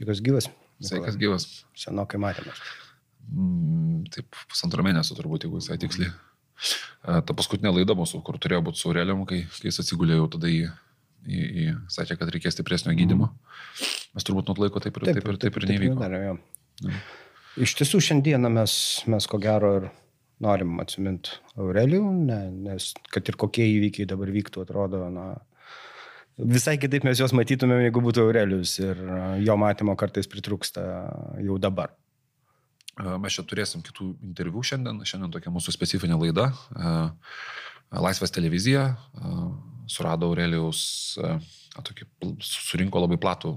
Sveikas gyvas. Sveikas gyvas. Senokai matėmės. Mm, taip, pusantrą mėnesio turbūt, jeigu visai tiksliai. Ta paskutinė laida mūsų, kur turėjo būti su Aurelium, kai, kai jis atsigulėjo tada į, į, į, sakė, kad reikės stipresnio gydimo. Mes turbūt nuo laiko taip ir taip, taip, ir, taip ir nevyko. Taip, taip, ja. Iš tiesų šiandieną mes, mes ko gero ir norim atsiminti Aurelijų, ne, nes kad ir kokie įvykiai dabar vyktų, atrodo, na, visai kitaip mes juos matytumėm, jeigu būtų Aurelijus ir jo matymo kartais pritrūksta jau dabar. Mes čia turėsim kitų interviu šiandien, šiandien tokia mūsų specifinė laida. Laisvės televizija surado Aurelijaus, tokį, surinko labai platų,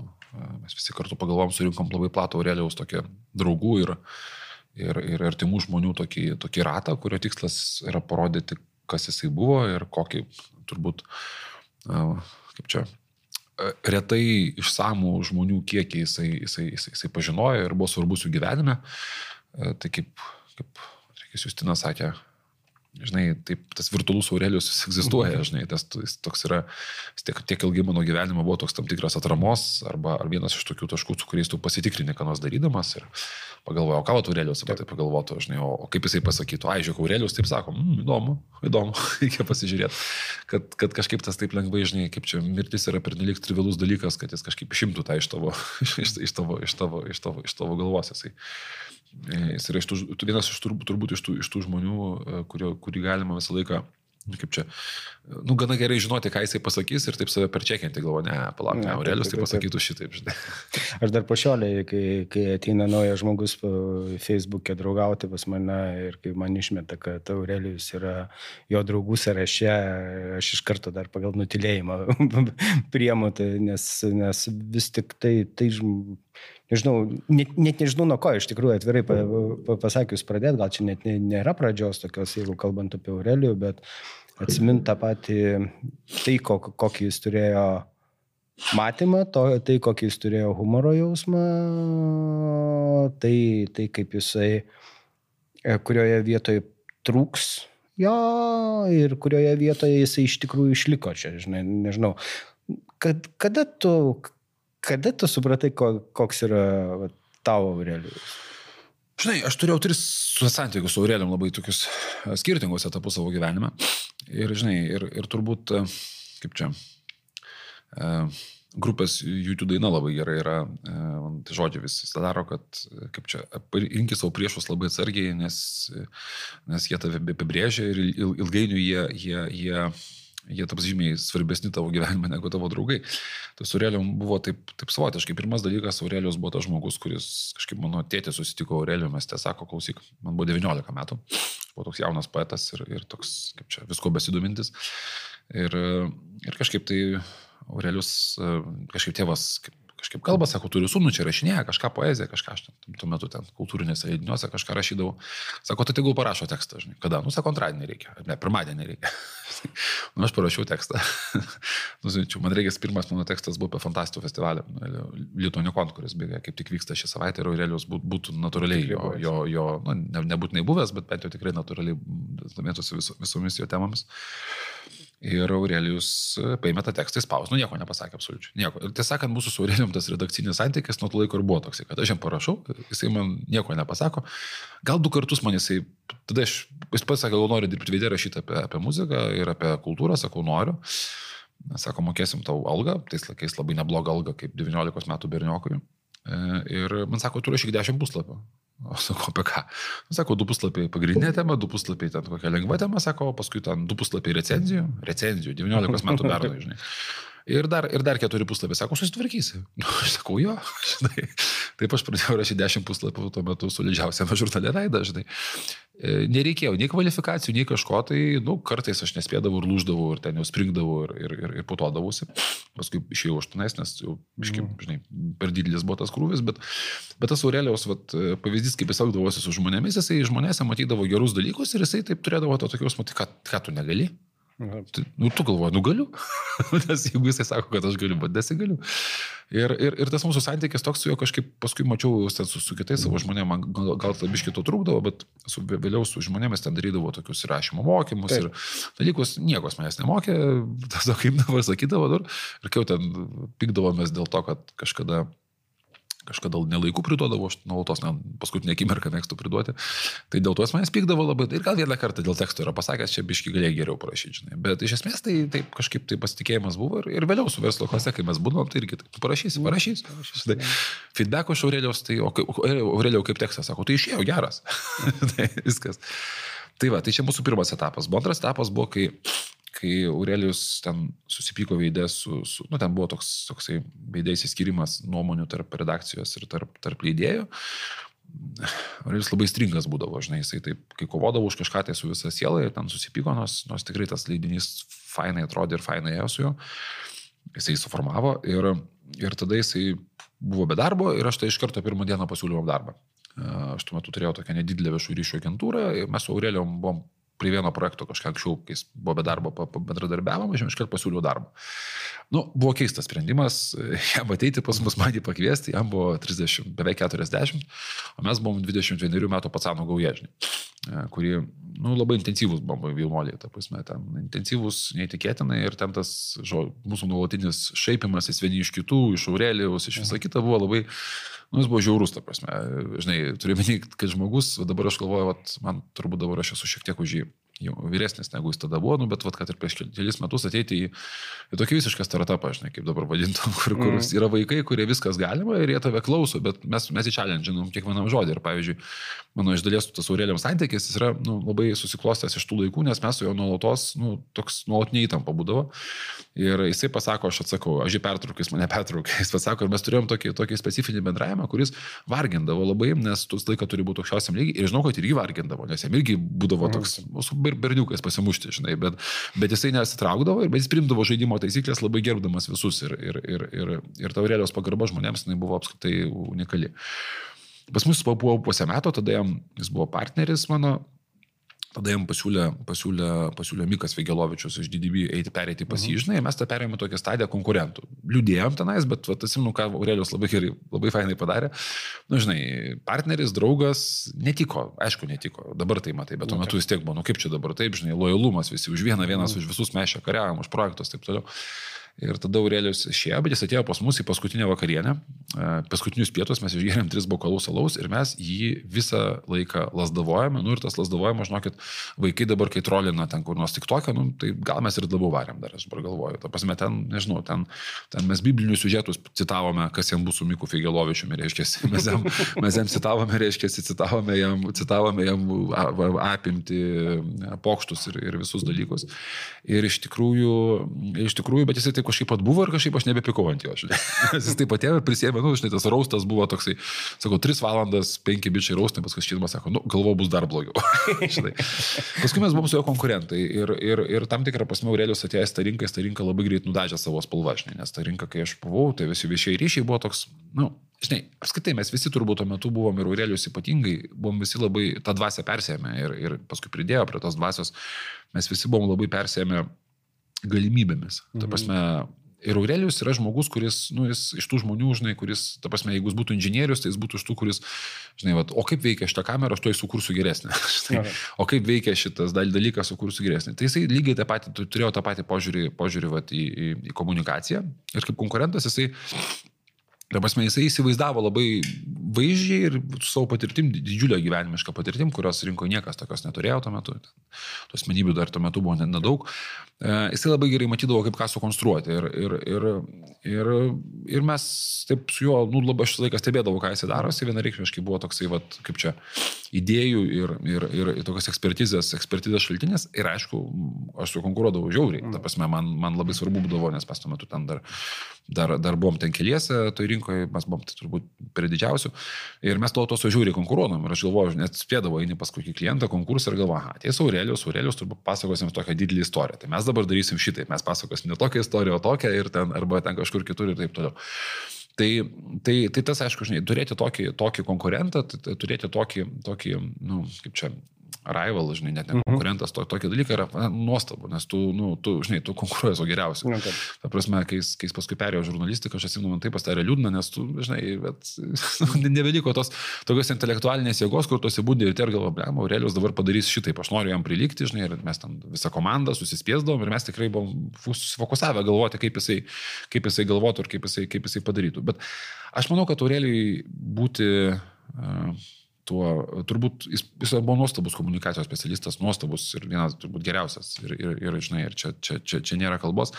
mes visi kartu pagalvom, surinkom labai platų Aurelijaus tokį draugų ir, ir, ir artimų žmonių tokį, tokį ratą, kurio tikslas yra parodyti, kas jisai buvo ir kokį turbūt, kaip čia, retai išsamų žmonių kiekį jisai, jisai, jisai, jisai pažinojo ir buvo svarbus jų gyvenime. Tai kaip, kaip Justinas sakė, žinai, taip, tas virtualus Aurelijus jis egzistuoja, mhm. žinai, tas jis toks yra, tiek, tiek ilgai mano gyvenimo buvo toks tam tikras atramos, arba ar vienas iš tokių taškų, su kuriais tu pasitikrini, ką nors darydamas ir pagalvojau, ką Aurelijus apie tai pagalvotų, žinai, o, o kaip jisai pasakytų, ai, žiūrėk, Aurelijus taip sako, mm, įdomu, įdomu, reikia pasižiūrėti, kad, kad kažkaip tas taip lengvai, žinai, kaip čia mirtis yra pernelik trivialus dalykas, kad jis kažkaip išimtų tą iš tavo, iš, iš, iš tavo, iš tavo, iš tavo, iš tavo galvos, jisai. Jis yra iš tų, vienas iš turbūt, turbūt iš, tų, iš tų žmonių, e, kurio, kurį galima visą laiką kaip čia, nu, gana gerai žinoti, ką jisai pasakys ir taip save perčekinti, galvoju, ne, palauk, ne, Aurelius tai pasakytų šitaip, žinai. Aš dar pašioliai, kai, kai ateina naujas žmogus Facebook'e draugauti pas mane ir kai man išmeta, kad Aurelius yra jo draugų sąraše, aš iš karto dar pagal nutilėjimą priemu, tai, nes, nes vis tik tai, tai nežinau, net, net nežinau nuo ko iš tikrųjų atvirai pa, pa, pasakius pradėti, gal čia net nėra pradžios tokios, jeigu kalbant apie Aurelijų, bet atsiminti tą patį, tai kokį jis turėjo matymą, to, tai kokį jis turėjo humoro jausmą, tai, tai kaip jisai, e, kurioje vietoje trūks jo ir kurioje vietoje jisai iš tikrųjų išliko čia, žinai, nežinau. Kad, kada tu, kada tu supratai, koks yra tavo Aurelijus? Žinai, aš turėjau tris santykius su Aurelijum labai tokius e, skirtingus etapus savo gyvenime. Ir, žinai, ir, ir turbūt, e, kaip čia, e, grupės YouTube daina labai gerai yra, tai žodžiu vis daro, kad, kaip čia, rinkis savo priešus labai atsargiai, nes, nes jie tave apibrėžia ir ilgainiui jie, jie, jie jie taps žymiai svarbesni tavo gyvenime negu tavo draugai. Tai su Aurelijum buvo taip, taip savotiškai. Pirmas dalykas, Aurelijus buvo tas žmogus, kuris kažkaip mano tėtė susitiko Aurelijum, mes te sako, klausyk, man buvo 19 metų, buvo toks jaunas poetas ir, ir toks, kaip čia, visko besidomintis. Ir, ir kažkaip tai Aurelijus, kažkaip tėvas, kaip kažkaip kalba, sako, turiu sūnų, čia rašinėja kažką poeziją, kažką aš ten, tuo metu ten kultūrinėse leidiniuose kažką rašydavau. Sako, tai tegul parašo tekstą, žinai. Kada? Nu, sako, antradienį reikia, ne, pirmadienį reikia. nu, aš parašiau tekstą. Nusinčiau, man reikės, pirmas mano tekstas buvo apie fantastų festivalį, Lietuonikon, kuris beje kaip tik vyksta šią savaitę ir Aurelijos būtų natūraliai jo, jo, jo nu, ne, nebūtinai buvęs, bet bent jau tikrai natūraliai domėtųsi visomis jo temomis. Ir Aurelijus e, paėmė tą tekstą, spaus, nu nieko nepasakė absoliučiai. Nieko. Ir tiesą sakant, mūsų su Aurelijum tas redakcinis santykis nuo to laiko ir buvo toks, kad aš jam parašau, jisai man nieko nepasako. Gal du kartus man jisai, tada aš, jis pats sakė, gal noriu dirbti vidė rašyti apie, apie muziką ir apie kultūrą, sakau, noriu. Sako, mokėsim tau algą, tais laikais labai neblogą algą, kaip 19 metų berniokui. E, ir man sako, tu rašyk 10 puslapių. O sako, apie ką? Sako, du puslapiai pagrindinė tema, du puslapiai ten kokia lengva tema, sako, paskui ten du puslapiai recenzijų, recenzijų, 19 metų bernai, žinai. Ir dar, ir dar keturi puslapiai, sako, susitvarkysi. Nu, aš sakau, jo, žinai. Taip aš pradėjau rašyti dešimt puslapių tuo metu su didžiausiame žurnale Raida, žinai. E, nereikėjo nei kvalifikacijų, nei kažko, tai, nu, kartais aš nespėdavau ir lūždavau, ir ten jau springdavau, ir, ir, ir, ir po to davusi. Paskui išėjau aštunais, nes jau, iškim, mm. žinai, per didelis buvo tas krūvis, bet, bet tas Aurelijos vat, pavyzdys, kaip jis elgdavosi su žmonėmis, jisai žmonėse matydavo gerus dalykus ir jisai taip turėdavo to tokios, matai, ką, ką tu negali. Nu, tu galvoji, nu galiu. Nes jeigu jisai sako, kad aš galiu, bet nesigaliu. Ir, ir, ir tas mūsų santykis toks su juo kažkaip paskui mačiau su, su kitais savo žmonėmis, man gal, gal tai biškito trūkdavo, bet su, vėliau su žmonėmis ten darydavo tokius įrašymo mokymus Taip. ir dalykus, niekas manęs nemokė, tiesiog kaip dabar sakydavo, ir kai jau ten pikdavomės dėl to, kad kažkada kažkada nelaiku priduodavo, aš nuolatos, na, paskutinę akimirką mėgstu priduoti. Tai dėl to jis manęs pykdavo labai. Ir gal vieną kartą dėl teksto yra pasakęs, čia biški galėjai geriau parašyti, žinai. Bet iš esmės tai taip kažkaip tai pasitikėjimas buvo ir, ir vėliau su verslo klase, kai mes būdom, tai irgi taip, parašysi, mm. parašysi. parašysi. Tai feedback iš Aurelijos, tai Aurelijau kaip tekstas sako, tai išėjo geras. tai viskas. Tai va, tai čia mūsų pirmas etapas. O antras etapas buvo, kai kai Aurelijus ten susipyko veidė su, su, nu, ten buvo toks, toksai veidė įsiskirimas nuomonių tarp redakcijos ir tarp, tarp leidėjų. Aurelijus labai stringas būdavo, žinai, jisai taip, kai kovodavo už kažką tai su visa siela ir ten susipyko, nors, nors tikrai tas leidinys fainai atrodė ir fainai ėjo su juo. Jisai suformavo ir, ir tada jisai buvo be darbo ir aš tai iš karto pirmą dieną pasiūliau darbą. Aš tuo metu turėjau tokią nedidelę viešų ryšių agentūrą ir mes su Aurelijom buvom prie vieno projekto kažką anksčiau, kai jis buvo be darbo, bendradarbiavom, aš jam iškart pasiūliau darbą. Nu, buvo keistas sprendimas, jam ateiti pas mus, man jį pakviesti, jam buvo 30, beveik 40, o mes buvom 21 metų patsano gauježinį, e, kurį, nu, labai intensyvus buvo Vilmolė, ta prasme, ten intensyvus, neįtikėtinai ir ten tas, žo, mūsų nuolatinis šaipimasis vieni iš kitų, iš Aurelijos, iš viso kita buvo labai Nu, jis buvo žiaurus, ta prasme. Žinai, turiu menį, kad žmogus, dabar aš galvoju, vat, man turbūt dabar aš esu šiek tiek už jį jau vyresnis negu jis tada buvo, nu, bet vat, kad ir prieš kelis metus ateiti į, į tokį visišką startupą, žinai, kaip dabar vadintam, kur, kur mm. yra vaikai, kurie viskas galima ir jie tave klauso, bet mes, mes į challenge'inam kiekvienam žodį. Ir pavyzdžiui, mano iš dalies tas Aureliam santykis yra nu, labai susiklostęs iš tų laikų, nes mes su juo nuolatos, nu, toks nuolatinė įtampa būdavo. Ir jisai pasako, aš atsakau, aš jį pertraukiu, jis mane pertraukia. Jis pasako, ir mes turėjom tokį, tokį specifinį bendravimą, kuris vargindavo labai, nes tu laiką turi būti aukščiausiam lygiai. Ir žinau, kad ir jį vargindavo, nes jam irgi būdavo toks, su berniukais pasimušti, žinai, bet, bet jisai nesitraukdavo, bet jis primdavo žaidimo taisyklės labai gerbdamas visus ir, ir, ir, ir, ir taurėlios pagarba žmonėms jinai buvo apskritai unikali. Pas mus buvo pusę metų, tada jam, jis buvo partneris mano, Tada jam pasiūlė, pasiūlė, pasiūlė Mikas Vigelovičius iš DDB eiti perėti pas jį, mhm. žinai, mes tą perėjome tokią stadiją konkurentų. Liūdėjom tenais, bet atsimenu, ką Aurelijos labai gerai, labai fainai padarė. Na, nu, žinai, partneris, draugas, netiko, aišku, netiko, dabar tai matai, bet tuo metu vis tiek buvo, nu kaip čia dabar taip, žinai, lojalumas visi už vieną, vienas mhm. už visus mes čia kariavom, už projektus, taip toliau. Ir tada Aurelijus išėjo, bet jis atėjo pas mus į paskutinę vakarienę, e, paskutinius pietus mes išgėrėm tris bokalus alaus ir mes jį visą laiką lasdavojame. Nu ir tas lasdavojimas, žinokit, vaikai dabar, kai trolina ten kur nors tik tokia, nu, tai gal mes ir labiau varėm dar, aš dabar galvoju. Ta prasme, ten, nežinau, ten, ten mes biblinius siužetus citavome, kas jam bus su Miku Figelovičiumi, reiškia, mes jam, mes jam citavome, reiškia, citavome jam, citavome jam apimti pokštus ir, ir visus dalykus. Ir iš tikrųjų, iš tikrųjų, bet jisai taip kažkaip atbuvo ir kažkaip aš nebepikau ant jo. jis taip atėjo ir prisėmė, nu, žinai, tas raustas buvo toksai, sakau, 3 valandas, 5 bičiai raustai, paskui šilmas sako, nu, galvo bus dar blogiau. paskui mes buvom su jo konkurentai ir, ir, ir tam tikrą prasme Aurelijus atėjęs tą rinką, tą rinką labai greit nudažė savo spalvą, žinai, nes ta rinka, kai aš buvau, tai visi viešieji ryšiai buvo toks, nu, žinai, apskritai mes visi turbūt tuo metu buvom ir Aurelijus ypatingai, buvom visi labai tą dvasę persėmę ir, ir paskui pridėjo prie tos dvasios, mes visi buvom labai persėmę galimybėmis. Mhm. Ta prasme, ir Aurelijus yra žmogus, kuris, nu, jis iš tų žmonių, žinai, kuris, ta prasme, jeigu jis būtų inžinierius, tai jis būtų iš tų, kuris, žinai, vat, o kaip veikia šitą kamerą, aš to įsukursiu geresnę. žinai, o kaip veikia šitas dalykas, sukursiu geresnį. Tai jisai lygiai tą patį, turėjo tą patį požiūrį, požiūrį vat, į, į, į komunikaciją. Ir kaip konkurentas jisai Ta prasme, jisai įsivaizdavo labai vaizdžiai ir su savo patirtim, didžiulio gyvenimišką patirtim, kurios rinko niekas tokios neturėjo tuo metu. Tų asmenybių dar tuo metu buvo nedaug. E, jisai labai gerai matydavo, kaip ką sukonstruoti. Ir, ir, ir, ir, ir mes taip su juo, nu, labai aš laiką stebėdavau, ką jisai daro. Jisai vienareikšmiškai buvo toksai, vat, kaip čia, idėjų ir, ir, ir tokios ekspertizės, ekspertizės šaltinės. Ir aišku, aš su konkuruodavau žiauriai. Ta prasme, man, man labai svarbu būdavo, nes pas tuo metu ten dar, dar, dar buvom ten keliese toj rinkoje, mes buvom tai turbūt prie didžiausių. Ir mes to to su žiauriai konkuruodam. Ir aš galvoju, net spėdavau eini pas kokį klientą konkursą ir galvoju, aha, ateis Aurelijos, Aurelijos turbūt pasakosim tokią didelį istoriją. Tai mes dabar darysim šitai, mes pasakosim ne tokią istoriją, o tokią ir ten, arba ten kažkur kitur ir taip toliau. Tai, tai, tai tas, aišku, žinai, turėti tokį, tokį konkurentą, turėti tokį, tokį, nu, kaip čia, rival, žinai, net ne mhm. konkurentas, to, tokie dalykai yra na, nuostabu, nes tu, nu, tu, žinai, tu konkuruoji su geriausiu. Na, taip. Ta prasme, kai, kai jis paskui perėjo žurnalistiką, aš atsimenu, man taip pasidarė liūdna, nes tu, žinai, bet nebeliko tos tokios intelektualinės jėgos, kur tu įsibūdė ir ter galvo, blem, Aurelijus dabar padarys šitaip, aš noriu jam prilikti, žinai, ir mes ten visą komandą susispiesdavom ir mes tikrai buvom susifokusavę galvoti, kaip jisai, kaip jisai galvotų ir kaip jisai, kaip jisai padarytų. Bet aš manau, kad Aurelijui būti uh, tuo, turbūt jis, jis buvo nuostabus komunikacijos specialistas, nuostabus ir vienas turbūt geriausias. Ir, ir, ir žinai, ir čia, čia, čia, čia nėra kalbos.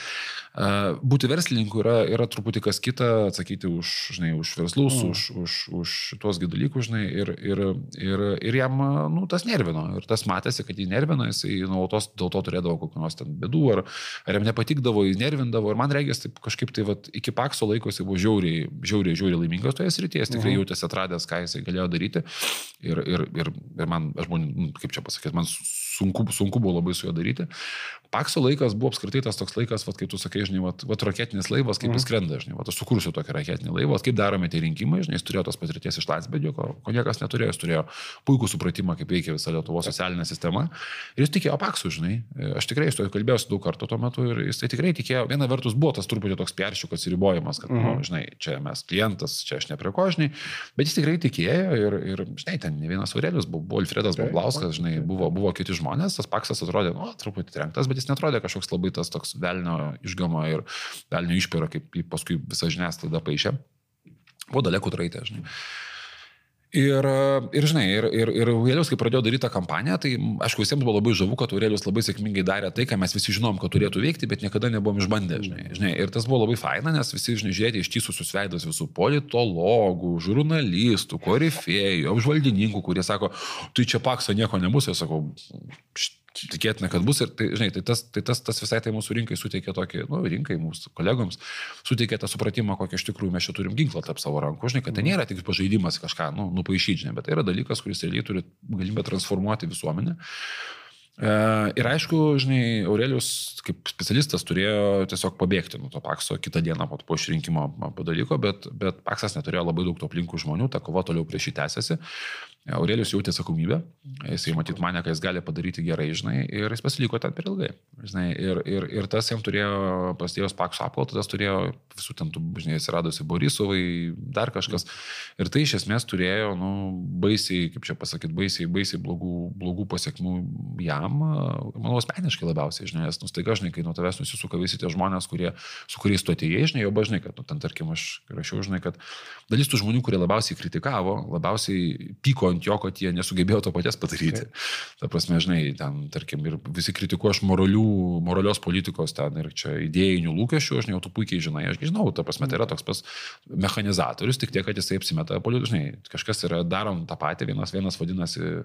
Būti verslininku yra, yra truputį kas kita, atsakyti už, žinai, už verslus, mm. už, už, už tuos dalykus, žinai, ir, ir, ir, ir jam, nu, tas nervino. Ir tas matėsi, kad jį nervino, jisai nuolatos dėl to turėdavo kokių nors ten bėdų, ar, ar jam nepatikdavo, jį nervindavo. Ir man regis, taip kažkaip tai vat, iki pakso laiko jisai buvo žiauriai, žiauriai, žiauriai laimingas toje srityje, jis tikrai mm. jautėsi atradęs, ką jisai galėjo daryti. Ir, ir, ir, ir man, aš buvau, nu, kaip čia pasakyti, man sunku, sunku buvo labai su juo daryti. Pakso laikas buvo apskritai tas toks laikas, vat, kaip tu sakai, žinai, vat, vat raketinis laivas, kaip mm. jis skrenda, žinai, vat, aš sukursiu tokį raketinį laivą, kaip darome tie rinkimai, žinai, jis turėjo tos patirties iš Latvijos, ko, ko niekas neturėjo, jis turėjo puikų supratimą, kaip veikia visa Lietuvos socialinė sistema. Ir jis tikėjo Paksu, žinai, aš tikrai su juo kalbėjausi daug kartų tuo metu ir jis tai tikrai tikėjo, viena vertus buvo tas truputį toks peršiukas ir ribojimas, kad, mm. nu, mhm. žinai, čia mes klientas, čia aš nepriekožniai, bet jis tikrai tikėjo ir, ir žinai, ten ne vienas Aurelius buvo, buvo Alfredas Bablauskas, žinai, buvo, buvo kiti žmonės, tas Paksas atrodė, nu, truputį trenktas, bet jis netrodė kažkoks labai tas toks velnio išgamo ir velnio išpėro, kaip paskui visa žiniasklaida paaišė. Buvo dalekų traitė, žinai. Ir, ir žinai, ir, ir, ir Aurelijus, kai pradėjo daryti tą kampaniją, tai aišku, visiems buvo labai žavu, kad Aurelijus labai sėkmingai darė tai, ką mes visi žinom, kad turėtų veikti, bet niekada nebuvom išbandę, žinai. žinai. Ir tas buvo labai faina, nes visi, žinai, žiūrėti ištisusius veidus visų politologų, žurnalistų, korifėjų, apžvalgininkų, kurie sako, tu čia pakso nieko nebus, aš sakau, št tikėtina, kad bus ir tai, žinai, tai, tas, tai tas, tas visai tai mūsų rinkai suteikia tokį, nu, rinkai mūsų kolegoms suteikia tą supratimą, kokį iš tikrųjų mes čia turim ginklą tarp savo rankų, žinai, kad tai nėra tik pažaidimas kažką, nu, nupaišyti, žinai, bet tai yra dalykas, kuris realiai turi galimybę transformuoti visuomenę. E, ir aišku, žinai, Aurelius kaip specialistas turėjo tiesiog pabėgti nuo to pakso kitą dieną po, po išrinkimo padalyko, bet, bet paksas neturėjo labai daug to aplinkų žmonių, ta kova toliau prieš jį tęsiasi. Aurelijus jautė atsakomybę, jisai matyt mane, ką jis gali padaryti gerai, žinai, ir jis pasiliko ten per ilgai. Žinai, ir, ir, ir tas jam turėjo, prasidėjus pakso apkaltą, tas turėjo visų ten, žinai, atsiradusi Borisovai, dar kažkas. Ir tai iš esmės turėjo, nu, baisiai, kaip čia pasakyti, baisiai, baisiai blogų, blogų pasiekmių jam, manau, asmeniškai labiausiai, žinai, nes nustaiga, žinai, kai nuo tavęs nusisuka visi tie žmonės, kurie, su kuriais tu atėjai, žinai, jau bažnai, kad, nu, ten, tarkim, aš rašiau, žinai, kad dalis tų žmonių, kurie labiausiai kritikavo, labiausiai pyko ant jo, kad jie nesugebėjo to paties padaryti. Okay. Ta prasme, žinai, ten, tarkim, ir visi kritikuoja iš moralių, moralios politikos ten ir čia idėjinių lūkesčių, aš ne jau tu puikiai žinai, aš žinau, ta prasme, tai yra toks pas mechanizatorius, tik tiek, kad jisai apsimeta politikai, žinai, kažkas yra darom tą patį, vienas vienas vadinasi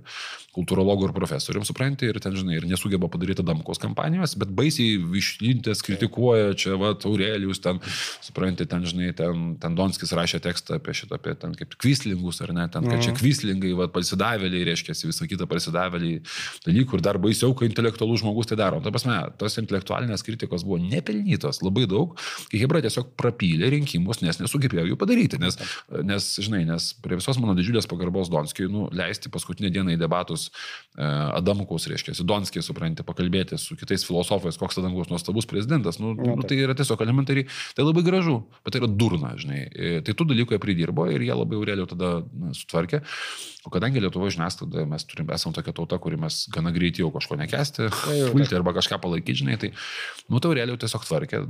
kultūrologų ir profesorium, supranti, ir ten, žinai, ir nesugeba padaryti Damkos kampanijos, bet baisiai išlintęs kritikuoja, čia, va, Aurelijus, ten, supranti, ten, žinai, ten, ten Donskis rašė tekstą apie šitą, apie ten kaip kvyslingus, ar ne, ten, kad čia mhm. Va, pasidavėliai, reiškia, visą kitą pasidavėliai dalykų ir dar baisiau, kai intelektualus žmogus tai daro. Ta prasme, tos intelektualinės kritikos buvo nepelnytos labai daug, kai Hebra tiesiog prapylė rinkimus, nes nesugebėjo jų padaryti, nes, nes žinai, nes prie visos mano didžiulės pagarbos Donskijui, nu, leisti paskutinę dieną į debatus e, Adamkus, reiškia, Donskijai, supranti, pakalbėti su kitais filosofais, koks Adamkus nuostabus prezidentas, nu, nu, tai yra tiesiog elementariai, tai labai gražu, bet tai yra durna, žinai. E, tai tų dalykų jie pridirbo ir jie labai Aurelio tada sutvarkė. O kadangi Lietuvo žiniasklaida mes turime, esame tokia tauta, kuri mes gana greitai jau kažko nekesti, pulti arba kažką palaikyti, žinai, tai, nu, tai Aurelio tiesiog tvarkė,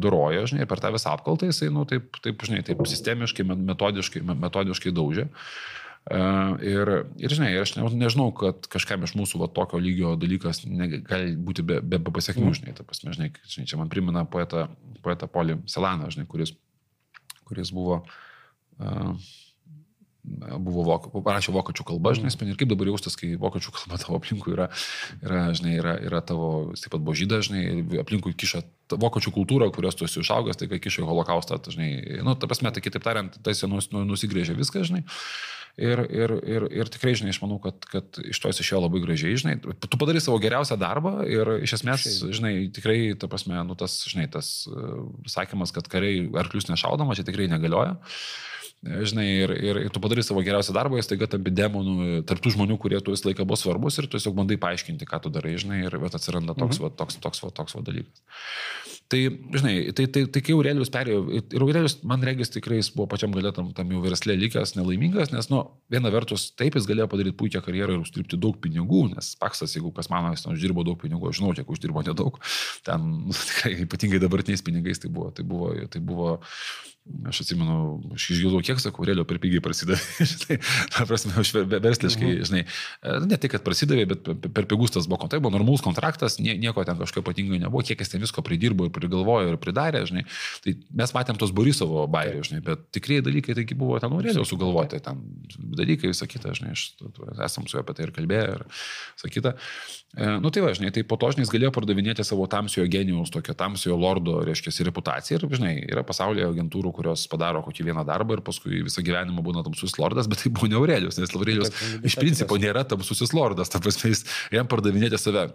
durojo, žinai, per tą visą apkaltą jisai, nu, taip, taip, žinai, taip sistemiškai, metodiškai, metodiškai daužė. Uh, ir, ir, žinai, aš ne, nežinau, kad kažkam iš mūsų va, tokio lygio dalykas gali būti be, be, be pasiekmių, mm. žinai, ta prasme, žinai, žinai, čia man primena poetą, poetą Polį Selaną, žinai, kuris, kuris buvo uh, buvo vok, parašė vokiečių kalba, žinai, ir kaip dabar jaustas, kai vokiečių kalba tavo aplinkui yra, yra, žinai, yra, yra tavo, taip pat božyda, žinai, aplinkui kiša vokiečių kultūra, kurios tu esi išaugęs, tai kai kiša holokaustą, tai, žinai, nu, ta prasme, tai kitaip tariant, tai nus, nu, nusigrėžė viską, žinai. Ir, ir, ir, ir tikrai, žinai, aš manau, kad, kad iš to jis išėjo labai gražiai, žinai, tu padarai savo geriausią darbą ir iš esmės, žinai, tikrai, ta prasme, nu, tas, žinai, tas uh, sakymas, kad kariai arklius nešaudama, čia tikrai negalioja. Žinai, ir, ir, ir tu padarai savo geriausią darbą, jis taiga tampi demonų, tarptų žmonių, kurie tu visą laiką buvo svarbus ir tu tiesiog bandai paaiškinti, ką tu darai, žinai, ir vat, atsiranda toks, mhm. va, toks, toks, va, toks va dalykas. Tai, žinai, tai, tai, tai kai Aurelijus perėjo, ir Aurelijus, man regis, tikrai jis buvo pačiam galėtam tam jau verslė likęs nelaimingas, nes, nu, viena vertus, taip jis galėjo padaryti puikią karjerą ir uždirbti daug pinigų, nes Paksas, jeigu kas mano, jis ten uždirbo daug pinigų, aš žinau, kiek uždirbo nedaug, ten, nu, tikrai, ypatingai dabartiniais pinigais tai buvo, tai buvo, tai buvo Aš atsimenu, aš išgirdau, kiek sakau, realiai per pigiai prasidavė. žinai, ta prasme, aš versliškai, mhm. žinai, e, ne tik, kad prasidavė, bet per pigus tas buvo, tai buvo normalus kontraktas, nieko ten kažko ypatingo nebuvo, kiek jis ten visko pridirbo ir prigalvojo ir pridarė, žinai. Tai mes matėm tos Borisovo bairių, žinai, bet tikrieji dalykai taigi buvo ten Aurelio sugalvoti, ten dalykai visą kitą, žinai, aš, esam su juo apie tai ir kalbėję ir visą kitą. E, nu tai va, žinai, tai po to, žinai, jis galėjo pardavinėti savo tamsiojo genijaus, tokio tamsiojo lordo, reiškia, reputaciją ir, žinai, yra pasaulyje agentūrų, kurios padaro kokį vieną darbą ir paskui visą gyvenimą būna tamsusis lordas, bet tai buvo ne Aurelijus, nes Aurelijus iš principo nėra tamsusis lordas, ta prasme, jis jam pardavinėti save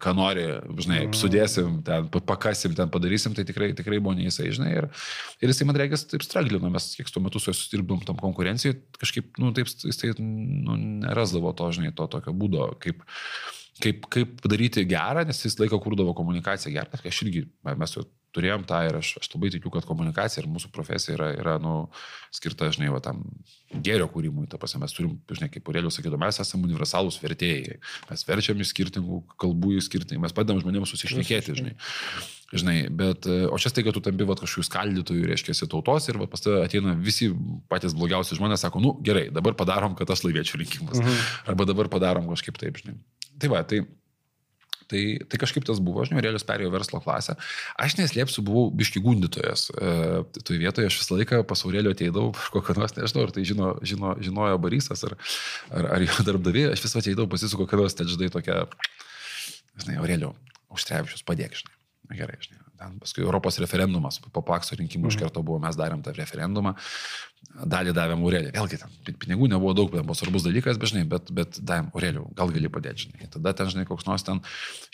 ką nori, žinai, mm. sudėsim, ten, pakasim, ten padarysim, tai tikrai, tikrai buvo ne jisai, žinai. Ir, ir jisai, man reikia, taip straglino, mes kiek tuo metu su juo susidirbom tam konkurencijoje, kažkaip, nu, taip, jisai nu, nerasdavo to, žinai, to tokio būdo, kaip, kaip, kaip daryti gerą, nes jis laiką kurdavo komunikaciją gerą. Aš irgi, mes jau turėjom tą ir aš, aš labai tikiu, kad komunikacija ir mūsų profesija yra, yra nu, skirta, žinai, va, tam gėrio kūrimui. Ta prasme, mes turim, žinai, kaip Aurelius sakydavo, mes esame universalūs vertėjai. Mes verčiam iš skirtingų kalbų į skirtingai, mes padedam žmonėms susišnekėti, žinai. Žinai, bet, o čia staiga tu tampi va, kažkokių skaldytojų, reiškia, tautos ir va, pas tai ateina visi patys blogiausi žmonės, sako, nu gerai, dabar padarom, kad aš laimėčiau rinkimus. Mhm. Arba dabar padarom kažkaip taip, žinai. Tai va, tai Tai, tai kažkaip tas buvo, aš neurėlius perėjau verslo klasę. Aš neslėpsiu, buvau biški gundytojas. E, Toje vietoje aš visą laiką pasaulėlio ateidavau, kokią nors, nežinau, ar tai žino, žino, žinojo Barysas ar, ar, ar jo darbdavė, aš visą ateidavau pasisuko, kad nors ten žinai tokia, žinai, Aurelio, užtrevišius, padėk, žinai. Na gerai, žinai. Ten paskui Europos referendumas, po pakso rinkimų mhm. iš karto buvo, mes darėm tą referendumą dalį davėm Aurelį. Vėlgi, ten pinigų nebuvo daug, bet buvo svarbus dalykas, bet, žinai, bet, bet davėm Aurelių, gal gali padėti, žinai. Tada ten, žinai, koks nors ten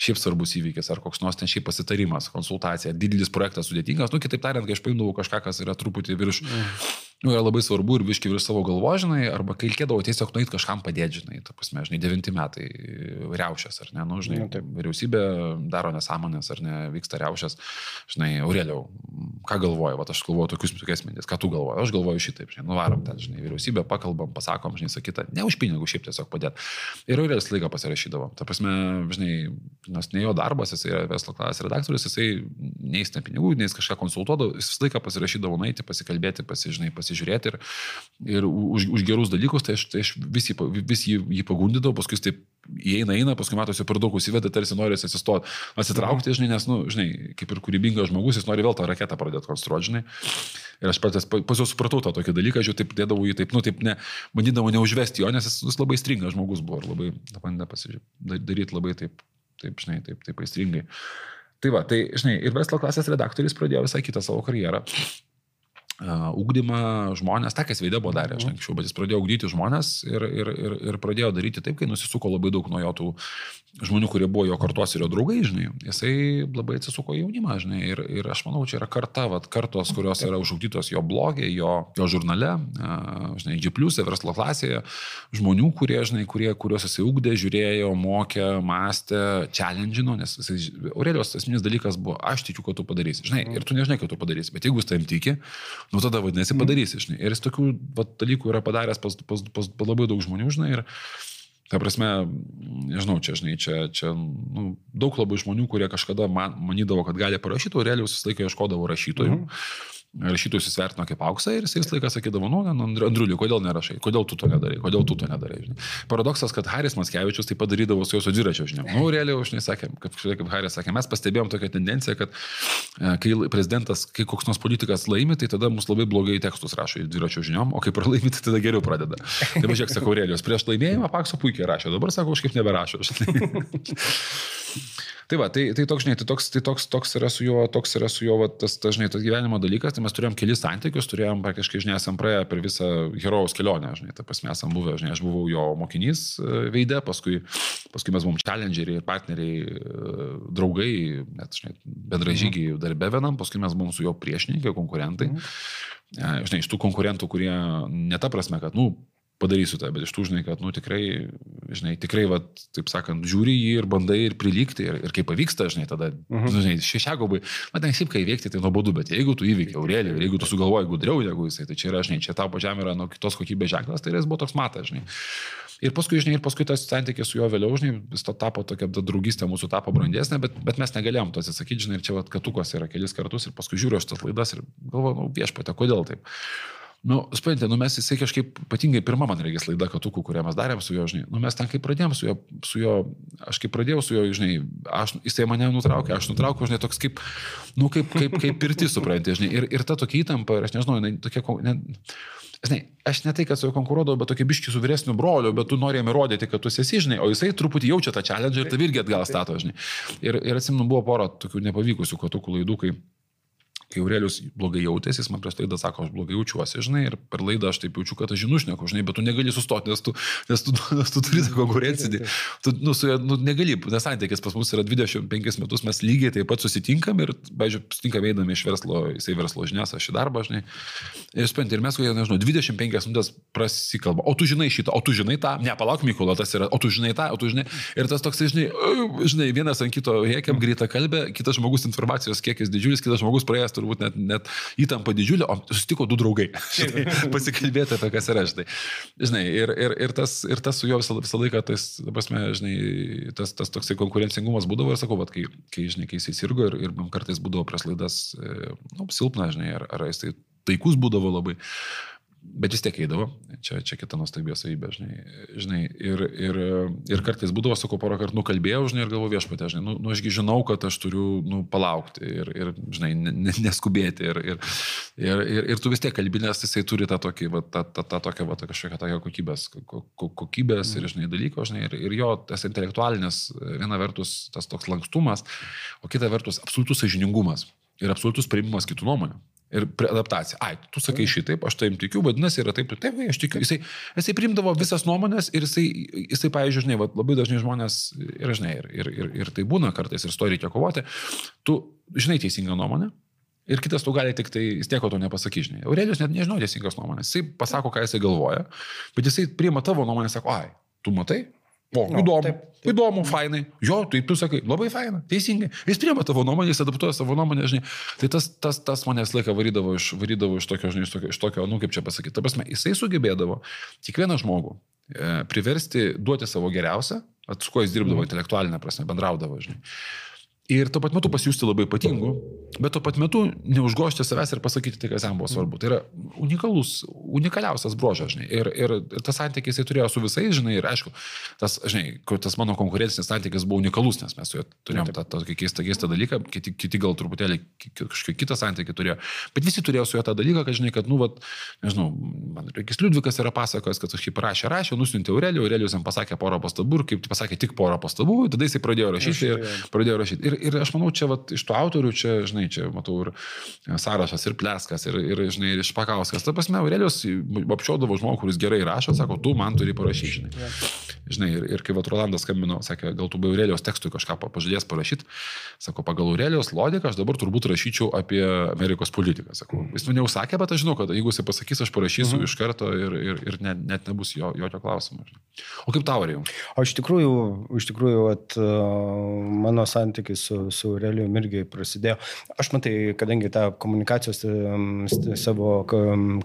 šiaip svarbus įvykis, ar koks nors ten šiaip pasitarimas, konsultacija, didelis projektas sudėtingas, nu, kitaip tariant, kai aš paimdavau kažką, kas yra truputį virš, mm. Nu, yra labai svarbu ir viški virš savo galvo, žinai, arba kai reikėdavo tiesiog nueiti kažkam padėti, žinai, ta prasme, žinai, devinti metai riaušės, ar ne, nu, žinai, nu, taip. vyriausybė daro nesąmonės, ar ne, vyksta riaušės, žinai, Aureliau, ką galvoji, va, aš galvoju tokius, tokias mintis, ką tu galvoji, aš galvoju šitai taip, žinai, nuvarom ten, žinai, vyriausybę, pakalbam, pasakom, žinai, sakytą, ne už pinigų, šiaip tiesiog padėti. Ir Aurėlis laiką pasirašydavo. Ta prasme, žinai, nes ne jo darbas, jisai yra verslo klasės redaktorius, jisai neįstina pinigų, neįs kažką konsultuodavo, jis visą laiką pasirašydavo nueiti, pasikalbėti, pasižinai, pasižiūrėti ir, ir už, už gerus dalykus, tai aš, tai aš vis, jį, vis jį, jį pagundydavau, paskui taip įeina, eina, paskui matosi per daug užsiveda, tarsi nori atsistoti, atsitraukti, žinai, nes, nu, žinai, kaip ir kūrybingas žmogus, jis nori vėl tą raketą pradėti konstruoti, žinai. Ir aš patys pas juos supratau tą tokį dalyką, aš jau taip dėdavau jį, taip, nu, taip, ne, bandydavau neužvesti jo, nes jis, jis labai stringas žmogus buvo ir labai, bandė daryti labai taip, taip, žinai, taip, taip aistringai. Tai va, tai, žinai, ir verslo klasės redaktorius pradėjo visą kitą savo karjerą ugdymą žmonės, tą, kas veidė buvo darę, aš mhm. anksčiau, bet jis pradėjo ugdyti žmonės ir, ir, ir, ir pradėjo daryti taip, kai nusisuko labai daug nuo jo tų žmonių, kurie buvo jo kartos ir jo draugai, žinai, jisai labai atsisuko į jaunimą, žinai, ir, ir aš manau, čia yra karta, vat, kartos, kurios yra užaugdytos jo blogė, jo, jo žurnale, žinai, G, verslo klasėje, žmonių, kurie, žinai, kurie, kuriuos jisai ugdė, žiūrėjo, mokė, mąstė, challenge'ino, nes jisai, Aurelijos esminis dalykas buvo, aš tikiu, kad tu padarysi, žinai, ir tu nežinai, kad tu padarysi, bet jeigu jis tam tiki, nu tada vadinasi padarysi, žinai. Ir jis tokių vat, dalykų yra padaręs pas, pas, pas, pas labai daug žmonių, žinai. Ir, Ta prasme, nežinau, čia, žinai, čia, čia nu, daug labai žmonių, kurie kažkada man, manydavo, kad gali parašyti, o realiai visą laiką ieškodavo rašytojų. -hmm rašytojus jis vertino kaip auksą ir jis laiką sakydavo, nu, Andriuliu, kodėl nerašai, kodėl tu to nedarai, kodėl tu to nedarai. Žinai. Paradoksas, kad Haris Maskevičius tai padarydavo su jo su dviračio žiniom. Nu, realiai, aš nesakė, kaip, kaip Haris sakė, mes pastebėjom tokią tendenciją, kad e, kai prezidentas, kai koks nors politikas laimi, tai tada mus labai blogai tekstus rašo į dviračio žiniom, o kai pralaimi, tai tada geriau pradeda. Tai važiuok, sakau, Aurelijos, prieš laimėjimą Pakso puikiai rašė, dabar sako, kažkaip neberašo. Tai va, tai, tai toks, žinai, tai toks, tai toks, toks yra su juo, toks yra su juo, va, tas, tas, žinai, tas gyvenimo dalykas, tai mes turėjom kelis santykius, turėjom praktiškai, žinai, esam praėję per visą herojaus kelionę, žinai, tai pas mes esam buvę, žinai, aš buvau jo mokinys e, veidė, paskui, paskui mes buvom challengeriai partneriai, e, draugai, net, žinai, bendražygiai mhm. darbė vienam, paskui mes buvom su juo priešininkai, konkurentai. Mhm. Žinai, iš tų konkurentų, kurie ne ta prasme, kad, nu, padarysiu tą, bet iš tų, žinai, kad, nu, tikrai, žinai, tikrai, va, taip sakant, žiūri jį ir bandai ir prilygti, ir, ir kai pavyksta, žinai, tada, uh -huh. žinai, šešiagobai, man ten šiaip, kai įveikti, tai nuobodu, bet jeigu tu įveikiai Aurelį, ir jeigu tu sugalvoji gudriau negu jisai, tai čia yra, žinai, čia tau pačiam yra nuo kitos kokybės ženklas, tai jis buvo toks matas, žinai. Ir paskui, žinai, ir paskui tas santykis su juo vėliau, žinai, vis to tapo tokia draugystė mūsų tapo brandesnė, bet, bet mes negalėjom to atsisakyti, žinai, ir čia vat katukos yra kelis kartus ir paskui žiūriu aš tas laidas ir galvoju, nu, viešpatė, kodėl taip. Nu, suprantate, nu mes jisai kažkaip, ypatingai pirmą man reikės laida Katukų, kurią mes darėm su juo, žinai, nu mes ten kaip pradėjom su juo, su juo, aš kaip pradėjau su juo, žinai, aš, jisai mane nutraukė, aš nutraukiau, žinai, toks kaip, nu kaip, kaip, kaip pirti, suprantate, žinai, ir, ir ta tokia įtampa, aš nežinau, jinai tokia, ne, Žinai, aš ne tai, kad su juo konkuruodavau, bet tokia biški su vyresniu broliu, bet tu norėjai įrodyti, kad tu esi, žinai, o jisai truputį jaučia tą challenge ir tai irgi atgal stato, žinai. Ir, ir atsimenu, buvo pora tokių nepavykusių katukų laidų, kai kai Aurelius blogai jautėsi, jis man prieš laidą sako, aš blogai jaučiuosi, žinai, ir per laidą aš taip jaučiu, kad aš žinau, šneku, žinai, bet tu negali sustoti, nes tu, nes tu, nes tu turi tą konkurenciją. Tu, nu, su nu, negali, nes santykis pas mus yra 25 metus, mes lygiai taip pat susitinkam ir, bežiūrėjau, susitinkam eidami iš verslo, jisai verslo žinias, aš į darbą, žinai. Ir spenti, ir mes, kokie, nežinau, 25 minutės prasikalba, o tu žinai šitą, o tu žinai tą, nepalauk, Mykola, tas yra, o tu žinai tą, o tu žinai. Ir tas toks, žinai, žinai, vienas ant kito rėkiam greitą kalbę, kitas žmogus informacijos kiekis didžiulis, kitas žmogus praėjęs turbūt net, net įtampa didžiulė, o susitiko du draugai. Štai, pasikalbėti apie kas yra štai. Žinai, ir, ir, ir, tas, ir tas su juo visą, visą laiką, tas, prasme, žinai, tas, tas toksai konkurencingumas būdavo ir sakau, bet kai, kai, žinai, kai jisai sirgo ir, ir man kartais būdavo pries laidas, e, nu, silpna, žinai, ar, ar jis tai taikus būdavo labai bet vis tiek eidavo, čia, čia kita nuostabė savybė, žinai, žinai ir, ir, ir kartais būdavo, sakau, porą kartų nukalbėjau, žinai, ir galvoju viešpatė, žinai, nu, nu ašgi žinau, kad aš turiu, nu, palaukti ir, ir žinai, neskubėti ir, ir, ir, ir, ir tu vis tiek kalbinės, jisai turi tą tokį, va, tą, tą, tą tokią, va, kažkokią tokią kokybės, kokybės ir, žinai, dalyko, žinai, ir, ir jo tas intelektualinis, viena vertus tas toks lankstumas, o kita vertus absoliutus sažiningumas ir absoliutus priimimas kitų nuomonių. Ir adaptacija. Ai, tu sakai šitaip, aš taim tikiu, vadinasi, yra taip, taip, aš tikiu. Jisai, jisai primdavo visas nuomonės ir jisai, jisai pavyzdžiui, žinai, va, labai dažnai žmonės, ir žinai, ir, ir, ir, ir tai būna kartais, ir su to reikia kovoti, tu žinai teisingą nuomonę. Ir kitas tu gali tik tai, jis nieko to nepasakys, žinai. Aurelijus net nežino teisingos nuomonės. Jisai pasako, ką jisai galvoja, bet jisai priima tavo nuomonę, sako, ai, tu matai, O, no, įdomu, taip, taip. įdomu, fainai. Jo, tai tu sakai, labai fainai, teisingai. Jis priema tavo nuomonę, jis adaptuoja savo nuomonę, žinai. Tai tas, tas, tas manęs laiką varydavo iš, varydavo iš tokio, žinai, iš tokio, iš tokio, nu kaip čia pasakyti. Ta prasme, jisai sugebėdavo kiekvieną žmogų e, priversti duoti savo geriausią, su kuo jis dirbdavo mm. intelektualinę prasme, bendraudavo, žinai ir tuo pat metu pasijusti labai ypatingu, bet tuo pat metu neužgošti savęs ir pasakyti tai, kas jam buvo svarbu. Tai yra unikalus, unikaliausias brožas, žinai. Ir, ir tas santykis jisai turėjo su visais, žinai, ir aišku, tas, žinai, tas mano konkurencinis santykis buvo unikalus, nes mes su juo turėjom tą tokį keistą, keistą dalyką, kiti, kiti gal truputėlį kažkokį kitą santykį turėjo, bet visi turėjo su juo tą dalyką, kad, žinai, kad, nu, vat, nežinau, man reikės Liudvikas yra pasakojęs, kad kažkaip parašė, rašė, nusintė Aurelijų, Aurelijus jam pasakė porą pastabų ir kaip pasakė tik porą pastabų, tada jisai pradėjo rašyti ir pradėjo rašyti. Ir, ir aš manau, čia vat, iš tų autorių, čia, žinai, čia matau ir Sąrašas, ir Pleskas, ir, ir, žinai, ir Špakauskas. Ta prasme, Aurelijos apšiodavo žmogų, kuris gerai rašo, sako, tu man turi parašyti, žinai. Žinai, ir, ir kai vat Rolandas skambino, sakė, gal tu be Aurelijos tekstui kažką pažadės parašyti, sako, pagal Aurelijos logiką aš dabar turbūt rašyčiau apie Amerikos politiką. Sako, jis man neužsakė, bet aš žinau, kad jeigu jis pasakys, aš parašysiu mhm. iš karto ir, ir, ir net, net nebus jo, jokio klausimo. O kaip tau, Aurėjau? O iš tikrųjų, iš tikrųjų, at, mano santykis su, su Aurelijum irgi prasidėjo. Aš matai, kadangi tą komunikacijos savo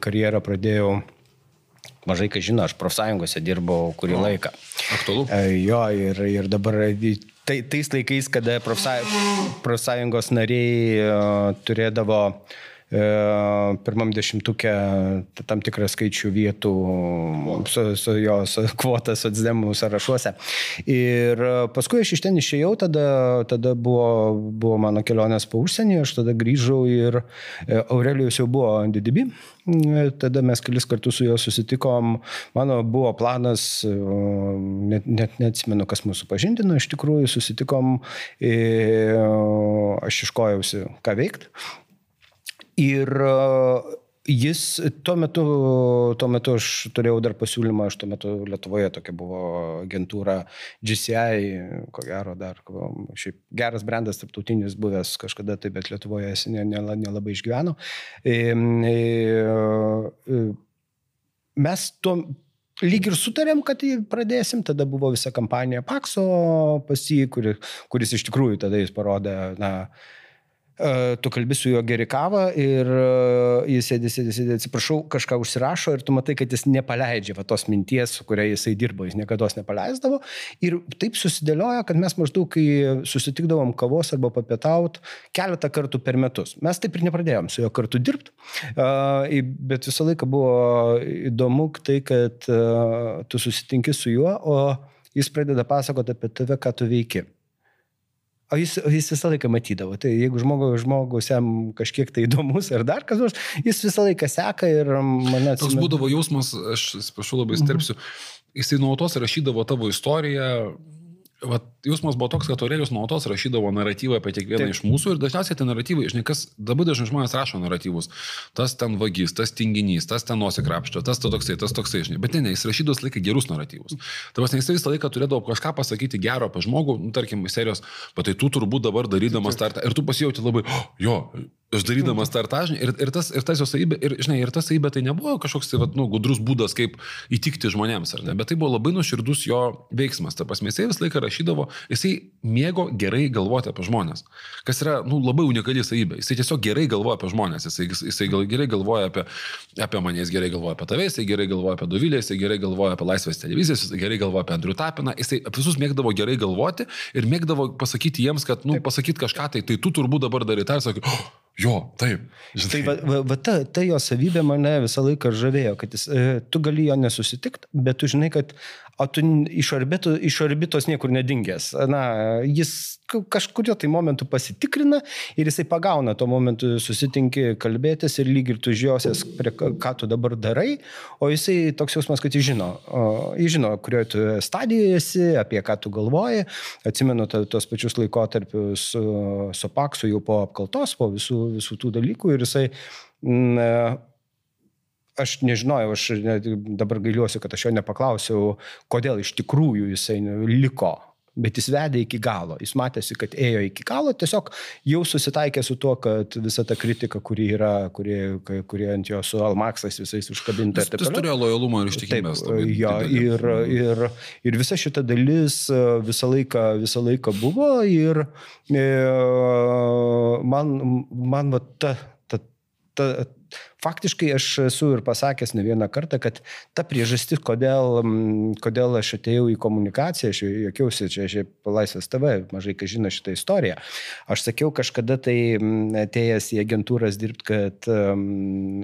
karjerą pradėjau mažai ką žino, aš profsąjungose dirbau kurį o, laiką. Aktualu. E, jo, ir, ir dabar tai, tais laikais, kada profsąjungos nariai uh, turėdavo uh, pirmam dešimtukė tam tikrą skaičių vietų su, su jos kvota socdemų sąrašuose. Ir paskui aš iš ten išėjau, tada, tada buvo, buvo mano kelionės po užsienį, aš tada grįžau ir Aurelijus jau buvo DDB Tada mes kelis kartus su juo susitikom. Mano buvo planas, net, net neatsimenu, kas mūsų pažindino, iš tikrųjų susitikom, aš iškojausi, ką veikti. Ir Jis tuo metu, tuo metu aš turėjau dar pasiūlymą, aš tuo metu Lietuvoje tokia buvo agentūra GCI, ko gero dar, šiaip geras brandas, tarptautinis buvęs kažkada tai, bet Lietuvoje jis nelabai ne, ne išgyveno. E, e, mes tuo lyg ir sutarėm, kad pradėsim, tada buvo visa kampanija Pakso pas jį, kuris, kuris iš tikrųjų tada jis parodė, na, E, tu kalbi su juo geri kavą ir jis sėdi, sėdi, sėdi, atsiprašau, kažką užsirašo ir tu matai, kad jis nepaleidžia va, tos minties, su kuria jisai dirbo, jis niekada nepaleisdavo. Ir taip susidėlioja, kad mes maždaug, kai susitikdavom kavos arba papietaut, keletą kartų per metus. Mes taip ir nepradėjom su juo kartu dirbti, bet visą laiką buvo įdomu tai, kad tu susitinki su juo, o jis pradeda pasakoti apie tave, ką tu veiki. O jis, jis visą laiką matydavo. Tai jeigu žmogus, žmogus jam kažkiek tai įdomus ar dar kas nors, jis visą laiką seka ir mane atsiprašau. Toks būdavo jausmas, aš atsiprašau labai sterpsiu, jisai nuolatos rašydavo tavo istoriją, Vat, jausmas buvo toks, kad Aurelijus nuolatos rašydavo naratyvą apie kiekvieną Taip. iš mūsų ir dažniausiai tie naratyvai, žinai, kas dabar dažnai žmonės rašo naratyvus. Tas ten vagis, tas tinginys, tas ten nosikrapščio, tas to toksai, tas toksai, žinai. Bet ne, ne jis rašydavo laiką gerus naratyvus. Tavas, jis visą laiką turėdavo kažką pasakyti gero apie žmogų, nu, tarkim, serijos, bet tai tu turbūt dabar darydamas startą ir tu pasijauti labai, oh, jo, Aš darydamas startažinį ir, ir, tas, ir tas jo savybė, ir, žinai, ir ta savybė tai nebuvo kažkoks tai, vat, nu, gudrus būdas, kaip įtikti žmonėms, ar ne, bet tai buvo labai nuoširdus jo veiksmas. Ta prasme, jisai visą laiką rašydavo, jisai mėgo gerai galvoti apie žmonės, kas yra, nu, labai unikali savybė. Jisai tiesiog gerai galvoja apie žmonės, jisai, jisai gerai galvoja apie, apie mane, jis gerai galvoja apie tave, jisai gerai galvoja apie Dovilę, jisai gerai galvoja apie Laisvės televiziją, jisai gerai galvoja apie Andrių Tapiną, jisai visus mėgdavo gerai galvoti ir mėgdavo pasakyti jiems, kad, nu, pasakyti kažką, tai, tai tu turbūt dabar darai tą ir sakai, oh, Jo, taip. Žinai. Tai va, va, va ta, ta jo savybė mane visą laiką žavėjo, kad jis, e, tu gali jo nesusitikti, bet tu žinai, kad o tu iš, orbitų, iš orbitos niekur nedingęs. Na, jis kažkurio tai momentu pasitikrina ir jisai pagauna tuo momentu susitinki kalbėtis ir lyg ir tu žiosies, prie ką tu dabar darai, o jisai toks jausmas, kad jis žino, jis žino, kurioje tu stadijoje esi, apie ką tu galvoji. Atsimenu tos pačius laikotarpius su, su Paksu jau po apkaltos, po visų, visų tų dalykų ir jisai m, aš nežinojau, aš dabar gailiuosi, kad aš jo nepaklausiau, kodėl iš tikrųjų jisai liko. Bet jis vedė iki galo, jis matėsi, kad ėjo iki galo, tiesiog jau susitaikė su tuo, kad visa ta kritika, kuri yra, kurie, kurie ant jo su Almaksas visais užkabinta. Jis, jis turėjo lojalumą ir ištikimybės. Jo, ir, ir, ir visa šita dalis visą laiką, visą laiką buvo ir e, man, man va, ta, ta, ta, faktiškai aš esu ir pasakęs ne vieną kartą, kad ta priežastis, kodėl, kodėl aš atėjau į komunikaciją, aš jokiausi čia šiaip Laisvės TV, mažai kas žino šitą istoriją. Aš sakiau kažkada tai atėjęs į agentūras dirbti, kad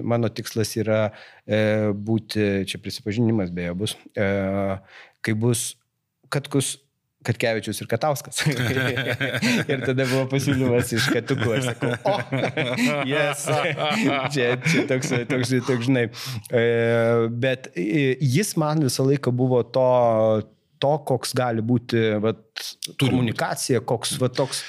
mano tikslas yra e, būti, čia prisipažinimas beje bus, e, kai bus, kad kus Katkevičius ir Katauskas. ir tada buvo pasiūlymas iš Katukų. Aš sakau, o, yes. čia, čia toks, toks, toks, žinai. E, bet jis man visą laiką buvo to, to koks gali būti vat, komunikacija, koks va, toks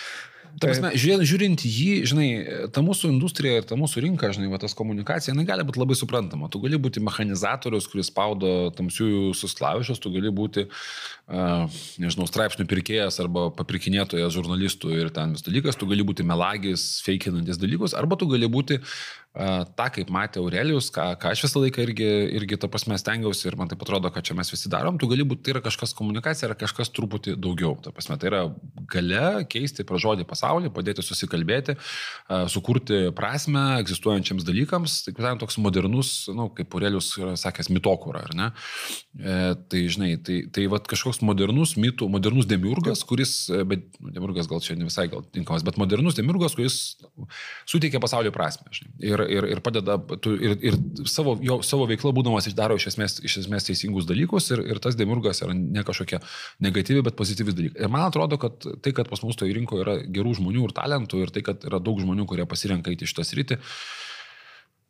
Ta prasme, žiūrint, žiūrint jį, žinai, ta mūsų industrija ir ta mūsų rinka, žinai, va, tas komunikacija, jinai gali būti labai suprantama. Tu gali būti mechanizatorius, kuris spaudo tamsiųjų susklavišus, tu gali būti, uh, nežinau, straipsnių pirkėjas arba papirkinėtojas žurnalistų ir ten vis dalykas, tu gali būti melagis, feikinantis dalykus, arba tu gali būti tą, kaip matė Aurelijus, ką, ką aš visą laiką irgi, irgi to pasme stengiausi ir man tai atrodo, kad čia mes visi darom, tu gali būti, tai yra kažkas komunikacija, yra kažkas truputį daugiau. Ta prasme, tai yra gale keisti pražodį pasaulį, padėti susikalbėti, sukurti prasme egzistuojančiams dalykams, tai kaip toks modernus, na, nu, kaip Aurelijus yra sakęs, mitokūra, ar ne? E, tai, žinai, tai, tai va kažkoks modernus mitų, modernus demiurgas, kuris, bet nu, demiurgas gal čia ne visai gal tinkamas, bet modernus demiurgas, kuris suteikia pasaulio prasme. Žinai. Ir ir, ir, ir padeda, tu, ir, ir savo, jo, savo veikla būdamas daro iš esmės, iš esmės teisingus dalykus ir, ir tas demurgas yra ne kažkokia negatyvi, bet pozityvi dalykai. Ir man atrodo, kad tai, kad pas mus toje rinkoje yra gerų žmonių ir talentų ir tai, kad yra daug žmonių, kurie pasirenka įti šitą sritį,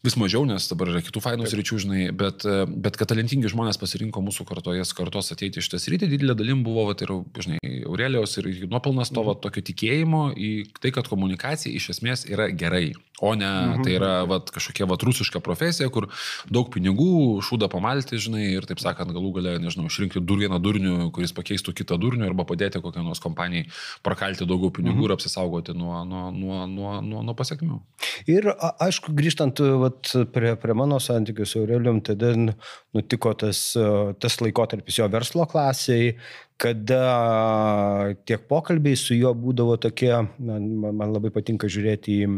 vis mažiau, nes dabar yra kitų fainų sričių, žinai, bet, bet kad talentingi žmonės pasirinko mūsų kartojas kartos ateiti iš tas rytį, didelė dalim buvo, vat, ir, žinai, Aurelijos ir nuopelnas to, mhm. vat, tokio tikėjimo į tai, kad komunikacija iš esmės yra gerai. O ne, mhm. tai yra vat, kažkokia vat, rusiška profesija, kur daug pinigų, šūda pamalti, žinai, ir taip sakant, galų galę, nežinau, išrinkti dur vieną durnių, kuris pakeistų kitą durnių, arba padėti kokią nors kompanijai prakalti daugiau pinigų mhm. ir apsisaugoti nuo, nuo, nuo, nuo, nuo, nuo pasiekmių. Ir aišku, grįžtant vat, prie, prie mano santykių su Aurelium, tada nutiko tas, tas laikotarpis jo verslo klasiai, kada tiek pokalbiai su juo būdavo tokie, man, man labai patinka žiūrėti į,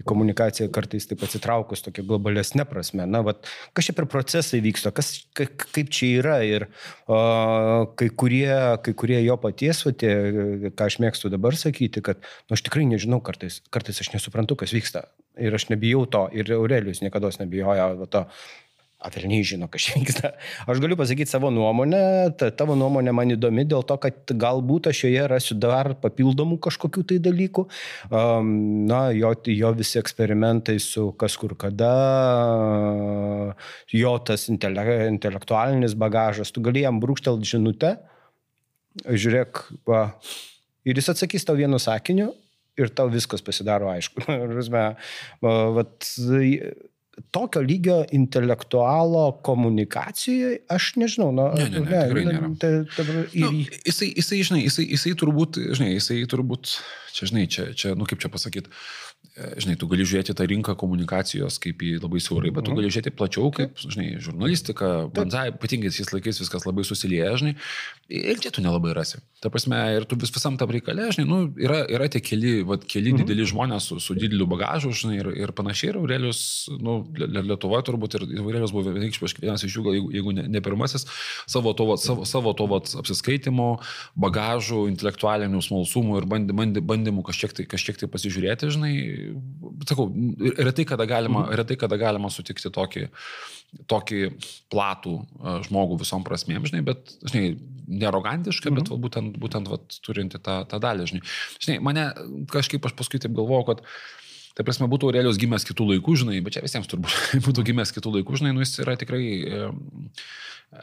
į komunikaciją kartais taip atsitraukus tokia globalesnė prasme. Na, vat, kas čia per procesai vyksta, kas, ka, kaip čia yra ir o, kai, kurie, kai kurie jo paties, va, tie, ką aš mėgstu dabar sakyti, kad nu, aš tikrai nežinau, kartais, kartais aš nesuprantu, kas vyksta ir aš nebijau to ir Aurelijus niekada nebijojo to Avelniai žino, kas vyksta. Aš galiu pasakyti savo nuomonę, ta, tavo nuomonė man įdomi dėl to, kad galbūt aš joje rasiu dar papildomų kažkokių tai dalykų. Um, na, jo, jo visi eksperimentai su kas kur kada, jo tas intele, intelektualinis bagažas, tu gali jam brūkštelt žinutę, žiūrėk, va, ir jis atsakys tau vienu sakiniu ir tau viskas pasidaro aišku. Vat, tokio lygio intelektualo komunikacijoje, aš nežinau, nu, ne, ne, ne, ne, tikrai nėra. Ta, ta, ir... nu, jisai, jisai, žinai, jisai, jisai turbūt, žinai, jisai turbūt, čia, žinai, čia, čia nu kaip čia pasakyti, žinai, tu gali žiūrėti tą rinką komunikacijos kaip į labai siaurai, bet tu mhm. gali žiūrėti plačiau, kaip, žinai, žurnalistika, banzai, ypatingai šiais laikais viskas labai susilieja, žinai, ir čia tu nelabai rasi. Ta prasme, ir tu vis visam tam reikalė, žinai, nu, yra, yra tie keli, vat, keli mhm. dideli žmonės su, su dideliu bagažu, žinai, ir, ir panašiai, ir Aurelius, nu, Lietuvoje turbūt, ir Aurelius buvo vienas iš jų, gal jeigu, jeigu ne, ne pirmasis, savo to, vat, savo, savo to vat, apsiskaitimo, bagažų, intelektualinių smalsumų ir bandymų, bandymų kažkiek, tai, kažkiek tai pasižiūrėti, žinai, sakau, retai kada galima, mhm. retai kada galima sutikti tokį, tokį platų žmogų visom prasmėm, žinai, bet, žinai, nerogantišką, mhm. bet va, būtent, būtent va, turinti tą, tą dalį, žinai. Žinai, mane kažkaip aš paskui taip galvojau, kad Tai prasme, būtų Aurelijos gimęs kitų laikų, žinai, bet čia visiems turbūt būtų gimęs kitų laikų, žinai, nu jis yra tikrai,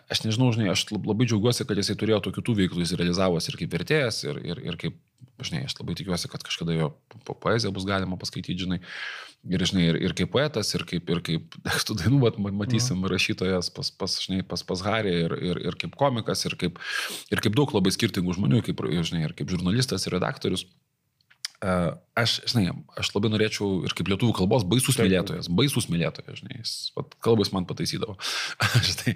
aš nežinau, žinai, aš labai džiaugiuosi, kad jisai turėjo tokių tų veiklų, jis realizavosi ir kaip vertėjas, ir, ir, ir kaip žinai, aš labai tikiuosi, kad kažkada jo poeziją bus galima paskaityti, žinai, ir, žinai, ir, ir kaip poetas, ir kaip, ir kaip tekstų dainų, bet matysim no. rašytojas pas, pas, žinai, pas, pas Harį, ir, ir, ir kaip komikas, ir kaip, ir kaip daug labai skirtingų žmonių, kaip, žinai, ir kaip žurnalistas, ir redaktorius. Aš, žinai, aš labai norėčiau ir kaip lietuvių kalbos baisus mylėtojas, baisus mylėtojas, žinai, jis, vat, kalbas man pataisydavo, žinai,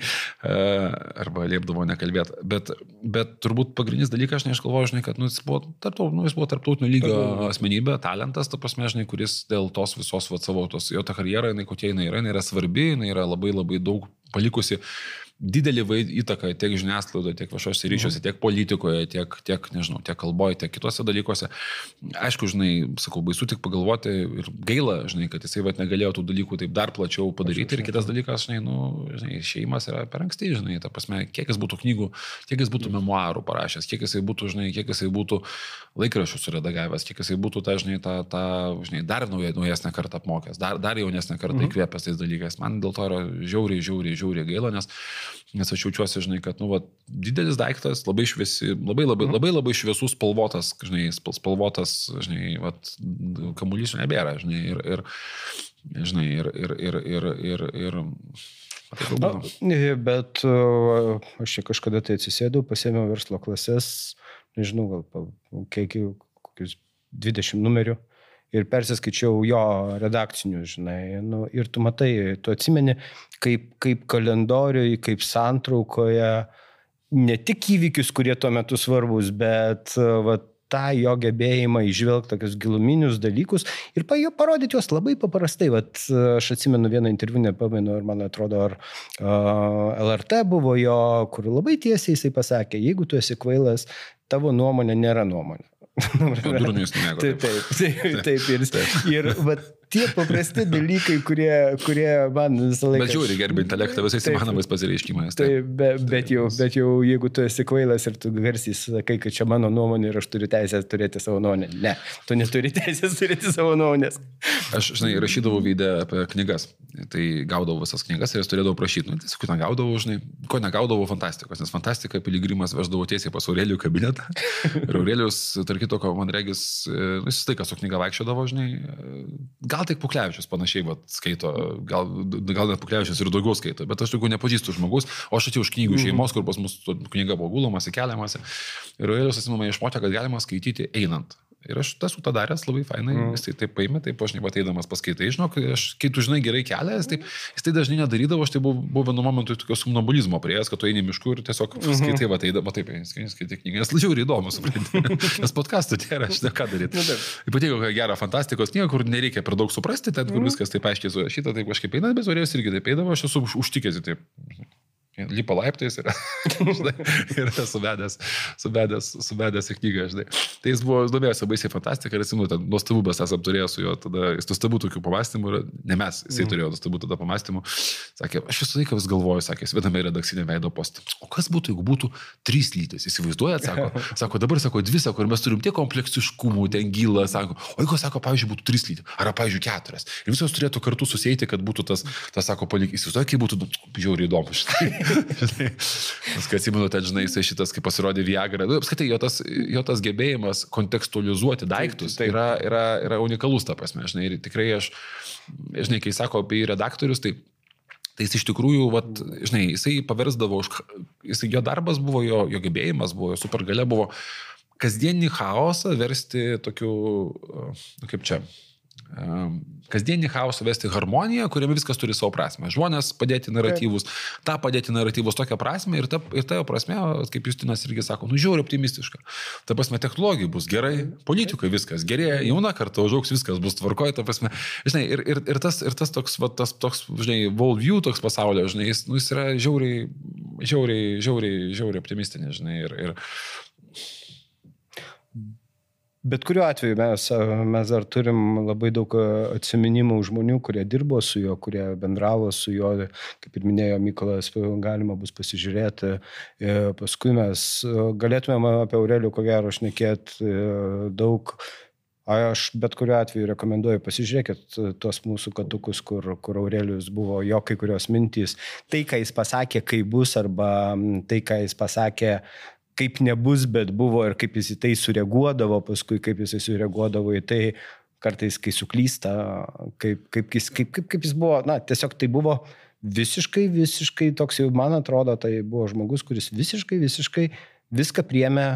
arba liepdavo nekalbėti, bet, bet turbūt pagrindinis dalykas, žinai, aš galvoju, žinai, kad nu, jis, buvo tarptau, nu, jis buvo tarptautinio lygio. asmenybė, talentas, ta prasme, žinai, kuris dėl tos visos vat, savo, tos, jo ta karjera, jinai kokia jinai yra, jinai yra svarbi, jinai yra labai labai daug palikusi didelį įtaką tiek žiniasklaidoje, tiek viešuose ryšiuose, tiek politikoje, tiek, tiek, nežinau, tiek kalboje, tiek kitose dalykuose. Aišku, žinai, sakau, baisu tik pagalvoti ir gaila, žinai, kad jisai vat, negalėjo tų dalykų taip dar plačiau padaryti. Ir kitas dalykas, žinai, nu, žinai, šeimas yra per anksti, žinai, ta prasme, kiek jis būtų knygų, kiek jis būtų memoarų parašęs, kiek jisai būtų, žinai, kiek jisai būtų laikraščių suredagavęs, kiek jisai būtų, ta, žinai, ta, ta, žinai, dar nauja, naujesnę kartą apmokęs, dar, dar jaunesnę kartą mhm. įkvėpęs tais dalykais. Man dėl to yra žiauriai, žiauriai, žiauriai gaila, nes Nes aš jaučiuosi, žinai, kad, nu, va, didelis daiktas, labai šviesi, labai labai, mhm. labai, labai šviesus, spalvotas, žinai, spalvotas, žinai, va, kamuolys nebėra, žinai, ir, ir, žinai, ir, ir, ir, ir, ir, ir Na, bet aš čia kažkada tai atsisėdau, pasėmiau verslo klases, nežinau, gal kiek, kokius 20 numerių ir persiskaičiau jo redakcinių, žinai. Nu, ir tu matai, tu atsimeni, kaip, kaip kalendoriui, kaip santraukoje, ne tik įvykius, kurie tuo metu svarbus, bet va, tą jo gebėjimą išvelgti tokius giluminius dalykus ir pa, parodyti juos labai paprastai. Vat, aš atsimenu vieną interviu, nepamenu, ar man atrodo, ar uh, LRT buvo jo, kur labai tiesiai jisai pasakė, jeigu tu esi kvailas, tavo nuomonė nėra nuomonė. Durnius nemėgo. Taip, taip, taip, taip. Ir, taip. ir vat, tie paprasti dalykai, kurie, kurie man visą laiką... Bet žiūri, gerbė intelektą visais įmanomais pasireiškimais. Tai, be, bet, jau, bet jau jeigu tu esi kvailas ir tu garsiai sakai, kad čia mano nuomonė ir aš turiu teisę turėti savo nuomonę. Ne, tu neturi teisės turėti savo nuomonės. Aš, žinai, rašydavau vydę apie knygas. Tai gaudavau visas knygas ir jas turėdavau prašyti. Nu, tiesiog negaudavau, žinai, ko negaudavau fantastikos, nes fantastika piligrimas veždavo tiesiai pas Aurelijų kabinetą. Ir Aurelijus, tarp kito, man regis, nu, jis tai, kas su knyga vaikščiodavo, žinai, gal tik Puklevičius panašiai vat, skaito, gal, gal net Puklevičius ir daugiau skaito, bet aš tokių nepažįstu žmogus, o aš atėjau iš knygų mhm. šeimos, kur pas mus knyga buvo gulomasi, keliamasi. Ir Aurelijus atsimama išmokė, kad galima skaityti einant. Ir aš esu tą daręs labai fainai, mm. jis tai taip paėmė, taip aš nepateidamas paskaitai, žinok, aš, kai tu žinai gerai kelią, jis, taip, jis tai dažnai nedarydavo, aš tai buvau, buvau vienu momentu tokio somnambulizmo prieėjęs, kad tu eini mišku ir tiesiog mm -hmm. skaitai, va, tai dabar taip, skaitai knygą, nes lažiau ir įdomu, supranti, nes podcastų nėra, aš ne ką daryti. Nu, Ypatingai kokia gera fantastikos knyga, kur nereikia per daug suprasti, ten, kur mm. viskas taip aiškiai surašyta, taip kažkaip eina, bet orės irgi taip eidavo, aš esu užtikęs, taip lipa laiptais ir, ir suvedęs, suvedęs, suvedęs į knygą, žinai. Tai jis buvo, domėjosi baisiai fantastika ir atsimenu, ten nuostabų mes esame turėję su juo, tada jis nuostabų tokių pamastymų, ne mes, jisai mm. turėjo nuostabų tada pamastymų. Sakė, aš visą laiką vis galvoju, sakė, jis viename redakcinė veido postą. O kas būtų, jeigu būtų trys lytis? Įsivaizduojat, sako, sako, dabar sako dvi, sako, ir mes turim tiek kompleksiškumų, ten gilą, sako, o jeigu, sako, pavyzdžiui, būtų trys lytis, ar, pavyzdžiui, keturias. Ir visos turėtų kartu susėti, kad būtų tas, tas sako, palik, įsivaizduoju, kaip būtų, nu, žiauriai įdomu. žinai. Nes kai atsimenu, ten, žinai, jisai šitas, kai pasirodė Viagra, nu, apskritai, jo tas, jo tas gebėjimas kontekstualizuoti daiktus tai, tai, yra, yra, yra unikalus, ta prasme, žinai, ir tikrai aš, žinai, kai sako apie redaktorius, tai Tai jis iš tikrųjų, vat, žinai, jisai paversdavo, jisai, jo darbas buvo, jo, jo gebėjimas buvo, jo supergalia buvo kasdienį chaosą versti tokiu, nu, kaip čia, kasdienį chaosą vesti harmoniją, kuriame viskas turi savo prasme. Žmonės padėti naratyvus, Taip. tą padėti naratyvus tokią prasme ir ta, ir ta prasme, kaip Justinas irgi sako, nu žiūri optimistiška. Ta prasme, technologijų bus gerai, politikai viskas gerėja, jauna karta užauks, viskas bus tvarkoje, ta prasme. Žinai, ir, ir, ir, tas, ir tas toks, va, tas toks, žinai, worldview toks pasaulio, žinai, jis, nu, jis yra žiauriai, žiauriai, žiauriai, žiauriai optimistinis, žinai. Ir, ir, Bet kuriuo atveju mes, mes dar turim labai daug atsiminimų žmonių, kurie dirbo su juo, kurie bendravo su juo, kaip ir minėjo Mykolas, galima bus pasižiūrėti. E, paskui mes galėtumėm apie Aurelių ko gero šnekėti e, daug. Aš bet kuriuo atveju rekomenduoju pasižiūrėkit tuos mūsų katukus, kur, kur Aurelius buvo, jo kai kurios mintys. Tai, ką jis pasakė, kai bus, arba tai, ką jis pasakė kaip nebus, bet buvo ir kaip jis į tai sureaguodavo, paskui kaip jis sureaguodavo į tai, kartais kai suklysta, kaip, kaip, jis, kaip, kaip, kaip jis buvo, na, tiesiog tai buvo visiškai, visiškai toks jau, man atrodo, tai buvo žmogus, kuris visiškai, visiškai viską priemė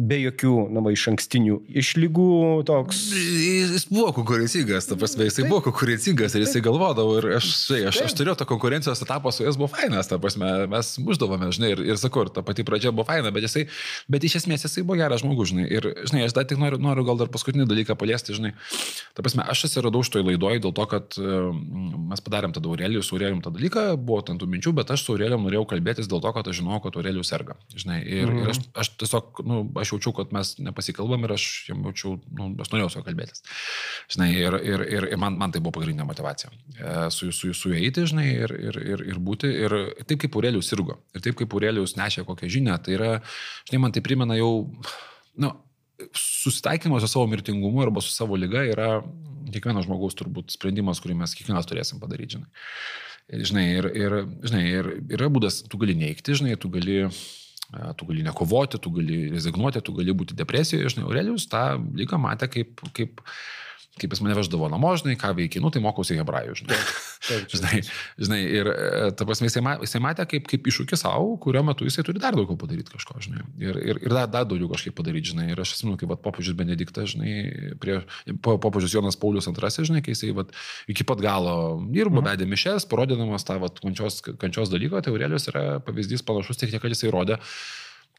be jokių, na, va, iš ankstinių išlygų toks. Jis buvo konkurencingas, ta prasme, jisai buvo konkurencingas ir jisai galvodavo ir aš, žinai, aš, aš turėjau tą konkurencijos etapą su jais buvo fainas, ta prasme, mes uždavome, žinai, ir, ir sakau, ir ta pati pradžia buvo faina, bet jisai, bet iš esmės jisai buvo geras žmogus, žinai, ir, žinai, aš dar tik noriu, noriu gal dar paskutinį dalyką paliesti, žinai, ta prasme, aš atsiradau šitoj laidoj dėl to, kad mes padarėm tada Aurelijų, su Aurelijum tą dalyką, buvo ten tų minčių, bet aš su Aurelijum norėjau kalbėtis dėl to, kad aš žinojau, kad Aurelijus serga, žinai, ir, mm. ir aš, aš tiesiog, nu, aš jaučiau, kad mes nepasikalbam ir aš jam jaučiau, nu, aš norėjau su juo kalbėtis. Žinai, ir, ir, ir, man, man tai buvo pagrindinė motivacija. E, su, juo eiti, žinai, ir, ir, ir, ir būti. Ir taip kaip Aurelijus sirgo. Ir taip kaip Aurelijus nešė kokią žinią, tai yra, žinai, man tai primena jau, nu, susitaikymas su savo mirtingumu arba su savo lyga yra kiekvieno žmogaus turbūt sprendimas, kurį mes kiekvienas turėsim padaryti, žinai. Žinai, ir, ir, žinai, ir yra būdas, tu gali neikti, žinai, tu gali tu gali nekovoti, tu gali rezignuoti, tu gali būti depresijoje. Žinai, Aurelijus tą lygą matė kaip, kaip, kaip jis mane veždavo namo, žinai, ką veikia, nu tai mokausi hebrajų, žinai. Taip, žinai, žinai, ir e, ta prasme, jisai, jisai matė kaip, kaip iššūkį savo, kurio metu jisai turi dar daugiau padaryti kažko, žinai. Ir, ir, ir dar, dar daugiau kažkaip padaryti, žinai. Ir aš atsimenu, kaip popiežius Benediktas, žinai, prie popiežius Jonas Paulius II, žinai, kai jisai vat, iki pat galo dirbo, mhm. vedė mišes, parodydamas tą vat, kančios, kančios dalyką, tai Aurelijos yra pavyzdys panašus, tik tiek, kad jisai rodė,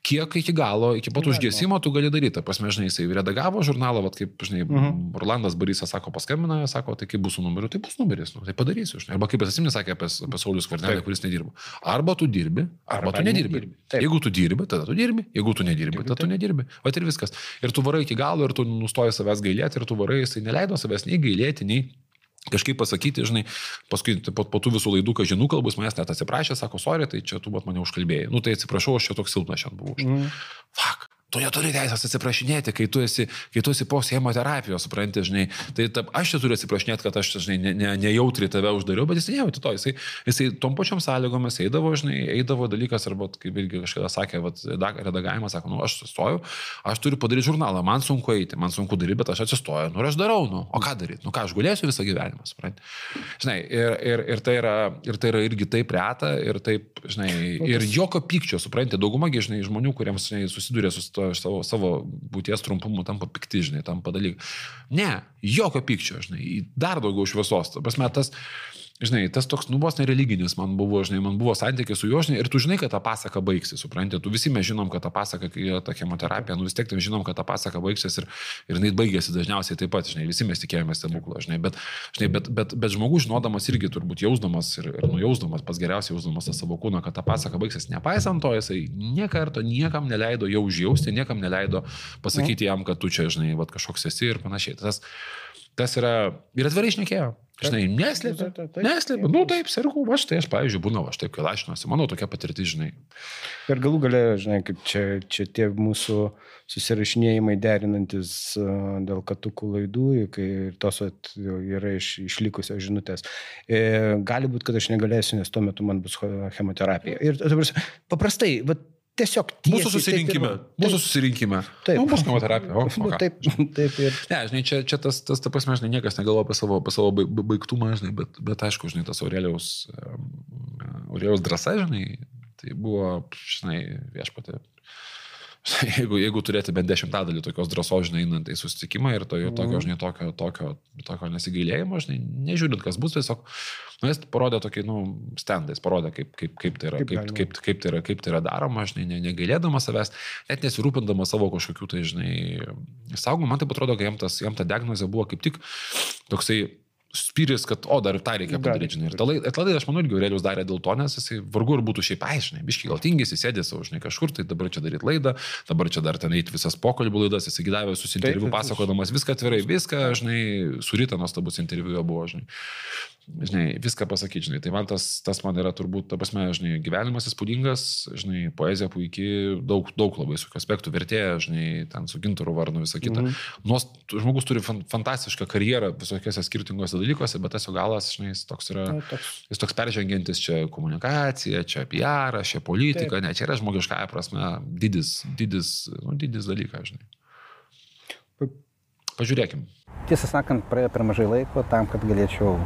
kiek iki galo, iki pat užgesimo tu gali daryti. Pasme, žinai, jisai redagavo žurnalą, vat, kaip, žinai, uh mhm. -huh. Orlandas Barysas sako, paskambina, sako, tai kaip bus su numeriu, tai bus numeris, nu, tai padarysiu. Žinai. Arba kaip atsimė, sakė apie, apie Saulius Kvarnelį, kuris nedirba. Arba tu dirbi, arba, arba tu nedirbi. nedirbi. Jeigu tu dirbi, tada tu dirbi, jeigu tu nedirbi, tada tu nedirbi. O ir viskas. Ir tu varai iki galo, ir tu nustoji savęs gailėti, ir tu varai, jisai neleido savęs nei gailėti, nei kažkaip pasakyti, žinai, paskui po, po tų visų laidų, ką žinau, kalbus manęs net atsiprašė, sako, sorry, tai čia tu mat mane užkalbėjai. Nu tai atsiprašau, aš čia toks silpnas šiandien buvau. Mm. Fak, tu neturi teisės atsiprašinėti, kai tu esi, kai tu esi po chemoterapijos, supranti, žinai. Tai ta, aš čia turiu atsiprašinėti, kad aš, žinai, ne, ne, nejautri tave uždariau, bet jis nejauti to, jisai, jisai tom pačiom sąlygomis eidavo, žinai, eidavo dalykas, arba kaip irgi kažkada sakė, vat, redagavimas, sako, nu aš sustoju, aš turiu padaryti žurnalą, man sunku eiti, man sunku daryti, bet aš atsistoju, nu aš darau, nu, o ką daryti, nu ką, aš gulėsiu visą gyvenimą, supranti. Žinai, ir, ir, ir, tai yra, ir tai yra irgi taip reta, ir taip, žinai, ir jokio pykčio, supranti, dauguma, žinai, žmonių, kuriems, žinai, susiduria su to to iš savo, savo būties trumpumu tampa pikti, žinai, tampa dalykai. Ne, jokio pykčio, žinai, dar daugiau šviesos. Tas metas, žinai, tas toks nubos nereliginis man buvo, žinai, man buvo santykis su juo, žinai, ir tu žinai, kad ta pasaka baigsis, supranti, tu visi mes žinom, kad ta pasaka, ta chemoterapija, nu vis tiek žinom, kad ta pasaka baigsis ir, ir jinai baigėsi dažniausiai taip pat, žinai, visi mes tikėjomės stebuklo, žinai, bet, žinai, bet, bet, bet žmogus žinodamas irgi turbūt jausdamas ir, ir nujausdamas, pas geriausiai jausdamas tą savo kūną, kad ta pasaka baigsis, nepaisant to, jisai niekarto niekam neleido jau užjausti, niekam neleido pasakyti jam, kad tu čia, žinai, va, kažkoks esi ir panašiai. Tas, tas yra ir atvirai išnekėjo. Žinai, neslėpė. Neslėpė. Nu taip, sergu, aš tai aš, pavyzdžiui, būna, aš taip kilašinuosi, mano tokia patirtis, žinai. Ir galų galę, žinai, kaip čia, čia tie mūsų susirašinėjimai derinantis dėl katukų laidų, kai tos at, yra iš, išlikusios žinutės. E, gali būti, kad aš negalėsiu, nes tuo metu man bus chemoterapija. Ir paprastai, vat, tiesiog tiesiai, mūsų susirinkime. Taip, mūsų susirinkime. Taip. Nu, bus chemoterapija. O, nu, taip, taip ir. Ne, žinai, čia, čia tas, tas, ta prasme, žinai, niekas negalvo apie savo, apie savo baigtumą, žinai, bet, bet aišku, žinai, tas Aurelijaus, Aurelijaus drąsa, žinai, tai buvo, žinai, viešpatė jeigu, jeigu turėti bent dešimtadalį tokios drąsos, žinai, einant į susitikimą ir to, tokio, žinai, tokio, tokio, tokio nesigailėjimo, žinai, nežiūrint, kas bus, tiesiog, nu, jis parodė tokį, nu, stendais, parodė, kaip, kaip, kaip, tai yra, kaip, kaip, kaip, kaip, tai yra, kaip tai yra daroma, žinai, ne, negailėdamas savęs, net nesirūpindamas savo kažkokių, tai, žinai, saugomų, man tai atrodo, kad jam, tas, jam ta diagnozė buvo kaip tik toksai spyris, kad, o, dar tą reikia padaryti, žinai. Ir tada, aš manau, irgi Aurelijus darė dėl to, nes jisai vargu ir būtų šiaip aiškiai, biški gal tingis, jis sėdė savo, žinai, kažkur, tai dabar čia daryti laidą, dabar čia dar ten eiti visas pokalbių laidas, jisai gydavė visus interviu, pasakodamas viską atvirai, viską, žinai, surita nuostabus interviu buvo, žinai žinai, viską pasakyti, žinai. Tai man tas, tas man yra turbūt, ta prasme, žinai, gyvenimas įspūdingas, žinai, poezija puikiai, daug, daug labai su aspektų vertėja, žinai, ten su gintaru varnu visą kitą. Mm -hmm. Nuos, žmogus turi fan, fantastišką karjerą visokiose skirtingose dalykuose, bet tas jo galas, žinai, jis toks yra, Na, toks. jis toks peržengiantis čia komunikacija, čia PR, čia politika, Taip. ne, čia yra žmogiškąją prasme didis, didis, nu, didis dalykas, žinai. Pažiūrėkim. Tiesą sakant, praėjo per mažai laiko tam, kad galėčiau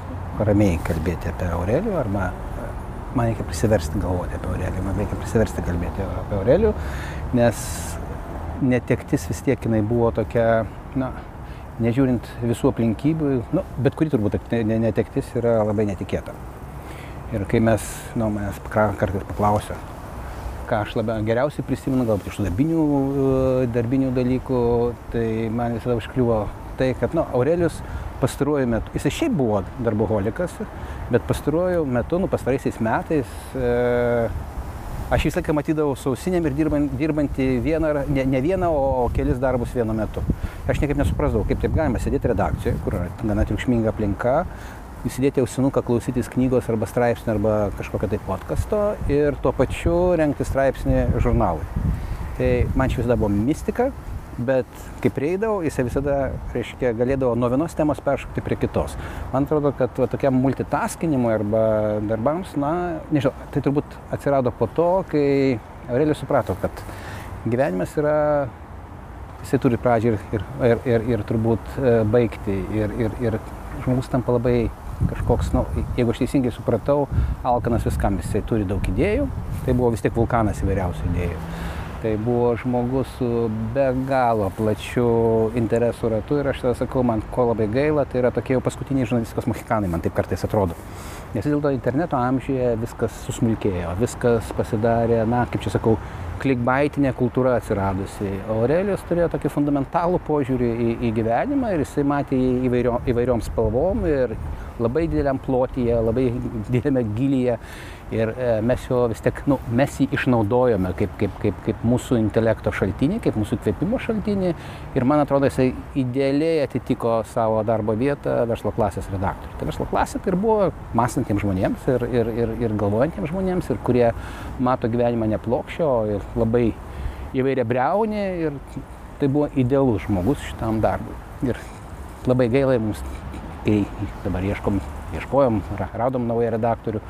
ramiai kalbėti apie Aurelių, arba man reikia prisiversti galvoti apie Aurelių, man reikia prisiversti kalbėti apie Aurelių, nes netektis vis tiek jinai buvo tokia, na, nežiūrint visų aplinkybių, nu, bet kuri turbūt netektis yra labai netikėta. Ir kai mes, nu, manęs kartais paklausia, ką aš labiau geriausiai prisimenu, galbūt iš darbinių, darbinių dalykų, tai man visada užkliuvo tai, kad nu, Aurelius pastaruoju metu, jisai šiaip buvo darboholikas, bet pastaruoju metu, nu pastaraisiais metais, e, aš visą laiką matydavau sausinėm ir dirbant, dirbantį vieną, ne, ne vieną, o kelis darbus vienu metu. Aš niekaip nesuprasdavau, kaip taip galima sėdėti redakcijoje, kur yra gana triukšminga aplinka, įsidėti ausinuką, klausytis knygos arba straipsnio arba kažkokio tai podkasto ir tuo pačiu renkti straipsnį žurnalui. Tai man šis visada buvo mistika, bet kai prieidavau, jisai visada, reiškia, galėdavo nuo vienos temos peršokti prie kitos. Man atrodo, kad va, tokiam multitaskinimui arba darbams, na, nežinau, tai turbūt atsirado po to, kai Aurelijus suprato, kad gyvenimas yra, jisai turi pradžią ir, ir, ir, ir, ir turbūt e, baigti. Ir, ir, ir žmogus tampa labai kažkoks, nu, jeigu aš teisingai supratau, alkanas viskam, jisai turi daug idėjų, tai buvo vis tiek vulkanas įvairiausių idėjų. Tai buvo žmogus su be galo plačiu interesų ratu ir aš tada sakau, man ko labai gaila, tai yra tokie jau paskutiniai žurnalistikos mohikanai, man taip kartais atrodo. Nes vis dėlto interneto amžiuje viskas susmulkėjo, viskas pasidarė, na, kaip čia sakau, klikbaitinė kultūra atsiradusi. Aurelijus turėjo tokį fundamentalų požiūrį į, į gyvenimą ir jisai matė įvairio, įvairiom spalvom ir labai dideliam plotyje, labai dideliame gilyje ir e, mes jo vis tiek, nu, mes jį išnaudojome kaip, kaip, kaip, kaip mūsų intelekto šaltinį, kaip mūsų kvėpimo šaltinį ir man atrodo, jisai idealiai atitiko savo darbo vietą verslo klasės redaktoriui. Tai verslo klasė tai ir buvo mąstantiems žmonėms ir, ir, ir, ir galvojantiems žmonėms ir kurie mato gyvenimą neplokščio ir labai įvairia breunė ir tai buvo idealus žmogus šitam darbui. Ir labai gaila mums, kai dabar ieškom, ieškojom, radom naują redaktorių,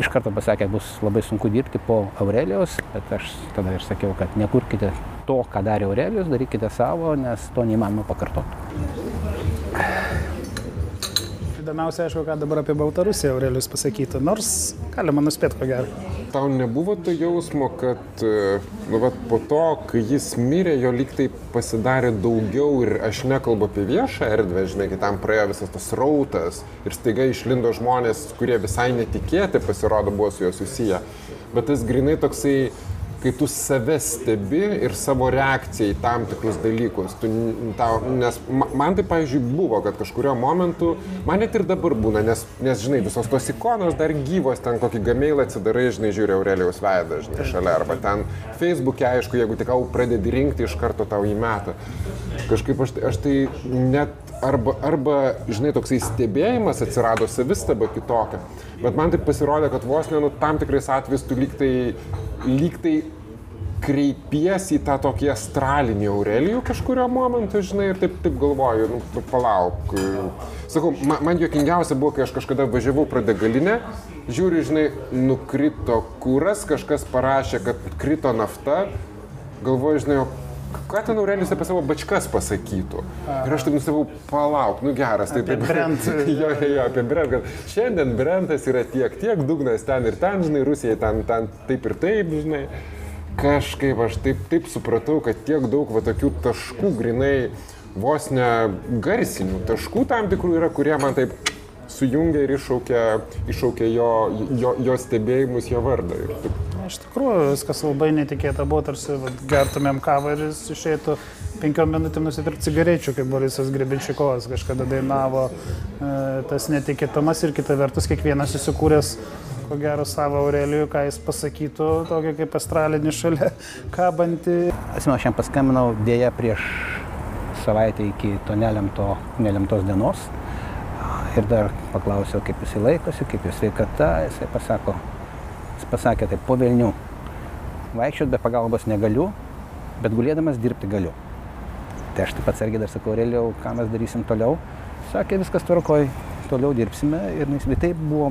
iš karto pasakė, bus labai sunku dirbti po Aurelijos, bet aš tada ir sakiau, kad nekurkite to, ką darė Aurelijos, darykite savo, nes to neįmanoma pakartoti. Įdomiausia, aišku, ką dabar apie Baltarusiją Aurelijus pasakytų, nors galima nuspėti, ko gero tau nebuvo to jausmo, kad e, nu, vat, po to, kai jis mirė, jo lyg tai pasidarė daugiau ir aš nekalbu apie viešą erdvę, žinai, kai tam praėjo visas tas rautas ir staiga išlindo žmonės, kurie visai netikėti pasirodo buvo su juo susiję. Bet tas grinai toksai kai tu save stebi ir savo reakciją į tam tikrus dalykus. Tu, tau, nes man tai, pavyzdžiui, buvo, kad kažkurio momentu, man net ir dabar būna, nes, nes žinai, visos tos ikonos dar gyvos, ten kokį gamailą atsidarai, žinai, žiūri Aurelijaus veidą, žinai, šalia, arba ten Facebook'e, aišku, jeigu tik pradedi rinkti, iš karto tau įmeta. Kažkaip aš, aš tai net arba, arba, žinai, toksai stebėjimas atsirado savistaba kitokia. Bet man tai pasirodė, kad vos ne, nu, tam tikrais atvejais tu lyg tai, lyg tai kreipiesi į tą tokį astralinį Aurelijų kažkurio momentu, žinai, ir taip, taip galvoju, nu, nu palauk. Sakau, man, man juokingiausia buvo, kai aš kažkada važiavau pro degalinę, žiūriu, žinai, nukrito kūras, kažkas parašė, kad krito nafta, galvoju, žinai, ką ten Aurelijus apie savo bačkas pasakytų. Ir aš taip nusavau, palauk, nu geras, tai taip. Brent. jo, jo, jo, apie Brent, kad šiandien Brentas yra tiek, tiek, dugnas ten ir ten, žinai, Rusijai ten, ten taip ir taip, žinai kažkaip aš taip, taip supratau, kad tiek daug va tokių taškų, grinai vos ne garsinių taškų tam tikrų yra, kurie man taip sujungia ir iššaukia, iššaukia jo, jo, jo stebėjimus, jo vardą. Iš tikrųjų, viskas labai netikėta buvo, tarsi vat, gertumėm kavą ir jis išeitų penkiom minutėm nusipirkti cigarečių, kaip Borisas Grebenčikovas kažkada dainavo. E, tas netikėtumas ir kita vertus kiekvienas įsikūręs ko gero savo Aurelijų, ką jis pasakytų, tokį kaip astralinį šalia kabantį. Atsimenu, aš jam paskambinau dėja prieš savaitę iki to nelemto, nelemtos dienos ir dar paklausiau, kaip jisai laikosi, kaip jis sveikata, jisai pasako, jis pasakė taip, po Vilnių, vaikščiot be pagalbos negaliu, bet gulėdamas dirbti galiu. Tai aš taip atsargiai dar sakau, Aurelijau, ką mes darysim toliau. Sakė, viskas tvarkoj, toliau dirbsime ir tai buvo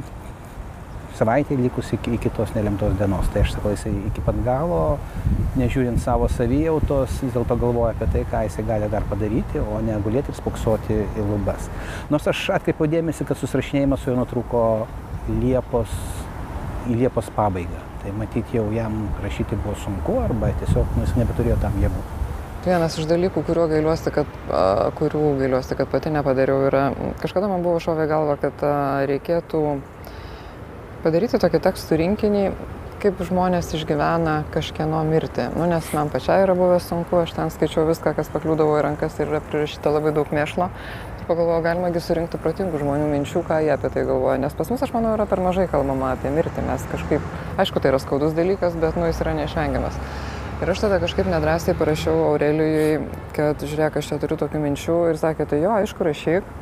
savaitė likus iki, iki tos nelemtos dienos. Tai aš sakau, jisai iki pat galo, nežiūrint savo savijautos, vis dėlto galvoja apie tai, ką jisai gali dar padaryti, o ne gulėti ir spoksoti į lubas. Nors aš atkreipiau dėmesį, kad susirašinėjimas su juo nutruko Liepos, į Liepos pabaigą. Tai matyti jau jam rašyti buvo sunku arba tiesiog nu, jis nebeturėjo tam jėgų. Vienas iš dalykų, gailiuosi, kad, kurių gailiuosi, kad pati nepadariau, yra, kažkada man buvo šovė galva, kad reikėtų padaryti tokį tekstų rinkinį, kaip žmonės išgyvena kažkieno mirtį. Nu, nes man pačiai yra buvę sunku, aš ten skaičiau viską, kas pakliūdavo į rankas ir yra prirašyta labai daug mėšlo. Ir pagalvojau, galimagi surinkti protingų žmonių minčių, ką jie apie tai galvoja. Nes pas mus, aš manau, yra per mažai kalbama apie mirtį. Mes kažkaip, aišku, tai yra skaudus dalykas, bet nu, jis yra neišvengiamas. Ir aš tada kažkaip nedrasiai parašiau Aurelijui, kad žiūrėk, aš čia turiu tokių minčių ir sakė, tai jo, aišku, rašyk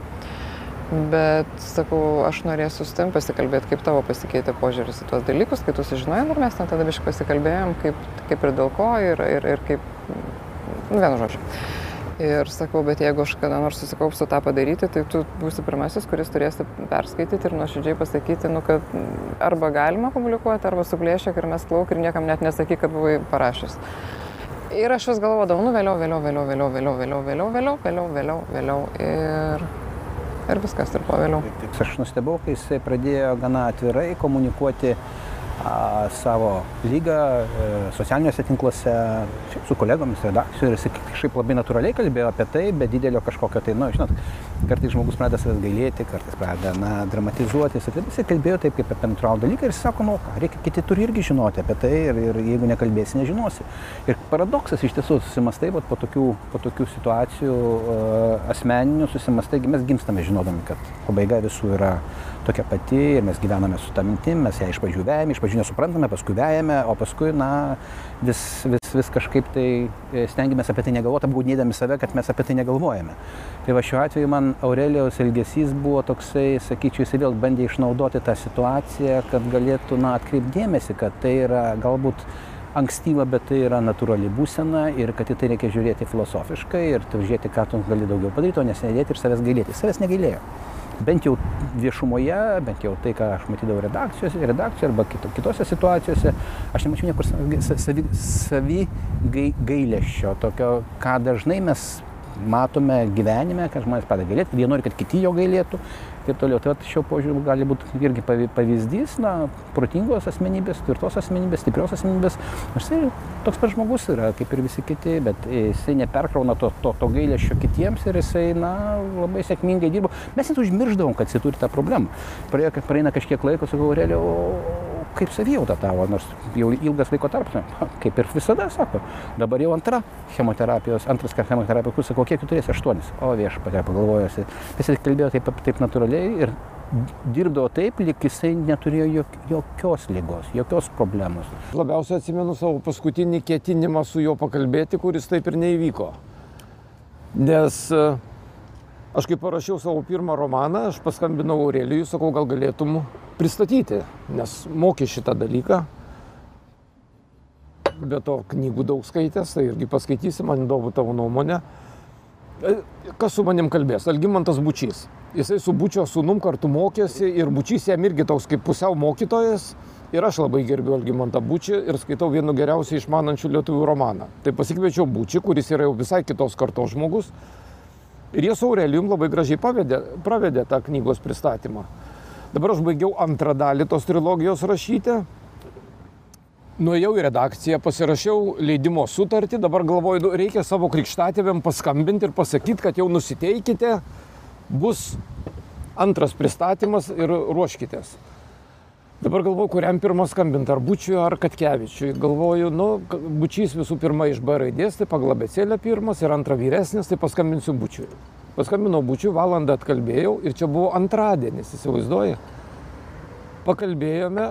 bet sakau aš norėsiu su tavim pasikalbėt kaip tavo pasikeitė požiūris į tuos dalykus kai tu sužinojai nu ir mes ten tada biškį pasikalbėjom kaip kaip ir dėl ko ir ir ir kaip nu vienu žodžiu ir sakau bet jeigu aš kada nors susikaupsiu tą padaryti tai tu būsi pirmasis kuris turėsi perskaityti ir nuoširdžiai pasakyti nu kad arba galima publikuoti arba suplėšyk ir mesk lauk ir niekam net nesakyk kad buvai parašęs ir aš vis galvodavau nu vėliau vėliau vėliau vėliau vėliau vėliau vėliau vėliau vėliau vėliau vėliau ir ir viskas ir po vėliau. Aš nustebau, kai jisai pradėjo gana atvirai komunikuoti savo lygą e, socialiniuose tinkluose, su kolegomis redakcijoje ir jis kažkaip labai natūraliai kalbėjo apie tai, be didelio kažkokio tai, na, nu, žinot, kartais žmogus pradeda savęs gailėti, kartais pradeda, na, dramatizuoti, jis, kalbėjo taip kaip apie natūralų dalyką ir jis sako, nu, ką, reikia, kiti turi irgi žinoti apie tai ir, ir jeigu nekalbėsi, nežinosi. Ir paradoksas iš tiesų susimastai, vat, po, tokių, po tokių situacijų uh, asmeninių susimastai, mes gimstame žinodami, kad pabaiga visų yra tokia pati ir mes gyvename su tą mintim, mes ją iš pradžių vejame, iš pradžių nesuprantame, paskui vejame, o paskui, na, vis, vis, vis kažkaip tai e, stengiamės apie tai negalvoti, apgaudinėdami save, kad mes apie tai negalvojame. Tai va šiuo atveju man Aurelijos elgesys buvo toksai, sakyčiau, jis vėl bandė išnaudoti tą situaciją, kad galėtų, na, atkreipdėmėsi, kad tai yra galbūt ankstyva, bet tai yra natūrali būsena ir kad į tai reikia žiūrėti filosofiškai ir žiūrėti, ką tu gali daugiau padaryti, o nesėdėti ir savęs gailėti. Savęs negailėjo bent jau viešumoje, bent jau tai, ką aš matydavau redakcijose, redakcijoje arba kito, kitose situacijose, aš nemačiau niekur savi, savi gailėšio, tokio, ką dažnai mes matome gyvenime, kad žmonės pradeda gailėti, vieni nori, kad kiti jo gailėtų ir toliau. Tai šio požiūriu gali būti irgi pavyzdys, na, protingos asmenybės, tvirtos asmenybės, stiprios asmenybės. Aš tai toks pat žmogus yra, kaip ir visi kiti, bet jisai neperkrauna to, to, to gailėšio kitiems ir jisai, na, labai sėkmingai dirbo. Mes net užmirždavom, kad jisai turi tą problemą. Praėjo, praeina kažkiek laiko, sakau, realiai, kaip savijauta tavo, nors jau ilgas laiko tarpas, kaip ir visada sako, dabar jau antra chemoterapijos, antras chemoterapijos kursas, kokie tu turėsi, aštuonis, o viešpatė pagalvojusi. Jis kalbėjo taip, taip natūraliai ir dirbdavo taip, lyg jisai neturėjo jok, jokios lygos, jokios problemos. Labiausiai atsimenu savo paskutinį ketinimą su juo pakalbėti, kuris taip ir neįvyko. Nes uh, Aš kai parašiau savo pirmą romaną, aš paskambinau Aurelijui, sakau, gal galėtum pristatyti, nes mokė šitą dalyką. Be to knygų daug skaitęs, tai irgi paskaitysi, man įdomu tavo nuomonę. E, kas su manim kalbės? Algymantas Bučys. Jisai su Bučio sunum kartu mokėsi ir Bučys jam irgi toks kaip pusiau mokytojas. Ir aš labai gerbiu Algimantą Bučį ir skaitau vienu geriausiai išmanančių lietuvių romaną. Tai pasikviečiau Bučį, kuris yra jau visai kitos kartos žmogus Ir jie su Aurelijum labai gražiai pavedė, pravedė tą knygos pristatymą. Dabar aš baigiau antrą dalį tos trilogijos rašyti. Nuėjau į redakciją, pasirašiau leidimo sutartį, dabar galvoju, nu, reikia savo krikštatėviam paskambinti ir pasakyti, kad jau nusiteikite, bus antras pristatymas ir ruoškitės. Dabar galvoju, kuriam pirmą skambinti, ar Bučiui, ar Katkevičiui. Galvoju, nu, Bučys visų pirma iš B raidės, tai pagal abecėlę pirmas ir antra vyresnis, tai paskambinsiu Bučiui. Paskambinau Bučiui, valandą atkalbėjau ir čia buvo antradienis, įsivaizduoji. Pakalbėjome,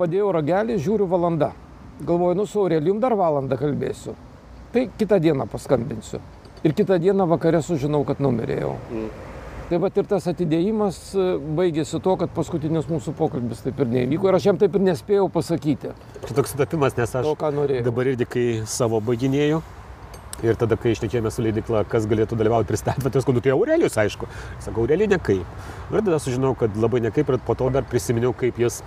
padėjau ragelį, žiūriu valanda. Galvoju, nu su Aurelijum dar valandą kalbėsiu. Tai kitą dieną paskambinsiu. Ir kitą dieną vakare sužinau, kad numirėjau. Mm. Tai va ir tas atidėjimas e, baigėsi tuo, kad paskutinis mūsų pokalbis taip ir neįvyko ir aš jam taip ir nespėjau pasakyti. Tai toks sutapimas, nes aš to, dabar irgi, kai savo baiginėjau, Ir tada, kai išnekėjome su leidikla, kas galėtų dalyvauti pristatymą, tai skundų, tai Aurelijus, aišku. Sakau, Aurelijus nekaip. Ir tada sužinau, kad labai nekaip ir po to dar prisiminiau, kaip jis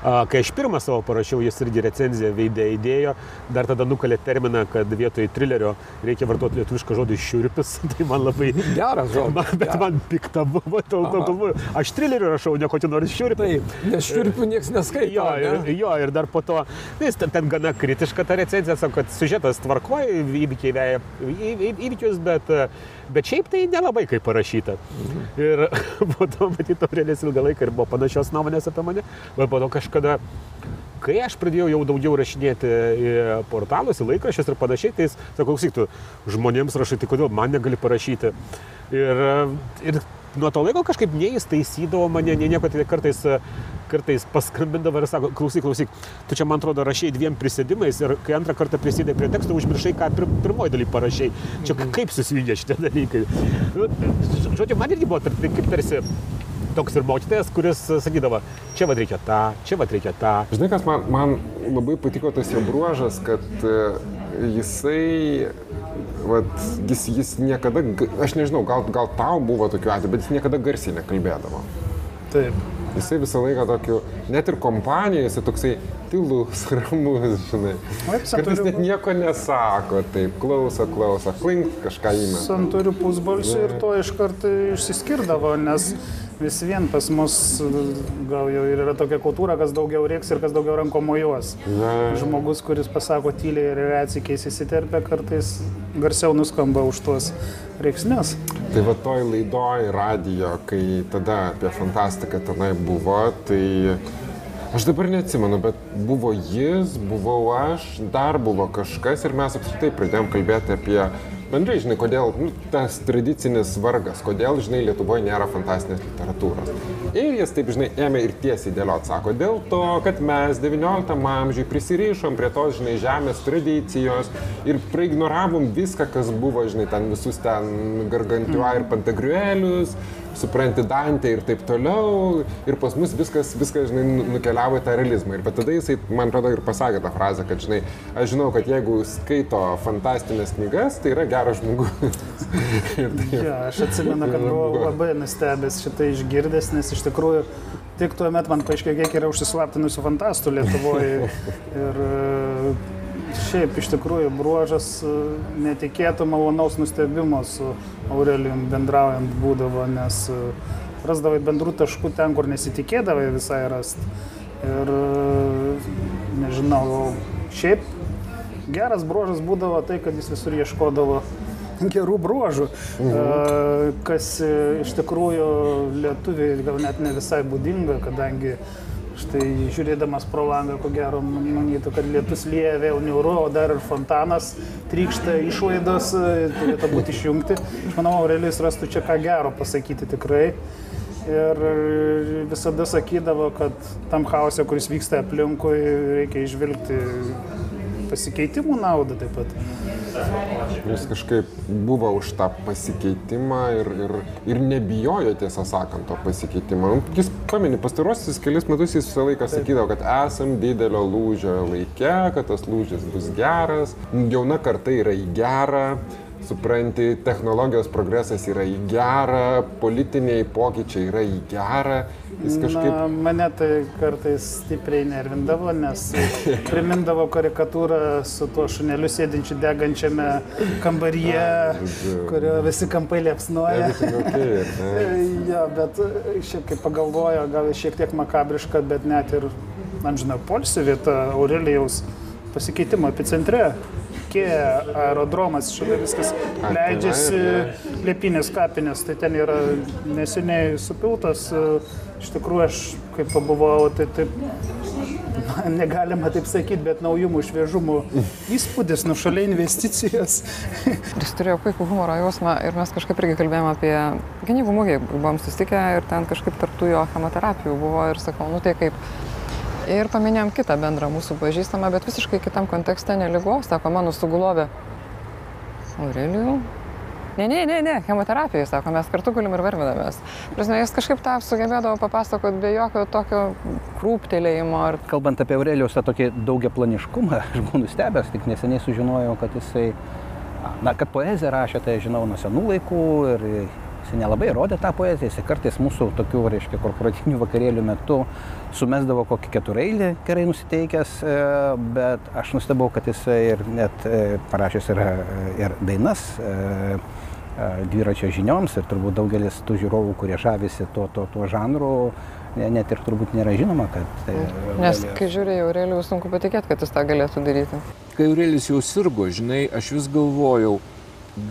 Kai aš pirmą savo parašiau, jis irgi recenziją veidė įdėjo, dar tada nukalė terminą, kad vietoj trilerio reikia vartoti lietuvišką žodį šiurpis. Tai man labai... Geras žodis. Man, bet geras. man pikta buvo, tol to galvoju. Aš trilerių rašau, ne kokį nors šiurpį. Taip, nes šiurpių niekas neskaito. Jo, ne? ir, jo, ir dar po to, jis ten, ten gana kritiška ta recenzija, sako, kad sužetas tvarkoja, įvykiai veja įvykius, bet Bet šiaip tai nelabai kaip parašyta. Mhm. Ir po to, matyt, Aurelės ilgą laiką ir buvo panašios nuomonės apie mane, bet po to kažkada kai aš pradėjau jau daugiau rašinėti į portalus, į laikraščius ir panašiai, tai jis sako, klausyk, tu žmonėms rašai, tai kodėl man negali parašyti. Ir, ir nuo to laiko kažkaip nei jis taisydavo mane, nei nieko, tai kartais, kartais paskambindavo ir sako, klausyk, klausyk, tu čia man atrodo rašiai dviem prisėdimais ir kai antrą kartą prisėdai prie teksto, užmiršai, ką pir, pirmoji daly parašiai. Čia mhm. kaip susijungia šitie dalykai. Nu, žodžiu, man irgi buvo taip, kaip tarsi toks ir mokytojas, kuris sakydavo, čia vad reikia tą, čia vad reikia tą. Žinai, kas man, man labai patiko tas jo bruožas, kad jisai vat, jis, jis niekada, aš nežinau, gal, gal tau buvo tokiu atveju, bet jis niekada garsiai nekalbėdavo. Taip. Jisai visą laiką tokiu, net ir kompanijoje, jisai toksai tylus, ramus, žinai. Kartais net nieko nesako, taip, klauso, klauso, klink kažką įmeta. Santurių pusbalsių ir to iš karto išsiskirdavo, nes vis vien pas mus gal jau ir yra tokia kultūra, kas daugiau reiks ir kas daugiau ranko mojuos. Žmogus, kuris pasako tyliai ir reacikiais įsiterpia, kartais garsiau nuskamba už tuos reiksmės. Tai va toj laidoj radijo, kai tada apie fantastiką tenai buvo, tai aš dabar neatsimenu, bet buvo jis, buvau aš, dar buvo kažkas ir mes apskritai pradėjom kalbėti apie bendrai, žinai, kodėl nu, tas tradicinis vargas, kodėl, žinai, Lietuvoje nėra fantastinės literatūros. Ir jis taip, žinai, ėmė ir tiesiai dėliot, sako, dėl to, kad mes XIX amžiui prisirišom prie tos, žinai, žemės tradicijos ir praignoravom viską, kas buvo, žinai, ten visus ten gargantiua ir pantagriuelius, supranti Dantę ir taip toliau. Ir pas mus viskas, viskas žinai, nu- nukeliavo į tą realizmą. Ir bet tada jisai, man atrodo, ir pasakė tą frazę, kad, žinai, aš žinau, kad jeigu skaito fantastinės knygas, tai yra geras žmogus. tai, Ja, aš atsimenu, kad buvau labai nustebęs šitą išgirdęs, nes iš tikrųjų tik tuo metu man paaiškėjo, kiek yra užsislaptinusių fantastų Lietuvoje. Ir šiaip iš tikrųjų bruožas e, netikėto malonaus nustebimo su Aurelijum bendraujant būdavo, nes e, rasdavai bendrų taškų ten, kur nesitikėdavai visai rasti. Ir e, nežinau, šiaip geras bruožas būdavo tai, kad jis visur ieškodavo gerų bruožų, mhm. kas iš tikrųjų lietuviai gal net ne visai būdinga, kadangi štai žiūrėdamas pro langą, ko gero manytų, kad lietus lieja vėl niūru, o dar ir fontanas trykšta išlaidos, e, turėtų būti išjungti. Aš manau, Aurelijus rastų čia ką gero pasakyti tikrai. Ir visada sakydavo, kad tam chaose, kuris vyksta aplinkui, reikia išvilgti pasikeitimų naudą taip pat. Jis kažkaip buvo už tą pasikeitimą ir, ir, ir nebijojo, tiesą sakant, to pasikeitimo. Jis pamini, pastarosius kelius metus jis visą laiką sakydavo, kad esam didelio lūžio laike, kad tas lūžis bus geras, jauna karta yra į gerą. Supranti, technologijos progresas yra į gerą, politiniai pokyčiai yra į gerą. Jis kažkaip... Na, mane tai kartais stipriai nervindavo, nes primindavo karikatūrą su tuo šuneliu sėdinčiu degančiame kambaryje, kurio visi kampai liepsnoja. Okay, ja, bet šiaip kaip pagalvojo, gal šiek tiek makabriška, bet net ir, man žinau, polsio vieta Aurelijaus pasikeitimo epicentre. Kėja aerodromas, šalia viskas leidžiasi, liepinės kapinės, tai ten yra neseniai supiltas. Iš tikrųjų, aš kaip pabuvau, tai taip, negalima taip sakyti, bet naujumų, šviežumų įspūdis, nu šalia investicijos. Jis turėjo puikų humoro jausmą ir mes kažkaip irgi kalbėjome apie gynybų mūgį, buvom susitikę ir ten kažkaip tarptų jo chemoterapijų buvo ir sakau, nu tai kaip. Ir paminėjom kitą bendrą mūsų pažįstamą, bet visiškai kitam kontekste neligos, sako, mano sugulovė. Aurelijų? Ne, ne, ne, ne, chemoterapijai, sako, mes kartu gulim ir varvinamės. Prasme, jis kažkaip tą sugebėdavo papasakoti be jokio tokio krūptelėjimo. Ir... Kalbant apie Aurelijos tą tokį daugiaplaniškumą, aš buvau nustebęs, tik neseniai sužinojau, kad jisai, na, kad poeziją rašė, tai žinau nuo senų laikų ir jis nelabai rodė tą poeziją, jis kartais mūsų tokių, reiškia, korporatinių vakarėlių metu sumesdavo kokį keturailį gerai nusiteikęs, e, bet aš nustebau, kad jisai ir net e, parašęs yra e, ir dainas dviračio žinioms ir turbūt daugelis tų žiūrovų, kurie žavisi tuo, tuo, tuo žanru, net ir turbūt nėra žinoma, kad tai... Nes kai žiūri į Aurelijų, sunku patikėti, kad jis tą galėtų daryti. Kai Aurelijus jau sirgo, žinai, aš vis galvojau,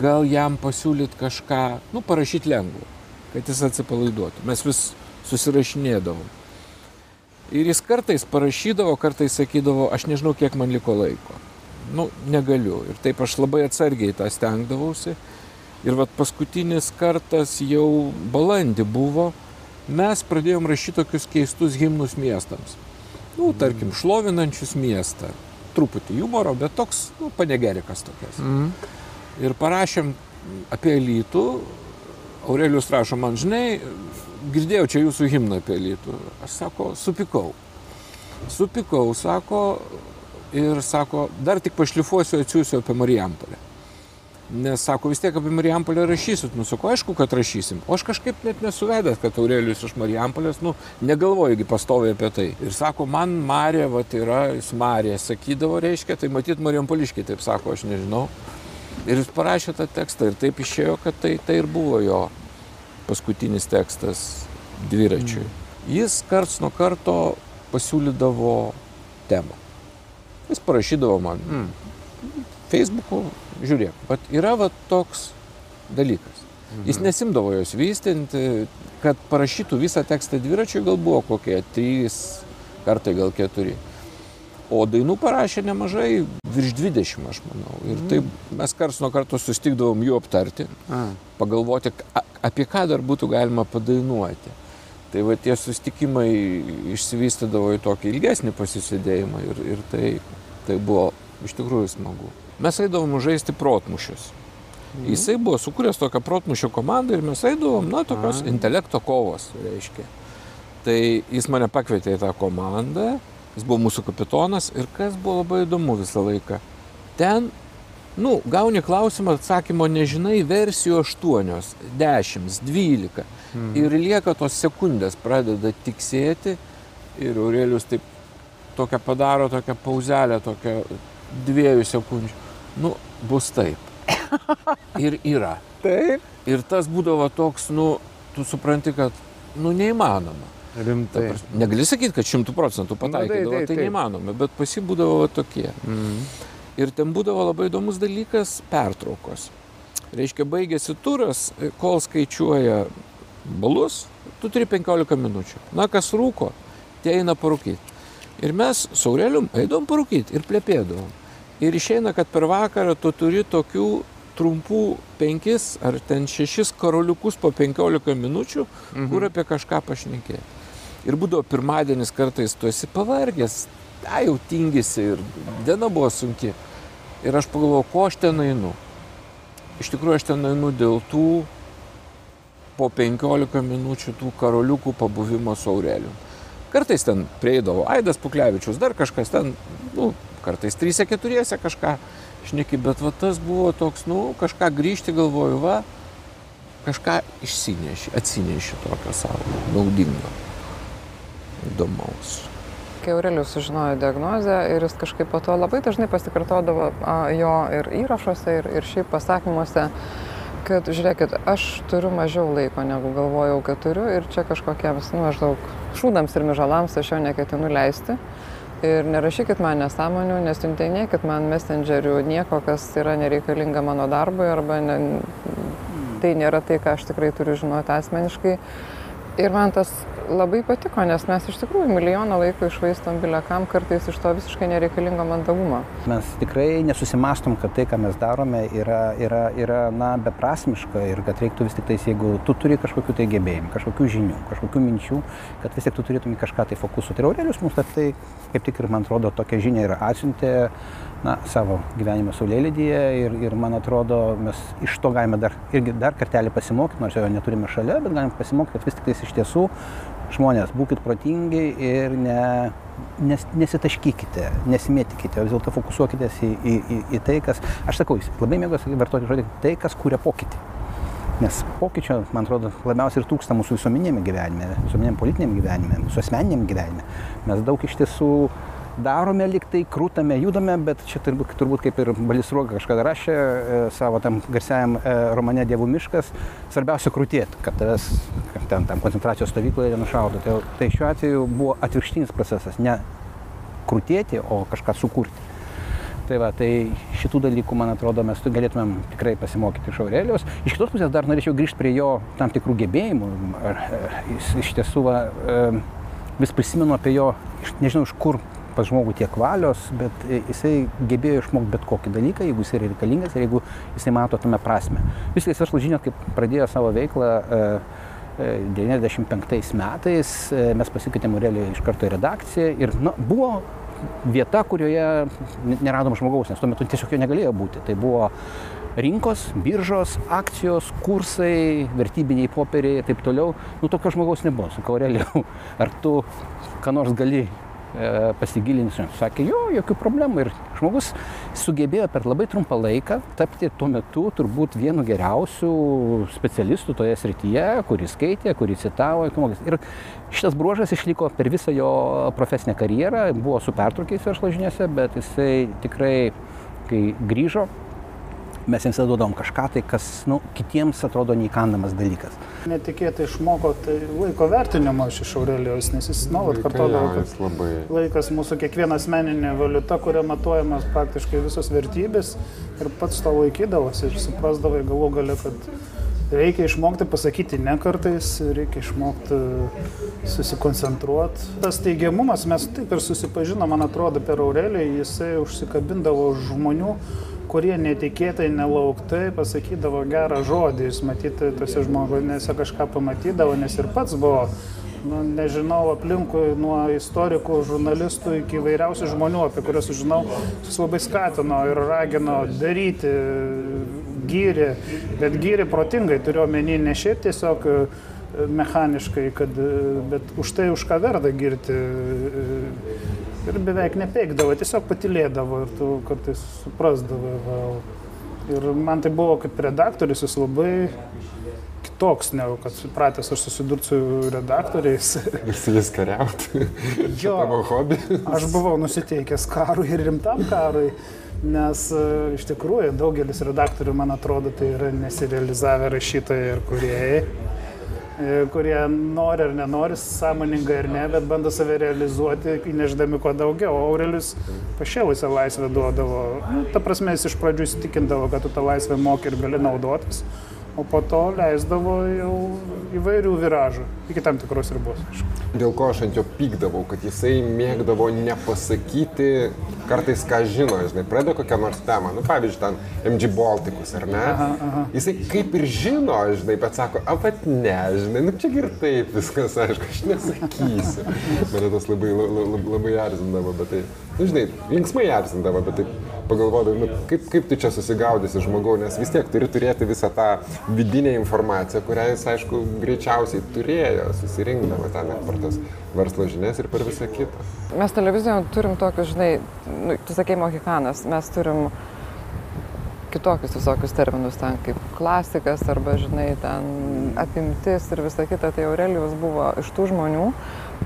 gal jam pasiūlyti kažką, nu, parašyti lengvo, kad jis atsipalaiduotų. Mes vis susirašinėdavom. Ir jis kartais parašydavo, kartais sakydavo, aš nežinau, kiek man liko laiko. Nu, negaliu. Ir taip aš labai atsargiai tą stengdavausi. Ir vat paskutinis kartas jau balandį buvo, mes pradėjom rašyti tokius keistus himnus miestams. Nu, tarkim, šlovinančius miestą. Truputį humoro, bet toks, nu, panegerikas tokias. Mm. Ir parašėm apie Lytų. Aurelius rašo, man žinai, girdėjau čia jūsų himną apie Lytų. Aš sako, supikau. Supikau, sako, ir sako, dar tik pašlifuosiu, atsiųsiu apie Marijampolę. Nes sako, vis tiek apie Marijampolę rašysit. Nu, sako, aišku, kad rašysim. O aš kažkaip net nesuvedęs, kad Aurelijus iš Marijampolės, nu, negalvoju, pastoviai apie tai. Ir sako, man Marija, va, yra, jis Marija, sakydavo, reiškia, tai matyt, Marijampoliškiai taip sako, aš nežinau. Ir jis parašė tą tekstą ir taip išėjo, kad tai, tai ir buvo jo paskutinis tekstas dviračiui. Jis karts nuo karto pasiūlydavo temą. Jis parašydavo man, mm, Facebook'u, žiūrėk, bet yra va toks dalykas. Jis nesimdavo jos vystinti, kad parašytų visą tekstą dviračiui, gal buvo kokie trys kartai, gal keturi. O dainų parašė nemažai, virš 20, aš manau. Ir taip mes kars nuo karto sustikdavom jų aptarti, pagalvoti, a- apie ką dar būtų galima padainuoti. Tai va tie sustikimai išsivystydavo į tokį ilgesnį pasisėdėjimą ir, ir tai, tai buvo iš tikrųjų smagu. Mes eidavom žaisti protmušius. Jisai buvo sukūręs tokią protmušio komandą ir mes eidavom, na, tokios intelekto kovos, reiškia. Tai jis mane pakvietė į tą komandą, jis buvo mūsų kapitonas ir kas buvo labai įdomu visą laiką. Ten, nu, gauni klausimą, atsakymo nežinai, versijų 8, 10, 12. Mhm. Ir lieka tos sekundės, pradeda tiksėti ir Aurelius taip tokią padaro, tokią pauzelę, tokią dviejų sekundžių. Nu, bus taip. Ir yra. Taip. Ir tas būdavo toks, nu, tu supranti, kad, nu, neįmanoma. Ta Rimtai. prasme, Negali sakyti, kad šimtų procentų pataikydavo, taip, tai taip. neįmanoma, bet pasibūdavo tokie. Mm. Ir ten būdavo labai įdomus dalykas - pertraukos. Reiškia, baigėsi turas, kol skaičiuoja balus, tu turi 15 minučių. Na, kas rūko, tie eina parūkyti. Ir mes su Aurelium eidom parūkyti ir plėpėdavom. Ir išeina, kad per vakarą tu turi tokių trumpų penkis ar ten šešis karoliukus po 15 minučių, mhm. kur apie kažką pašnekėti. Ir būdavo pirmadienis kartais tu esi pavargęs, tai jau tingisi ir diena buvo sunki. Ir aš pagalvojau, ko aš ten einu. Iš tikrųjų, aš ten einu dėl tų po 15 minučių tų karoliukų pabuvimo su Aureliu. Kartais ten prieidavo Aidas Puklevičius, dar kažkas ten, nu, kartais 3-4 kažką šneki, bet va tas buvo toks, nu, kažką grįžti galvoju, va, kažką išsineši, atsineši tokio savo naudingo, įdomaus. Kai Aurelius sužinojo diagnozę ir jis kažkaip po to labai dažnai pasikartodavo jo ir įrašuose, ir, ir šiaip pasakymuose, kad žiūrėkit, aš turiu mažiau laiko negu galvojau, kad turiu ir čia kažkokiems, nu, maždaug šūdams ir mižalams aš jo neketinu leisti. Ir nerašykit man nesąmonių, nesiuntinėkit man messengerių nieko, kas yra nereikalinga mano darbui arba ne, tai nėra tai, ką aš tikrai turiu žinoti asmeniškai. Ir man tas labai patiko, nes mes iš tikrųjų milijoną laiko išvaistom bilekam kartais iš to visiškai nereikalingo mandagumo. Mes tikrai nesusimastom, kad tai, ką mes darome, yra, yra, yra na, beprasmiška ir kad reiktų vis tik tais, jeigu tu turi kažkokių tai gebėjimų, kažkokių žinių, kažkokių minčių, kad vis tik tu turėtum į kažką tai fokusuoti. Ir Aurelius mums tai kaip tik ir, man atrodo, tokia žinia ir atsiuntė na, savo gyvenimo saulėlydyje ir, ir man atrodo, mes iš to galime dar, irgi dar kartelį pasimokyti, nors jo neturime šalia, bet galime pasimokyti, kad vis tik iš tiesų žmonės, būkite protingi ir ne, nes, nesitaškykite, nesimėtikite, o vis dėlto fokusuokitės į, į, į, į tai, kas, aš sakau, jis labai mėgo vartoti žodį, tai, kas kūrė pokytį. Nes pokyčio, man atrodo, labiausiai ir trūksta mūsų visuomenėme gyvenime, visuomenėme politiniam gyvenime, mūsų asmeniniam gyvenime. Mes daug iš tiesų darome liktai, krūtame, judame, bet čia turbūt, turbūt kaip ir Balis Ruoga kažkada rašė e, savo tam garsiajam e, romane Dievų miškas, svarbiausia krūtėti, kad tavęs ten tam koncentracijos stovykloje nenušaudo. Tai, tai šiuo atveju buvo atvirkštinis procesas, ne krūtėti, o kažką sukurti. Tai va, tai šitų dalykų, man atrodo, mes tu galėtumėm tikrai pasimokyti iš Aurelijos. Iš kitos pusės dar norėčiau grįžti prie jo tam tikrų gebėjimų. Ar, jis iš tiesų va, e, vis prisimenu apie jo, nežinau iš kur pas žmogų tiek valios, bet e, jisai gebėjo išmokti bet kokį dalyką, jeigu jis yra reikalingas ir jeigu jisai mato tame prasme. Viskas verslo žinios, kaip pradėjo savo veiklą e, e, 95 metais, e, mes pasikvietėm Aurelijų iš karto į redakciją ir nu, buvo vieta, kurioje ne- neradom žmogaus, nes tuo metu tiesiog jo negalėjo būti. Tai buvo rinkos, biržos, akcijos, kursai, vertybiniai popieriai ir taip toliau. Nu, tokio žmogaus nebuvo. Sakau, Aurelijau, ar tu ką nors gali e, pasigilinti? Sakė, jo, jokių problemų. Ir žmogus sugebėjo per labai trumpą laiką tapti tuo metu turbūt vienu geriausių specialistų toje srityje, kuris skaitė, kuris citavo. Ir šitas bruožas išliko per visą jo profesinę karjerą, buvo su pertraukiais verslo žiniuose, bet jisai tikrai, kai grįžo, mes jiems duodam kažką tai, kas nu, kitiems atrodo neįkandamas dalykas. netikėtai išmoko tai laiko vertinimo iš Aurelijos, nes jis nuolat kartodavo, jis labai. kad laikas mūsų kiekviena asmeninė valiuta, kuria matuojamas praktiškai visos vertybės ir pats to laikydavosi ir suprasdavai galų gale, kad reikia išmokti pasakyti ne kartais, reikia išmokti susikoncentruoti. Tas teigiamumas, mes taip ir susipažinom, man atrodo, per Aureliją, jisai užsikabindavo už žmonių, kurie netikėtai, nelauktai pasakydavo gerą žodį, jis matyti tose žmonėse kažką pamatydavo, nes ir pats buvo, nu, nežinau, aplinkui nuo istorikų, žurnalistų iki vairiausių žmonių, apie kuriuos sužinau, jis labai skatino ir ragino daryti, gyrė, bet gyrė protingai, turiu omeny ne šiaip tiesiog mechaniškai, kad, bet už tai, už ką verda girti ir beveik nepeikdavo, tiesiog patilėdavo ir tu kartais suprasdavai. Va. Ir man tai buvo kaip redaktorius, jis labai kitoks, negu kad pratęs aš susidurti su redaktoriais. Su jais kariauti. Jo, Tavo hobi. aš buvau nusiteikęs karui ir rimtam karui, nes e, iš tikrųjų daugelis redaktorių, man atrodo, tai yra nesirealizavę rašytojai ir kuriejai kurie nori ar nenori, sąmoningai ar ne, bet bando save realizuoti, įneždami kuo daugiau. O Aurelius pašėlusią laisvę duodavo. Nu, ta prasme, jis iš pradžių įsitikindavo, kad tu tą laisvę moki ir gali naudotis, o po to leisdavo jau įvairių viražų, iki tam tikros ribos. Dėl ko aš ant jo pykdavau, kad jisai mėgdavo nepasakyti kartais, ką žino, žinai, pradeda kokią nors temą, nu pavyzdžiui, ten MG Baltikus, ar ne? Aha, aha. Jisai kaip ir žino, žinai, bet sako, a, bet ne, žinai, nu čia ir taip viskas, aišku, aš nesakysiu. Mane tas labai, labai, labai erzindavo, bet tai, nu, žinai, linksmai erzindavo, bet tai pagalvodavau, nu, kaip, kaip tu čia susigaudysi žmogau, nes vis tiek turi turėti visą tą vidinę informaciją, kurią jis, aišku, greičiausiai turėjo, susirinkdavo ten per tas verslo žinias ir per visą kitą. Mes televizijoje turim tokius, žinai, nu, tu sakei mohikanas, mes turim kitokius visokius terminus, ten kaip klasikas arba, žinai, ten apimtis ir visa kita. Tai Aurelijus buvo iš tų žmonių,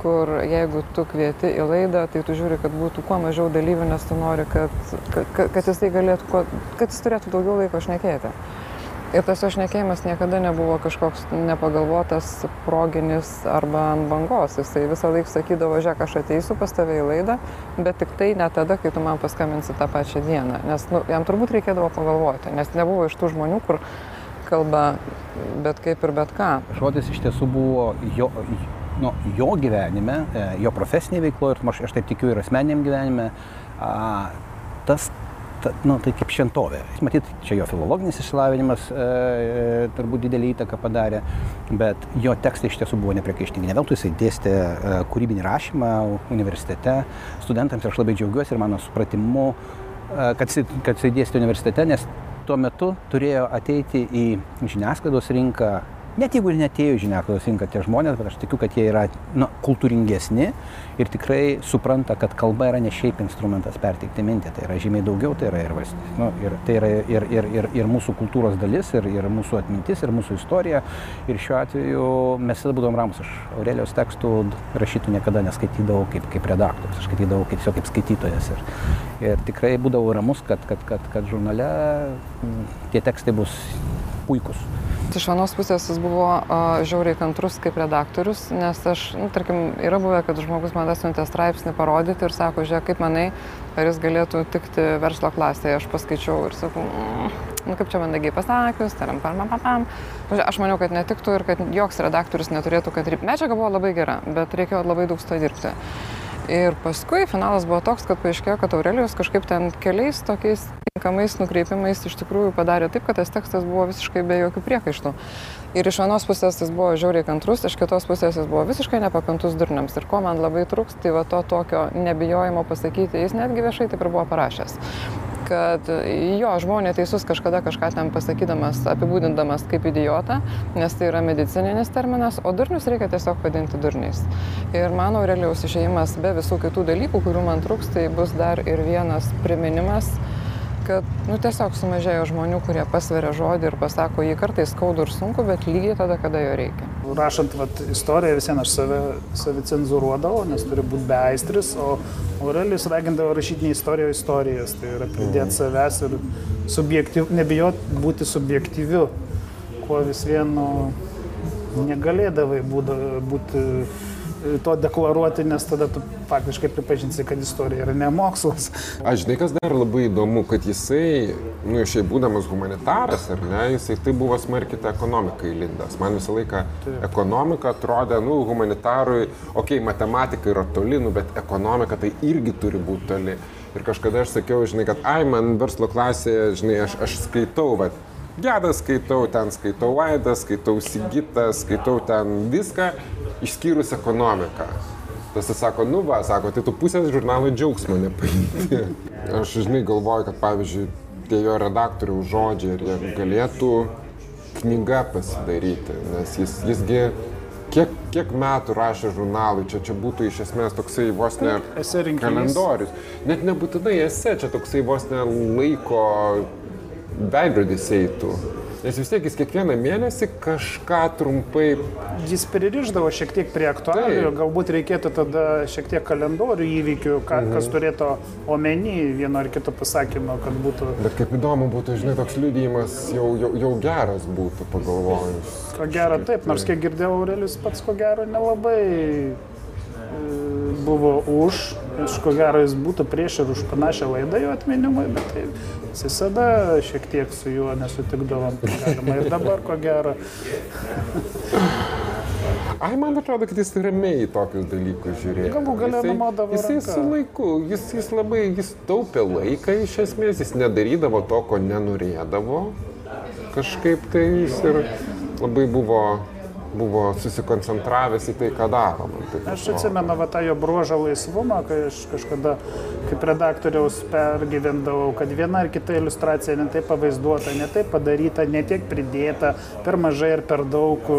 kur jeigu tu kvieti į laidą, tai tu žiūri, kad būtų kuo mažiau dalyvių, nes tu nori, kad, kad, kad jisai galėtų, kuo- kad jis turėtų daugiau laiko šnekėti. Ir tas šnekėjimas niekada nebuvo kažkoks nepagalvotas, proginis arba ant bangos. Jisai visą laiką sakydavo, žiūrėk, aš ateisiu pas tave į laidą, bet tik tai ne tada, kai tu man paskambinsi tą pačią dieną. Nes nu, jam turbūt reikėdavo pagalvoti, nes nebuvo iš tų žmonių, kur kalba bet kaip ir bet ką. Žodis iš tiesų buvo jo, nu, jo gyvenime, e, jo profesinėje veikloje ir aš, aš taip tikiu ir asmeniniam gyvenime, a, tas, ta, nu, tai kaip šventovė. Matyt, čia jo filologinis išsilavinimas e, e, turbūt didelį įtaką padarė, bet jo tekstai iš tiesų buvo nepriekaištingi. Ne veltui jisai dėstė e, kūrybinį rašymą universitete studentams ir aš labai džiaugiuosi ir mano supratimu, e, kad kad jisai dėstė universitete, nes tuo metu turėjo ateiti į žiniasklaidos rinką, net jeigu ir netėjo žiniasklaidos rinką tie žmonės, bet aš tikiu, kad jie yra nu, kultūringesni ir tikrai supranta, kad kalba yra ne šiaip instrumentas perteikti mintį, tai yra žymiai daugiau, tai yra ir, valstybė, nu, ir, tai yra ir, ir, ir, ir mūsų kultūros dalis, ir, ir mūsų atmintis, ir mūsų istorija. Ir šiuo atveju mes visada būdavom ramus. Aš Aurelijos tekstų rašytų niekada neskaitydavau kaip, kaip redaktorius, aš skaitydavau kaip, kaip skaitytojas. Ir, ir tikrai būdavau ramus, kad, kad, kad, kad žurnale mm, tie tekstai bus puikus. Iš vienos pusės jis buvo uh, žiauriai kantrus kaip redaktorius, nes aš, nu, tarkim, yra buvę, kad žmogus man atsiuntė straipsnį parodyti ir sako, žiūrėk, kaip manai, ar jis galėtų tikti verslo klasėje. Aš paskaičiau ir sakau, mm, nu, kaip čia mandagiai pasakius, taram, pam, pam, pam. Aš maniau, kad netiktų ir kad joks redaktorius neturėtų, kad medžiaga buvo labai gera, bet reikėjo labai daug su to dirbti. Ir paskui finalas buvo toks, kad paaiškėjo, kad Aurelijus kažkaip ten keliais tokiais tinkamais nukreipimais iš tikrųjų padarė taip, kad tas tekstas buvo visiškai be jokių priekaištų. Ir iš vienos pusės jis buvo žiauriai kantrus, iš kitos pusės jis buvo visiškai nepakantus durniams. Ir ko man labai trūks, tai va to tokio nebijojimo pasakyti, jis netgi viešai taip ir buvo parašęs kad jo žmonė teisus kažkada kažką ten pasakydamas, apibūdindamas kaip idiotą, nes tai yra medicininis terminas, o durnius reikia tiesiog vadinti durniais. Ir mano Aurelijaus išėjimas be visų kitų dalykų, kurių man trūks, tai bus dar ir vienas priminimas, kad nu, tiesiog sumažėjo žmonių, kurie pasveria žodį ir pasako jį kartais skaudu ir sunku, bet lygiai tada, kada jo reikia. Rašant vat, istoriją, vis vien aš save, save cenzuruodavau, nes turi būti beaistris, o Aurelijus ragindavo rašyti ne istoriją, o istorijas. Tai yra pridėti savęs ir subjektyv, nebijot būti subjektyviu, kuo vis vien nu, negalėdavai būti to deklaruoti, nes tada tu faktiškai pripažinsi, kad istorija yra ne mokslas. Aš žinai, kas dar labai įdomu, kad jisai, nu, šiaip būdamas humanitaras, ar ne, jisai tai buvo smarkiai tą ekonomiką įlindęs. Man visą laiką Taip. ekonomika atrodė, nu, humanitarui, okei, okay, matematika yra toli, nu, bet ekonomika tai irgi turi būti toli. Ir kažkada aš sakiau, žinai, kad, ai, man verslo klasėje, žinai, aš, aš skaitau, bet Gedą skaitau, ten skaitau Vaidą, skaitau Sigitą, skaitau ten viską, išskyrus ekonomiką. Tas jis sako, nu va, sako, tai tu pusės žurnalo džiaugsmo nepaimti. Aš žinai galvoju, kad pavyzdžiui, tie jo redaktorių žodžiai ir jie galėtų knygą pasidaryti, nes jis, jisgi kiek, kiek metų rašė žurnalai, čia, čia būtų iš esmės toksai vos ne kalendorius. Net nebūtinai esi, čia toksai vos ne laiko veidrodis eitų. Nes vis tiek jis kiekvieną mėnesį kažką trumpai. Jis pririždavo šiek tiek prie aktualijų, tai. galbūt reikėtų tada šiek tiek kalendorių įvykių, ką, mhm. kas turėtų omeny vieno ar kito pasakymo, kad būtų. Bet kaip įdomu būtų, žinai, toks liudijimas jau, jau, jau geras būtų pagalvojus. Ko gero taip, nors kiek girdėjau, Aurelius pats ko gero nelabai buvo už, iš ko gero jis būtų prieš ir už panašią laidą jo atminimui, bet tai jis visada šiek tiek su juo nesutikdavom, galima ir dabar ko gero. Ai, man atrodo, kad jis ramiai tokius dalykus žiūrėjo. Galų galę numodavo. Jisai ranka. su laiku, jis, jis labai, jis taupė laiką iš esmės, jis nedarydavo to, ko nenorėdavo. Kažkaip tai jis ir labai buvo buvo susikoncentravęs į tai, ką daro. Aš atsimenu va, tą jo bruožą laisvumą, kai aš kažkada kaip redaktoriaus pergyvendavau, kad viena ar kita iliustracija ne taip pavaizduota, ne taip padaryta, ne tiek pridėta, per mažai ir per daug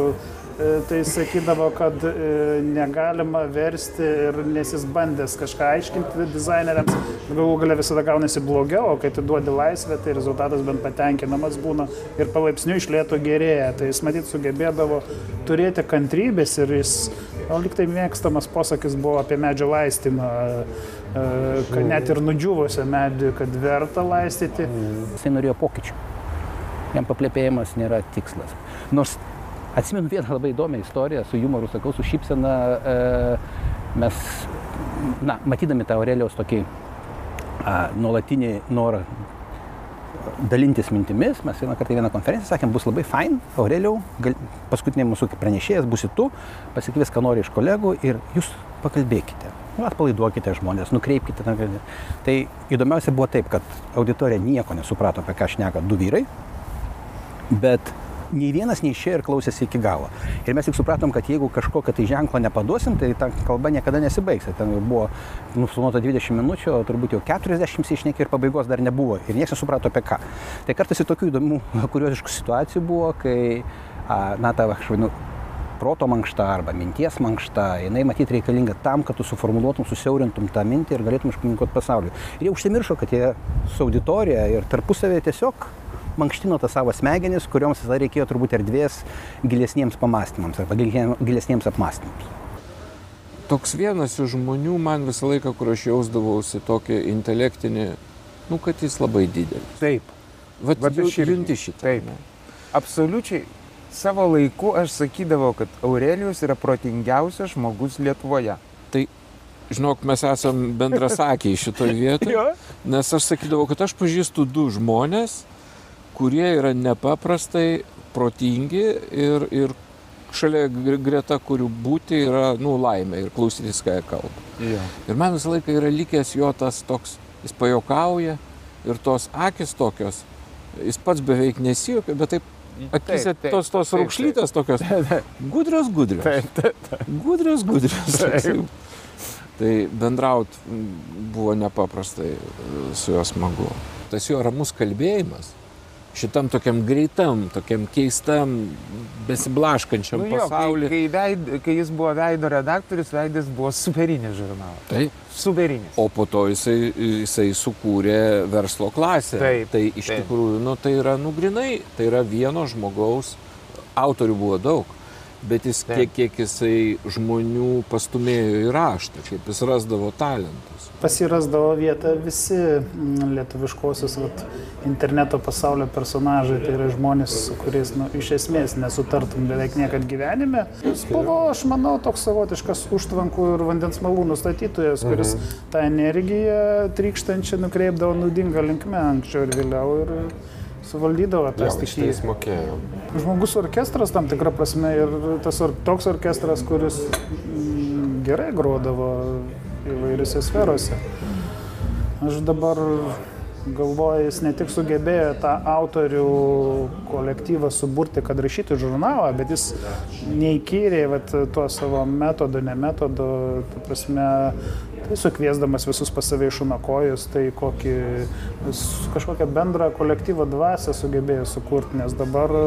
tai sakydavo, kad e, negalima versti ir nes jis bandęs kažką aiškinti dizaineriams, galų galia visada gaunasi blogiau, o kai tu duodi laisvę, tai rezultatas bent patenkinamas būna ir palaipsniui išlėto gerėja. Tai jis matyt sugebėdavo turėti kantrybės ir jis, o liktai mėgstamas posakis buvo apie medžio laistymą e, kad net ir nudžiūvusią medį, kad verta laistyti. Jisai norėjo pokyčių. Jam paplėpėjimas nėra tikslas. Nors Atsimenu vieną labai įdomią istoriją, su humoru sakau, su šypsena. E, mes, na, matydami tą Aurelijos tokį a, nuolatinį norą dalintis mintimis, mes vieną kartą vieną konferenciją sakėm, bus labai fain, Aurelijau, gal, paskutinė mūsų pranešėjas būsi tu, pasikvies, ką nori iš kolegų ir jūs pakalbėkite. Nu, atpalaiduokite žmonės, nukreipkite. Tai įdomiausia buvo taip, kad auditorija nieko nesuprato, apie ką šneka du vyrai, bet nei vienas neišėjo ir klausėsi iki galo. Ir mes tik supratom, kad jeigu kažkokio tai ženklo nepaduosim, tai ta kalba niekada nesibaigs. Ten buvo nufilmuota 20 minučių, o turbūt jau 40 išnekė ir pabaigos dar nebuvo. Ir niekas nesuprato apie ką. Tai kartais ir tokių įdomių, kurioziškų situacijų buvo, kai, na, ta, aš vadinu, proto mankšta arba minties mankšta, jinai matyti reikalinga tam, kad tu suformuoluotum, susiaurintum tą mintį ir galėtum iškomunikuoti pasauliu. Ir jie užsimiršo, kad jie su auditorija ir tarpusavėje tiesiog mankštino tas savo smegenis, kurioms tada reikėjo turbūt erdvės gilesniems pamastymams arba gilesniems apmastymams. Toks vienas iš žmonių man visą laiką, kur aš jausdavausi tokį intelektinį, nu, kad jis labai didelis. Taip. Vat, Vat aš rimti šitą. Taip. Ne? Absoliučiai. Savo laiku aš sakydavau, kad Aurelijus yra protingiausias žmogus Lietuvoje. Tai Žinok, mes esame bendrasakiai šitoje vietoje, nes aš sakydavau, kad aš pažįstu du žmonės, kurie yra nepaprastai protingi ir, ir šalia greta kurių būti yra, nu, laimė ir klausytis, ką jie kalba. Ja. Ir man visą laiką yra likęs jo tas toks, jis pajokauja ir tos akis tokios, jis pats beveik nesijokia, bet taip akise taip, taip, tos, tos taip, raukšlytės tokios. Gudrios, gudrios. Taip, taip, taip. Gudrios, gudrios. Taip. Tai bendraut buvo nepaprastai su juo smagu. Tas jo ramus kalbėjimas šitam tokiam greitam, tokiam keistam, besiblaškančiam nu jo, pasauliu. Kai, kai, veid, kai jis buvo veido redaktorius, veidas buvo superinis žurnalas. Taip. Superinis. O po to jisai, jisai sukūrė verslo klasę. Taip. Tai iš taip. tikrųjų, nu, tai yra nugrinai, tai yra vieno žmogaus, autorių buvo daug. bet jis kiek, kiek jisai žmonių pastumėjo į raštą, kaip jis rasdavo talentus. Pasirasdavo vietą visi mm, lietuviškosios vat, interneto pasaulio personažai, tai yra žmonės, su kuriais nu, iš esmės nesutartum beveik niekad gyvenime. Jis buvo, aš manau, toks savotiškas užtvankų ir vandens malūnų statytojas, kuris mhm. tą energiją trykštančią nukreipdavo naudingą linkmę anksčiau ir vėliau. Ir, suvaldydavo tą stichijas. Jis mokėjo. Žmogus orkestras tam tikrą prasme ir tas or, toks orkestras, kuris mm, gerai grodavo įvairiose sferose. Aš dabar galvoju, jis ne tik sugebėjo tą autorių kolektyvą suburti, kad rašytų žurnalą, bet jis neįkyrė tuo savo metodu, ne metodu, tu prasme, tai sukviesdamas visus pas save iš unakojus, tai kokį, kažkokią bendrą kolektyvo dvasę sugebėjo sukurti, nes dabar e,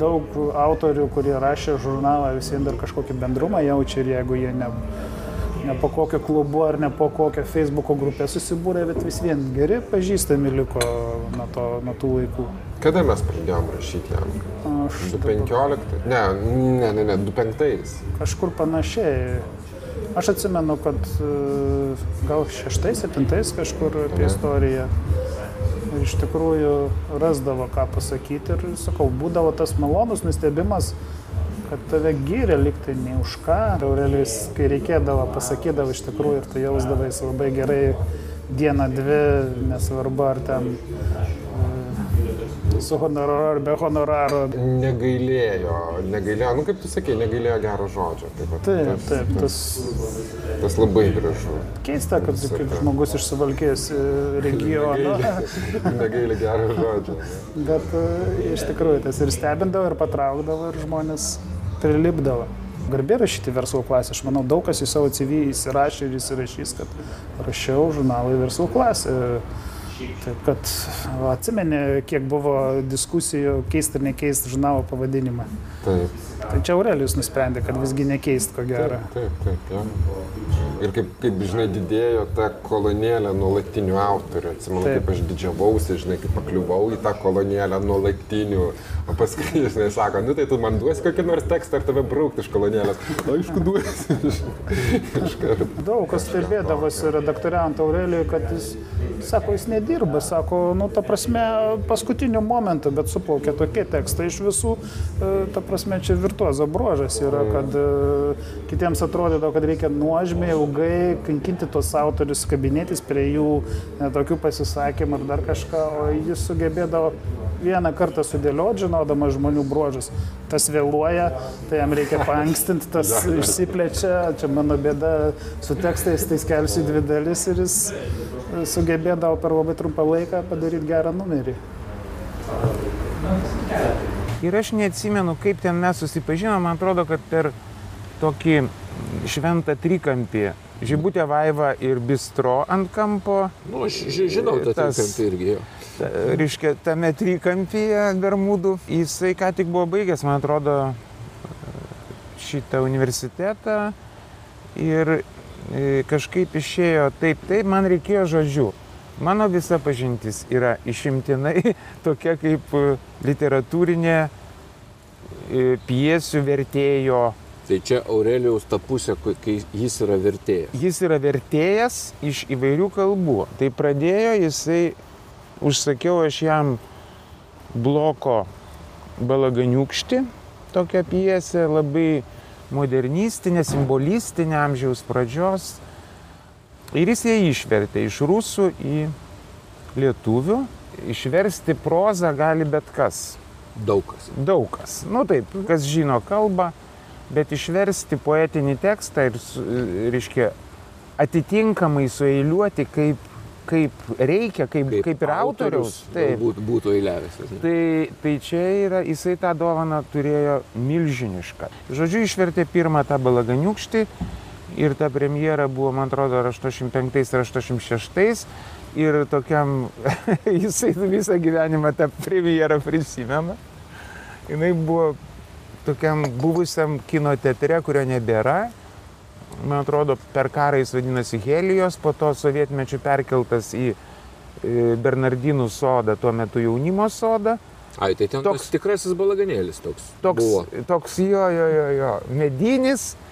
daug autorių, kurie rašė žurnalą, visiems dar kažkokį bendrumą jaučia ir jeigu jie ne, ne po kokio klubu ar ne po kokią Facebook'o grupę susibūrė, bet vis vien geri pažįstami liko nuo, to, nuo tų laikų. Kada mes pradėjom rašyti jam? Aš 2015? Ne, ne, ne, ne, 2005. Kažkur panašiai. Aš atsimenu, kad e, gal šeštais, septintais kažkur apie istoriją. Ir iš tikrųjų rasdavo ką pasakyti ir, sakau, būdavo tas malonus nustebimas, kad tave gyrė liktai ne už ką. Aurelijus, kai reikėdavo, pasakydavo iš tikrųjų ir tu jausdavai labai gerai dieną, dvi, nesvarbu ar ten su honoraru ar be honoraro. Negailėjo, negailėjo, nu kaip tu sakei, negailėjo gero žodžio. Taip, taip, taip tas, tas labai gražu. Keista, kad tas, kaip žmogus iš suvalkės e, regiono. Negailė gero žodžio. Bet e, iš tikrųjų tas ir stebindavo, ir patraukdavo, ir žmonės prilipdavo garbė rašyti verslo klasę. Aš manau, daug kas į savo CV įsirašė ir įsirašys, kad rašiau žurnalą į verslo klasę. Taip kad atsimeni, kiek buvo diskusijų keisti ar nekeisti žurnalo pavadinimą. Taip. Tai čia Aurelijus nusprendė, kad visgi nekeist, ko gero. Taip, taip, taip. Ja. Ir kaip, kaip, žinai, didėjo ta kolonėlė nuolatinių autorių. Atsimenu, taip. kaip aš didžiavausi, žinai, kaip pakliuvau į tą kolonėlę nuolatinių. O paskui, žinai, sako, nu tai tu man duosi kokį nors tekstą ar tave braukti iš kolonėlės. Aišku, duosi. Daug kas stebėdavosi redaktoriant Aurelijui, kad jis, sako, jis nedirba, sako, nu, ta prasme, paskutiniu momentu, bet suplaukė tokie tekstai iš visų, e, ta prasme, čia virtuozo bruožas yra, kad e, kitiems atrodydavo, kad reikia nuožmiai, ilgai kankinti tos autorius, kabinėtis prie jų ne, tokių pasisakymų ar dar kažką, o jis sugebėdavo vieną kartą sudėlioti, žinodamas žmonių bruožus. Tas vėluoja, tai jam reikia pankstinti, tas išsiplečia, čia mano bėda su tekstais, tai skelsiu dvi dalis ir jis sugebėdavo per labai trumpą laiką padaryti gerą numerį. Ir aš neatsimenu, kaip ten mes susipažinom, man atrodo, kad per tokį šventą trikampį. Žibutė Vaiva ir Bistro ant kampo. Nu, aš žinau tą trikampį irgi. Ta, reiškia, tame trikampyje Bermudų. Jisai ką tik buvo baigęs, man atrodo, šitą universitetą. Ir e, kažkaip išėjo taip, taip, man reikėjo žodžių. Mano visa pažintis yra išimtinai tokia kaip e, literatūrinė e, piesių vertėjo. Tai čia Aurelijaus ta pusė, kai jis yra vertėjas. Jis yra vertėjas iš įvairių kalbų. Tai pradėjo jisai, užsakiau aš jam bloko balaganiukšti, tokią piesę, labai modernistinė, simbolistinė amžiaus pradžios Ir jis ją išvertė iš rusų į lietuvių. Išversti prozą gali bet kas. Daug kas. Daug kas. Nu taip, kas žino kalbą, bet išversti poetinį tekstą ir, reiškia, atitinkamai sueiliuoti kaip, kaip reikia, kaip, kaip, kaip ir autoriaus. Taip, būtų, būtų eilėvęs. Tai, tai čia yra, jisai tą dovaną turėjo milžinišką. Žodžiu, išvertė pirmą tą balaganiukštį ir ta premjera buvo, man atrodo, ar 85 ar 86 ir tokiam, jisai visą gyvenimą tą premjerą prisimena. Jis buvo tokiam buvusiam kino teatre, kurio nebėra. Man atrodo, per karą jis vadinasi Helijos, po to sovietmečių perkeltas į Bernardinų sodą, tuo metu jaunimo sodą. Ai, tai ten toks tikrasis balaganėlis toks. Toks, Buvo. toks jo, jo, jo, jo, medinis e,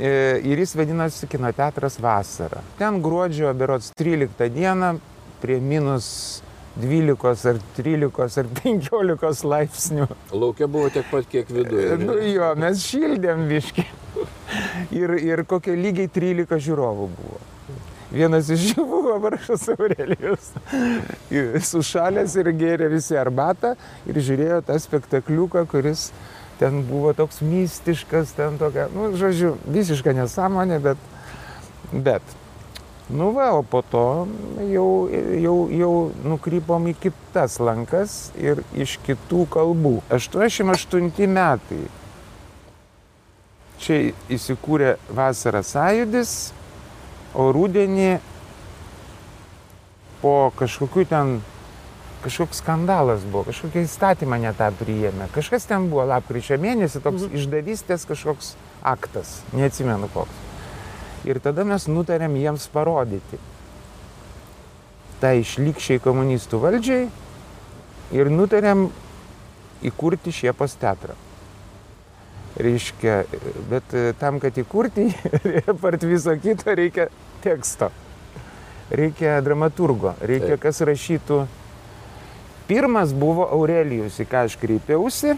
ir jis vadinasi kinoteatras vasara. Ten gruodžio berots 13 dieną prie minus 12 ar 13 ar 15 laipsnių. Laukia buvo tiek pat, kiek viduje. Nu jo, mes šildėm viški. Ir, ir kokie lygiai 13 žiūrovų buvo. Vienas iš jų buvo vargšas Aurelijus. Sušalęs ir gėrė visi arbatą ir žiūrėjo tą spektakliuką, kuris ten buvo toks mistiškas, ten tokia, nu, žodžiu, visiška nesąmonė, bet, bet. Nu va, o po to jau, jau, jau nukrypom į kitas lankas ir iš kitų kalbų. 88 metai. Čia įsikūrė vasara sąjudis, o rūdienį po kažkokių ten, kažkoks skandalas buvo, kažkokia įstatymą netą priėmė. Kažkas ten buvo lapkričio mėnesį, toks išdavystės kažkoks aktas, neatsimenu koks. Ir tada mes nutarėm jiems parodyti tai išlikščiai komunistų valdžiai ir nutarėm įkurti Šiepos teatrą. Reiškia, bet e, tam, kad įkurti, jį, apart viso kito, reikia teksto. Reikia dramaturgo, reikia, kas rašytų. Pirmas buvo Aurelijus, į ką aš kreipiausi.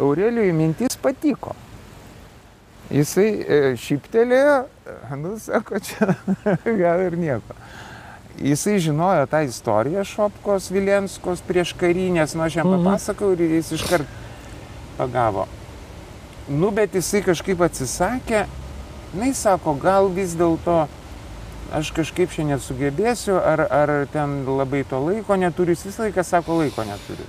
Aurelijui mintis patiko. Jisai e, šyptelėjo, nu, sako, čia gal ir nieko. Jisai žinojo tą istoriją Šopkos, Vilenskos prieš karinės, nu aš jam papasakau ir jis iškart pagavo. Nu, bet jisai kažkaip atsisakė, na, jis sako, gal vis dėlto aš kažkaip šiandien sugebėsiu, ar, ar ten labai to laiko neturiu, jis visą laiką sako, laiko neturiu.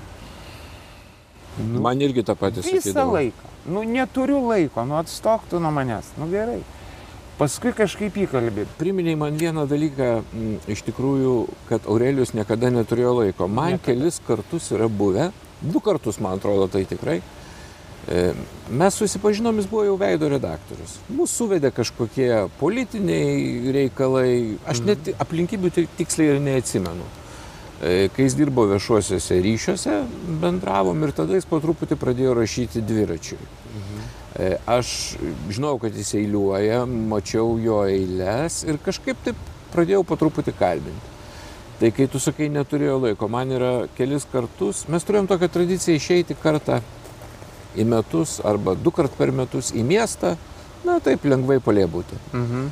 Man irgi tą patį Visą sakydavo. laiką. Nu, neturiu laiko, nu atstok tu nuo manęs, nu gerai. Paskui kažkaip įkalbė. Priminėjai man vieną dalyką, m, iš tikrųjų, kad Aurelijus niekada neturėjo laiko. Man Niekada. kelis kartus yra buvę, du kartus, man atrodo, tai tikrai. E, Mes susipažinom, jis buvo jau veido redaktorius. Mūsų suvedė kažkokie politiniai reikalai, aš net aplinkybių ti- tiksliai ir neatsimenu. E, Kai jis dirbo viešuosiuose ryšiuose, bendravom ir tada jis po truputį pradėjo rašyti dviračiui. E, Aš žinau, kad jis eiliuoja, mačiau jo eilės ir kažkaip taip pradėjau po truputį kalbinti. Tai kai tu sakai, neturėjo laiko, man yra kelis kartus, mes turėjom tokią tradiciją išeiti kartą į metus arba du kart per metus į miestą, na taip lengvai palėbūti. Mhm.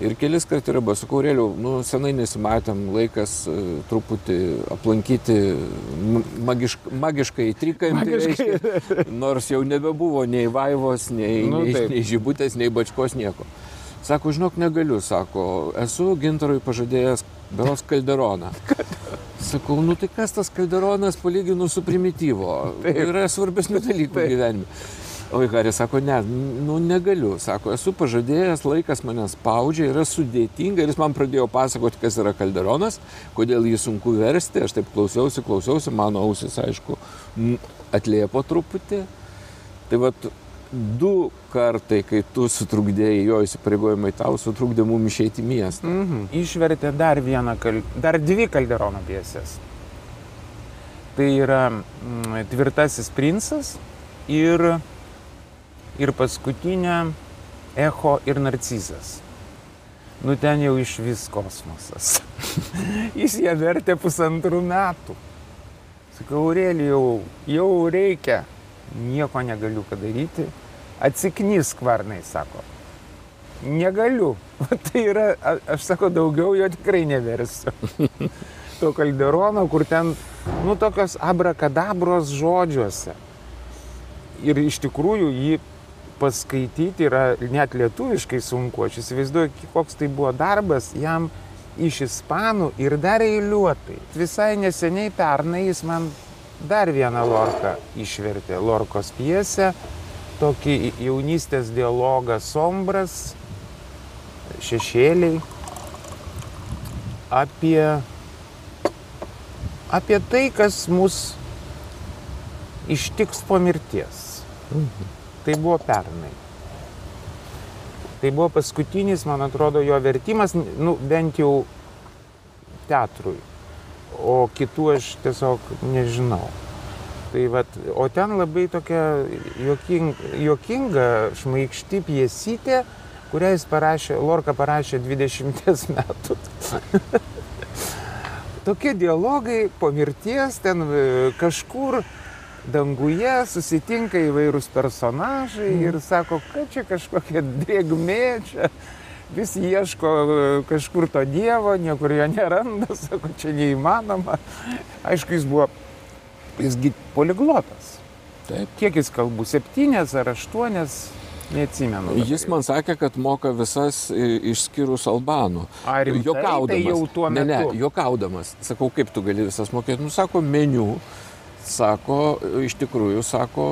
Ir kelis kart yra, buvo, sakau, realiau, nu, senai nesimatėm, laikas e, truputį aplankyti magišk, magiškai trikampį, reiškia, nors jau nebebuvo nei vaivos, nei, Nu, nei, taip. nei žibutės, nei bačkos, nieko. Sako, žinok, negaliu, sako, esu gintarui pažadėjęs beros kalderoną. Sakau, nu tai kas tas kalderonas palyginus su primityvo? Yra svarbesnių dalykų gyvenime. O Ikarė sako, ne, nu negaliu. Sako, esu pažadėjęs, laikas mane spaudžia, yra sudėtinga. Ir jis man pradėjo pasakoti, kas yra kalderonas, kodėl jį sunku versti. Aš taip klausiausi, klausiausi, mano ausis, aišku, m, atliepo truputį. Tai vad, du kartai, kai tu sutrukdėjai jo įsipareigojimai, tau sutrukdė mum išeiti į miestą. Mhm. Išvertė dar vieną, kal... dar dvi Kalderono pjesės. Tai yra mm, Tvirtasis princas ir, ir paskutinė Echo ir Narcizas. Nu ten jau iš vis kosmosas. Jis ją vertė pusantrų metų. Sakau, Aurelijau, jau reikia. Nieko negaliu padaryti. Atsiknys kvarnai, sako. Negaliu. Tai yra, aš sako, daugiau jo tikrai neversiu. to kalderono, kur ten, nu, tokios abrakadabros žodžiuose. Ir iš tikrųjų jį paskaityti yra net lietuviškai sunku. Aš įsivaizduoju, koks tai buvo darbas jam iš ispanų ir dar eiliuotai. Visai neseniai pernai jis man dar vieną Lorką išvertė. Lorkos pjesę, tokį jaunystės dialogą sombras, šešėliai, apie, apie tai, kas mus ištiks po mirties. Tai buvo pernai. Tai buvo paskutinis, man atrodo, jo vertimas, nu, bent jau teatrui. O kitų aš tiesiog nežinau. Tai vat, o ten labai tokia jokinga, jokinga šmaikšti piesytė, kurią jis parašė, Lorka parašė 20 metų. Tokie dialogai po mirties ten e, kažkur danguje susitinka įvairūs personažai ir sako, kad čia kažkokia drėgmė, čia vis ieško e, kažkur to Dievo, niekur jo neranda, sako, čia neįmanoma. Aišku, jis buvo, jisgi poliglotas. Taip. Kiek jis kalbų, septynės ar aštuonės, neatsimenu. Jis man sakė, kad moka visas išskyrus albanų. Ar rimtai? Juokaudamas. Tai jau tuo ne, ne, metu. juokaudamas. Sakau, kaip tu gali visas mokėti? Nu, sako, meniu. Sako, iš tikrųjų, sako,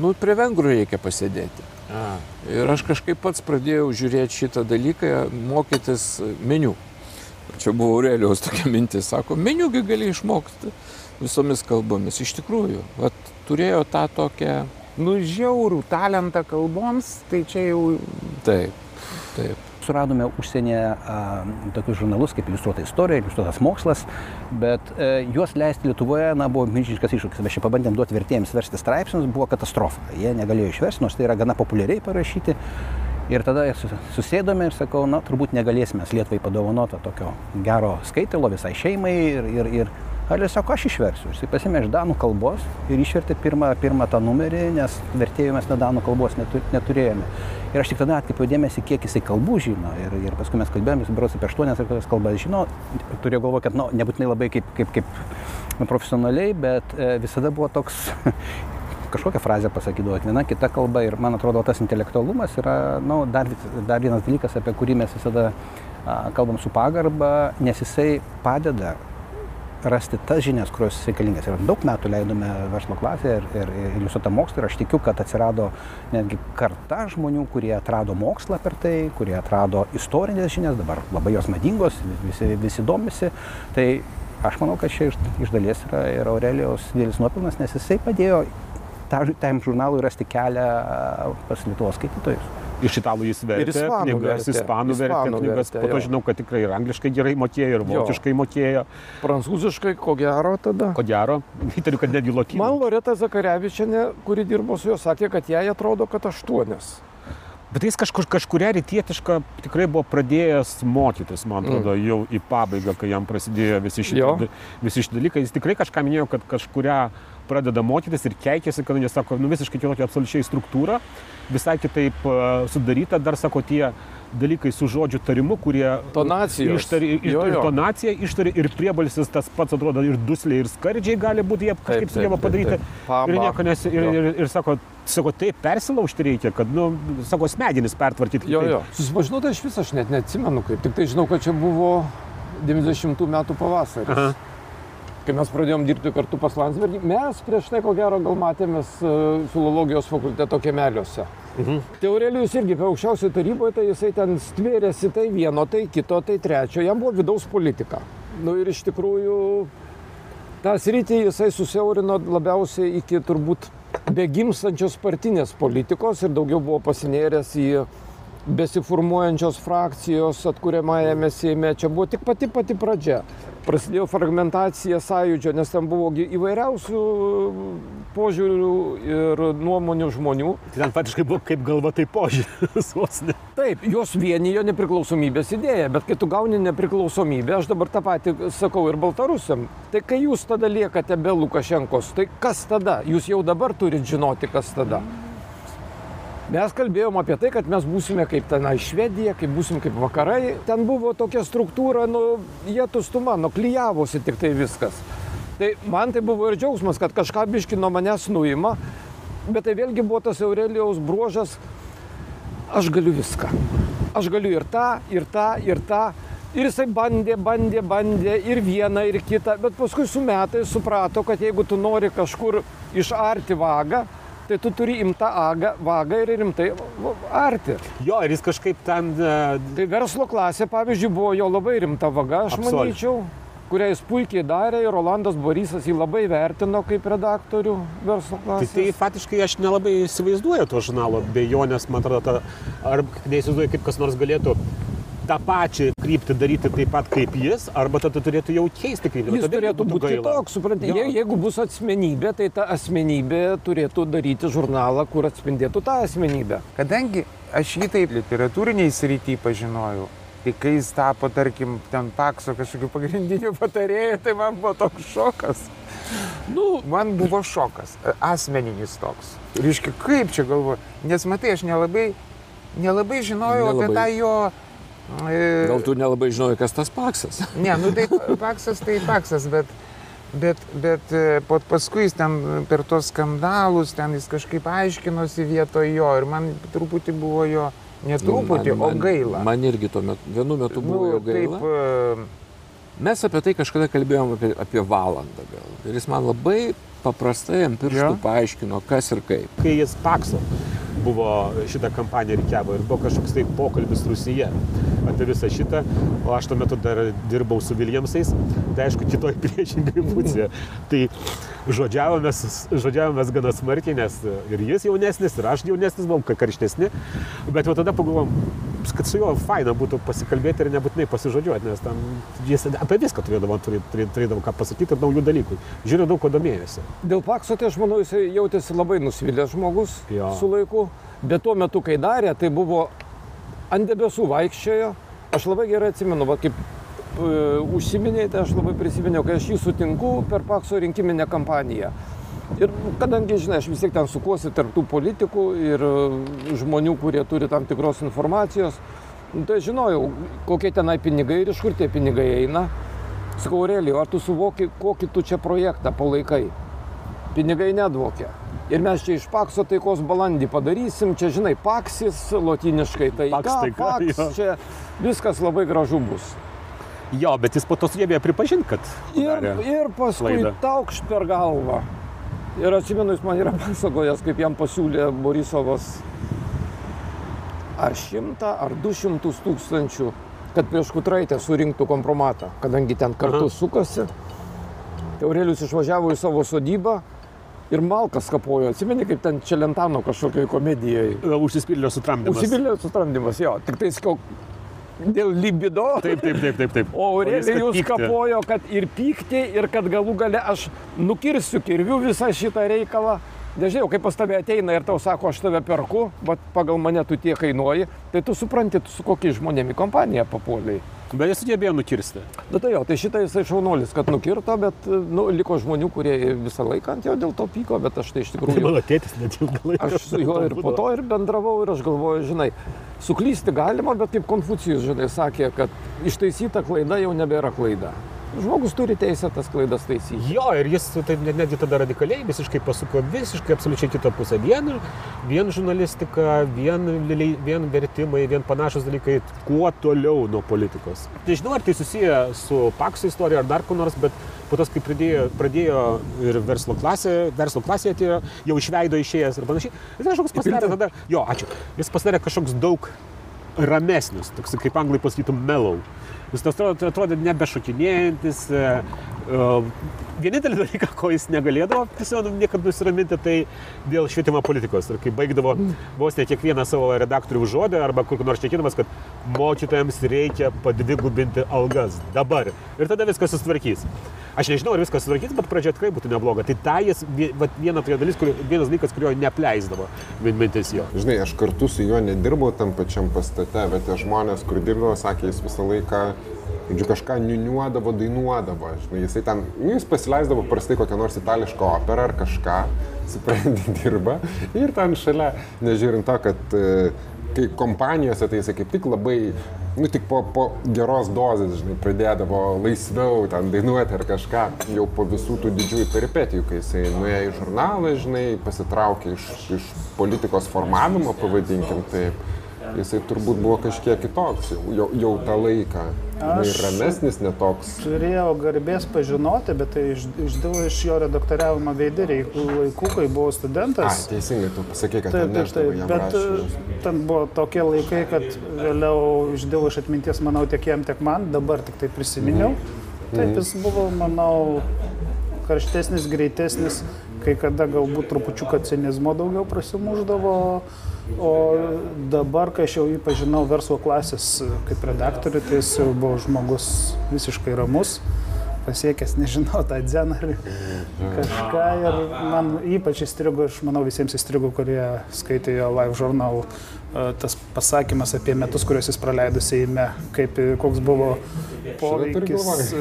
nu, prie vengrų reikia pasėdėti. A. Ir aš kažkaip pats pradėjau žiūrėti šitą dalyką, mokytis meniu. Čia buvo Aurelijos tokia mintis, sako, meniugi gali išmokti visomis kalbomis. Iš tikrųjų, vat, turėjo tą tokią, Nu, žiaurų talentą kalboms, tai čia jau taip, taip. Suradome užsienyje tokius žurnalus kaip iliustruota istorija, iliustruotas mokslas, bet e, juos leisti Lietuvoje na, buvo milžiniškas iššūkis. Mes čia pabandėm duoti vertėjams versti straipsnius, buvo katastrofa. Jie negalėjo išversti, nors tai yra gana populiariai parašyti. Ir tada su- susėdome ir sakau, na, turbūt negalėsime Lietuvai padovanoti tokio gero skaitilo visai šeimai. Ir, ir, ir Alis sako, aš išversiu. Jis pasimė iš danų kalbos ir išvertė pirmą, pirmą tą numerį, nes vertėjų mes nuo danų kalbos netu, neturėjome. Ir aš tik tada atkreipiau dėmesį, kiek jisai kalbų žino. Ir, ir paskui mes kalbėjome, jis berosi apie aštuonias ar kokias kalbas žino. Turėjau galvoje, kad nu, nebūtinai labai kaip, kaip, kaip profesionaliai, bet e, visada buvo toks kažkokią frazę pasakydavo viena kita kalba ir man atrodo tas intelektualumas yra nu, dar, dar vienas dalykas, apie kurį mes visada a, kalbam su pagarba, nes jisai padeda rasti tas žinias, kurios reikalingas. Ir daug metų leidome verslo klasėje ir, ir, ir iliustruotą mokslą ir aš tikiu, kad atsirado netgi karta žmonių, kurie atrado mokslą per tai, kurie atrado istorinės žinias, dabar labai jos madingos, visi, visi domisi. Tai aš manau, kad čia iš, iš dalies yra ir Aurelijos didelis nuopilnas, nes jisai padėjo tam žurnalui rasti kelią pas Lietuvos skaitytojus. Iš italų jis vertė Ir ispanų knygas, vertė. ispanų vertė Ispanų knygas, vertė, po to žinau, kad tikrai ir angliškai gerai mokėjo, ir vokiškai mokėjo, Prancūziškai, ko gero tada. ko gero, įtariu, kad netgi lotynų. Man Loreta Zakarevičiane, kuri dirbo su juo, sakė, kad jai atrodo, kad aštuonias. Bet jis kažkur, kažkuria rytietiška tikrai buvo pradėjęs mokytis, man atrodo, mm. jau į pabaigą, kai jam prasidėjo visi šitie, visi šitie dalykai. Jis tikrai kažką minėjo, kad kažkuria pradeda mokytis ir keikėsi, kad jis sako, nu visiškai kitokia absoliučiai struktūra, visai kitaip a, sudaryta, dar sako tie dalykai su žodžiu tarimu, kurie Tonacijos. ištari, ir, Jo, ir jo. tonacija ištari ir priebalsis tas pats atrodo ir dusliai, ir skardžiai gali būti, jie kažkaip taip, sugeba taip, padaryti. taip. Pa, Ir ba. nieko nes, ir, Jo. ir, ir sako, sako, taip persilaužti reikia, kad, nu, sako, smegenis pertvarkyti. Jo, jo. Susipažinau, tai iš viso aš net neatsimenu, kaip. Tik tai žinau, kad čia buvo 90 metų pavasaris. Aha. Kai mes pradėjom dirbti kartu pas Landsbergį, mes prieš tai ko gero gal matėmės e, filologijos fakulteto kemeliuose. Mhm. Aurelijus irgi apie aukščiausiai taryboje, tai jisai ten stvėrėsi tai vieno, tai kito, tai trečio, jam buvo vidaus politika. Nu ir iš tikrųjų tą sritį jisai susiaurino labiausiai iki turbūt begimstančios partinės politikos ir daugiau buvo pasinėręs į besiformuojančios frakcijos atkuriamajame Seime. Čia buvo tik pati pati pradžia. Prasidėjo fragmentacija sąjūdžio, nes ten buvo įvairiausių požiūrių ir nuomonių žmonių. Tai ten faktiškai buvo kaip galva, tai požiūris vos ne. Taip, jos vienijo nepriklausomybės idėją, bet kai tu gauni nepriklausomybę, aš dabar tą patį sakau ir baltarusiam, tai kai jūs tada liekate be Lukašenkos, tai kas tada? Jūs jau dabar turit žinoti, kas tada. Mes kalbėjom apie tai, kad mes būsime kaip tenai Švedija, kaip būsim kaip vakarai. Ten buvo tokia struktūra, nu, jie tustuma, nuklyjavosi tik tai viskas. Tai man tai buvo ir džiaugsmas, kad kažką biški nuo manęs nuima, bet tai vėlgi buvo tas Aurelijaus bruožas, aš galiu viską. Aš galiu ir tą, ir tą, ir tą. Ir jisai bandė, bandė, bandė ir vieną, ir kitą, bet paskui su metais suprato, kad jeigu tu nori kažkur išarti vagą, tai tu turi imtą agą, vagą ir rimtai arti. Jo, ir jis kažkaip ten... e, Tai verslo klasė, pavyzdžiui, buvo jo labai rimta vaga, aš Absoliučiai. manyčiau, kurią jis puikiai darė ir Rolandas Borysas jį labai vertino kaip redaktorių verslo Tai, klasės. tai faktiškai aš nelabai įsivaizduoju to žurnalo be jo, nes man atrodo, ta, ar neįsivaizduoju, kaip kas nors galėtų tą pačią kryptį daryti taip pat kaip jis, arba tada turėtų jau keisti kryptį. Jis turėtų būti kitoks, suprantate. Je, jeigu bus asmenybė, tai ta asmenybė turėtų daryti žurnalą, kur atspindėtų tą asmenybę. Kadangi aš jį taip literatūriniai srity pažinojau, tai kai jis tapo, tarkim, ten pakso kažkokiu pagrindiniu patarėju, tai man buvo toks šokas. Nu, man buvo šokas, asmeninis toks. Reiškia, kaip čia galvoju, nes matai, aš nelabai, nelabai žinojau nelabai. apie tą jo... E, Gal tu nelabai žinojai, kas tas paksas? Ne, nu tai paksas tai paksas, bet, bet, bet e, po- paskui jis ten per tos skandalus, ten jis kažkaip aiškinosi vietoj jo ir man truputį buvo jo, ne truputį, Man- o gaila. Man irgi tuo metu, vienu metu buvo nu, jo gaila. taip, e, Mes apie tai kažkada kalbėjom apie, apie valandą gal. Ir jis man labai paprastai ant pirštų Jo. paaiškino, kas ir kaip. kai jis pakso buvo šitą kampaniją reikiavo ir buvo kažkoks tai pokalbis Rusija apie visą šitą, o aš tuo metu dar dirbau su Viljamsais, tai aišku, kitoj priešingai pusėje. Tai žodžiavomės, žodžiavomės gana smarkiai, nes ir jis jaunesnis, ir aš jaunesnis, buvom ka- karštesni, bet jau tada pagalvom, kad su juo faina būtų pasikalbėti ir nebūtinai pasižodžiuoti, nes ten jis apie viską turėdavo, turė- turė- turėdavo ką pasakyti ir naujų dalykų. Žiūrėjau daug ko domėjosi. Dėl pakso, tai aš manau, jis jautėsi labai nusivylęs žmogus Jo. su laiku, bet tuo metu, kai darė, tai buvo ant debesų vaikščiojo. Aš labai gerai atsimenu, va, kaip e, užsiminėte, aš labai prisiminiau, kai aš jį sutinku per pakso rinkiminę kampaniją. Ir kadangi, žinai, aš vis tiek ten sukuosi tarp tų politikų ir e, žmonių, kurie turi tam tikros informacijos, nu, tai žinojau, kokie tenai pinigai ir iš kur tie pinigai eina. Sakau, Aurelijau, ar tu suvoki, kokį tu čia projektą palaikai? Pinigai nedvokia. Ir mes čia iš pakso taikos balandį padarysim, čia žinai, paksis, lotiniškai taika, Paks taika, paks, jo. čia viskas labai gražu bus. Jo, bet jis po to sugebėjo pripažinti, kad Ir, ir paskui taukšt per galvą. Ir atsimenu, jis man yra pasakojęs, kaip jam pasiūlė Borisovas ar šimtą, ar du šimtus tūkstančių, kad prieš kutraitę surinktų kompromatą, kadangi ten kartu Aha. sukasi. Tai Aurelius išvažiavo į savo sodybą ir malkas kapojo. Atsimeni, kaip ten Čelentano kažkokioj komedijoje. Užsispyrėlio sutramdymas. Užsipildė sutramdymas, jo. Tik tai skau dėl libido. Taip, taip, taip, taip. taip. O Aurelijus kapojo, kad ir pykti, ir kad galų gale aš nukirsiu kirviu visą šitą reikalą. Nežinau, kai pas tave ateina ir tau sako, aš tave perku, bet pagal mane tu tiek kainuoji, tai tu supranti, tu su kokiais žmonėmis į kompaniją papuoliai. Bet jis sugebėjo nukirsti. Na tai jo, tai šitą jisai šaunuolis, kad nukirto, bet nu, liko žmonių, kurie visą laiką ant jo dėl to pyko, bet aš tai iš Tai tikrųjų... mano tėtis net ilgą laiką. Aš su juo ir po to ir bendravau ir aš galvoju, žinai, suklysti galima, bet kaip Konfucijus, žinai, sakė, kad ištaisyta klaida jau nebėra klaida. Žmogus turi teisę tas klaidas taisyti. Jo, ir jis taip net- netgi tada radikaliai visiškai pasuko visiškai absoliučiai kitą pusę. Vien, vien žurnalistika, vien, vien vertimai, vien panašus dalykai, kuo toliau nuo politikos. Nežinau, ar tai susiję su Pakso istorija ar dar kuo nors, bet po tos, kai pradėjo, pradėjo ir verslo klasė, verslo klasė atėjo, jau iš veido išėjęs ir panašiai, jis kažkoks pasidarė tada, jo, ačiū, jis pasidarė kažkoks daug ramesnis, toks kaip anglai pasakytų mellow. Jis atrodė, nebešokinėjantis. Vienintelį dalyką, ko jis negalėdavo tiesiog niekada nusiraminti, tai dėl švietimo politikos. Ir kai baigdavo vos ne kiekvieną savo redaktorių žodį arba kur nors čekinamas, kad mokytojams reikia padvigubinti algas dabar. Ir tada viskas susitvarkys. Aš nežinau, ar viskas susitvarkys, bet pradžioje tikrai būtų nebloga. Tai tai jis, vat viena tokia dalis, kur, vienas dalykas, kurio nepleisdavo min- mintis jo. Žinai, aš kartu su juo nedirbau tam pačiam pastate, bet tie žmonės, kur dirbdavo, sakė, jis visą laiką, žodžiu, kažką niuniuodavo, dainuodavo. Žinai, jisai ten, nu, jis pasileisdavo prastai kokią nors itališką operą ar kažką, supranti, dirba. Ir ten šalia, nežiūrint to, kad e, kai kompanijose tai jisai kaip tik labai, nu tik po, po geros dozės, žinai, pradėdavo laisviau ten dainuoti ar kažką, jau po visų tų didžiųjų peripetijų, kai jisai nuėjo į žurnalą, žinai, pasitraukė iš, iš politikos formavimo, pavadinkim taip. Jisai turbūt buvo kažkiek kitoks jau, jau, jau tą laiką. Aš- ramesnis, netoks. Turėjau garbės pažinoti, bet tai iš, išdilo iš jo redaktoriavimo veideriai laikų, kai buvau studentas. teisingai, tu pasakė, kad Taip, taip, taip, bet rašinius. e, ten buvo tokie laikai, kad vėliau išdilo iš atminties, manau, tiek jam, tiek man, dabar tik tai prisiminiau. Taip, jis buvo, manau, karštesnis, greitesnis, kai kada galbūt trupučiuką cinizmo daugiau prasimuždavo, o dabar, kai aš jau jį pažinau verslo klasės kaip redaktorių, tai jis jau buvo žmogus visiškai ramus pasiekęs, nežinau, tą dzeną ar kažką. Ir man ypač įstrigo, aš manau visiems įstrigo, kurie skaitė jo live žurnalų, tas pasakymas apie metus, kuriuos jis praleido Seime, kaip, koks buvo poveikis.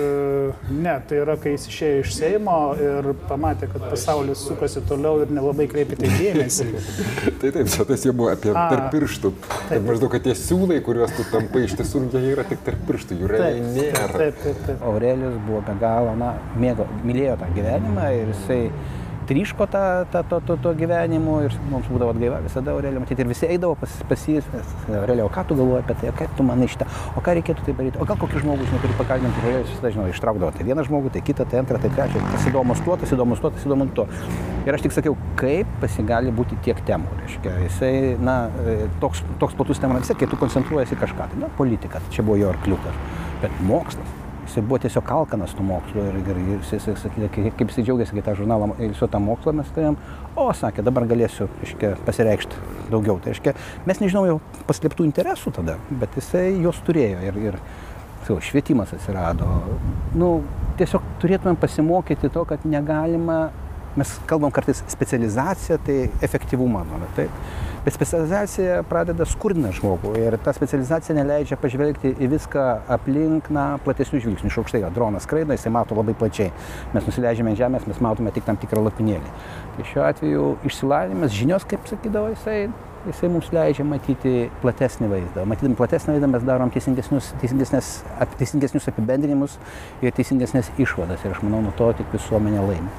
Ne, tai yra, kai jis išėjo iš Seimo ir pamatė, kad pasaulis sukasi toliau ir nelabai kreipėte dėmesį. tai taip, čia tas jau buvo apie A, tarp pirštų. Taip, maždaug, kad tie siūlai, kuriuos tu tampai, iš tiesų jie yra tik tarp pirštų, jų realiai nėra. Taip, taip, taip. Aurelijus buvo be galo, na, mėgo, mylėjo tą gyvenimą ir jisai tryško tą, tą, to, to, to gyvenimu ir mums būdavo atgaiva visada Aurelio matyti ir visi eidavo pas, pas jį, Aurelio, o ką tu galvoji apie tai, kaip tu manai šitą, o ką reikėtų tai daryti, o gal kokį žmogų, žinai, kurį pakalbinti, Aurelijus visada, žinau, ištraukdavo tai vieną žmogų, tai kitą, tai antrą, tai trečią, tas įdomus tuo, tas įdomus tuo, tas įdomus tuo. Ir aš tik sakiau, kaip pasigali būti tiek temų, reiškia, jisai, na, toks, toks platus temas, vis tiek, kai tu koncentruojasi kažką, tai, na, politika, tai čia buvo jo arkliukas, bet mokslas, jisai buvo tiesiog alkanas tų mokslų ir, ir, ir jisai sakė, kaip jisai džiaugiasi, kai tą žurnalą ir su tą mokslą mes turėjom, o sakė, dabar galėsiu iškia, pasireikšti daugiau. Tai reiškia, mes nežinom jau paslėptų interesų tada, bet jisai juos turėjo ir, ir jau, švietimas atsirado. Nu, tiesiog turėtumėm pasimokyti to, kad negalima, mes kalbam kartais specializacija, tai efektyvumą, manau, taip. Bet specializacija pradeda skurdinti žmogų ir ta specializacija neleidžia pažvelgti į viską aplink, na, platesnių žvilgsnių. Iš aukštai, dronas skraida, jisai mato labai plačiai. Mes nusileidžiame ant žemės, mes matome tik tam tikrą lapinėlį. Tai šiuo atveju išsilavinimas, žinios, kaip sakydavo jisai, jisai mums leidžia matyti platesnį vaizdą. Matydami platesnį vaizdą mes darom teisingesnius, teisingesnės, teisingesnius apibendrinimus ir teisingesnės išvadas. Ir aš manau, nuo to tik visuomenė laimi.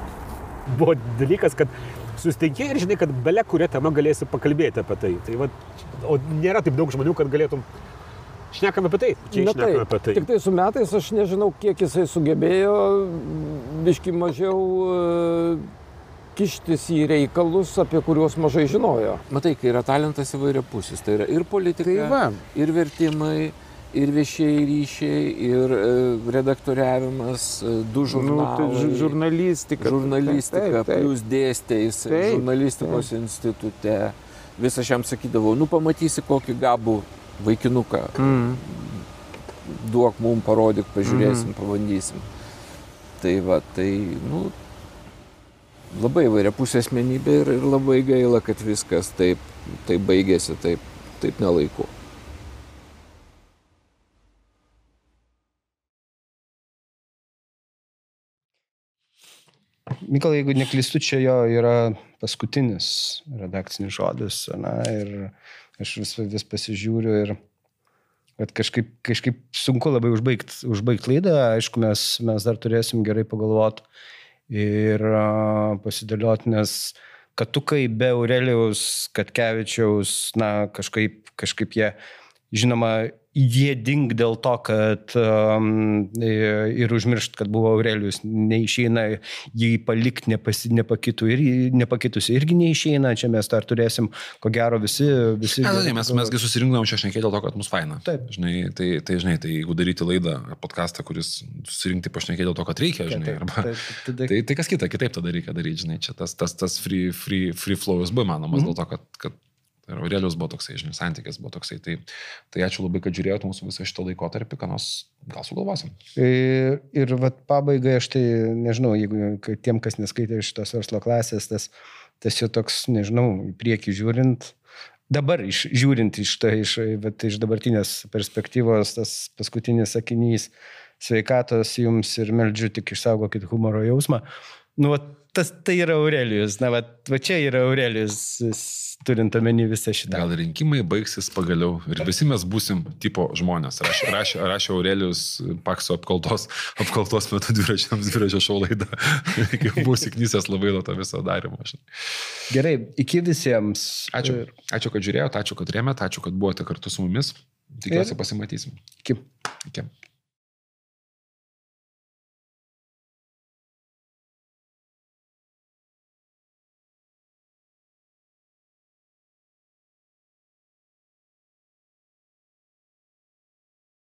Buvo dalykas, kad susitinki ir žinai, kad belė kurią temą galėsi pakalbėti apie tai. tai va, o nėra taip daug žmonių, kad galėtum Šnekame apie tai. Čia Na, tai, apie tai. Tik tai su metais aš nežinau, kiek jisai sugebėjo biški mažiau uh, kištis į reikalus, apie kuriuos mažai žinojo. Matai, kai yra talentas įvairia pusės, tai yra ir politika, tai va. ir vertimai, ir viešieji ryšiai, ir e, redaktoriavimas, e, du žurnalai. Nu, tai žurnalistika. Žurnalistika, taip, taip. plus dėstėjais žurnalistikos taip. institute. Vis aš jam sakydavau, nu pamatysi kokį gabų vaikinuką. Mm. Duok mum, parodyk, pažiūrėsim, mm. pabandysim. Tai va, tai, nu, labai įvairia pusė asmenybė ir, ir labai gaila, kad viskas taip, taip baigėsi, taip, taip nelaiku. Mykolai, jeigu neklystu, čia jo yra paskutinis redakcinis žodis, na, ir aš vis, vis pasižiūriu ir kad kažkaip, kažkaip sunku labai užbaigti užbaigt laidą, aišku, mes, mes dar turėsim gerai pagalvoti ir uh, pasidėlioti, nes kad tu kaip be Aurelijaus Katkevičiaus, na, kažkaip, kažkaip jie, žinoma, jie ding dėl to, kad um, ir užmiršt, kad buvo Aurelijus, neišeina jį palikti nepasi, nepakitų ir nepakitusi irgi neišeina, čia mes dar turėsim, ko gero, visi. visi Na, tai, mes, mesgi susirinkdavom čia šnekėti dėl to, kad mus faina. Taip. Žinai, tai, tai, žinai, tai jeigu daryti laidą, podcastą, kuris susirinkti pašnekėti dėl to, kad reikia, žinai, taip, arba, taip, tada... tai, tai kas kita, kitaip tada reikia daryti, žinai, čia tas, tas, tas free, free, free flow buvo manomas mm -hmm. dėl to, kad, kad Ir Aurelijos buvo toksai, žinai, santykis buvo toksai. Tai, tai ačiū labai, kad žiūrėjote mūsų visą šitą laikotarpį, ką nors gal sugalvosim. Ir, ir vat, pabaigai aš tai, nežinau, jeigu tiem, kas neskaitė šitos verslo klasės, tas, tas jau toks, nežinau, į priekį žiūrint, dabar iš, žiūrint iš, tai, iš, vat, iš dabartinės perspektyvos, tas paskutinis sakinys, sveikatos jums ir meldžiu tik išsaugokit humoro jausmą. Nu, vat, tas tai yra Aurelijus, na, va, va čia yra Aurelijus turint omeny visą šitą. Gal rinkimai baigsis pagaliau ir visi mes būsim tipo žmonės. Rašė, rašė, rašė Aurelijus Pakso apkaltos, apkaltos metu dviračiams dviračio šau laidą. Buvau siknysęs labai nuo to viso darimo. Gerai, iki visiems. Ačiū. Ačiū, kad žiūrėjote, ačiū, kad rėmėte, ačiū, kad buvote kartu su mumis. Tikiuosi pasimatysim. Iki. Iki.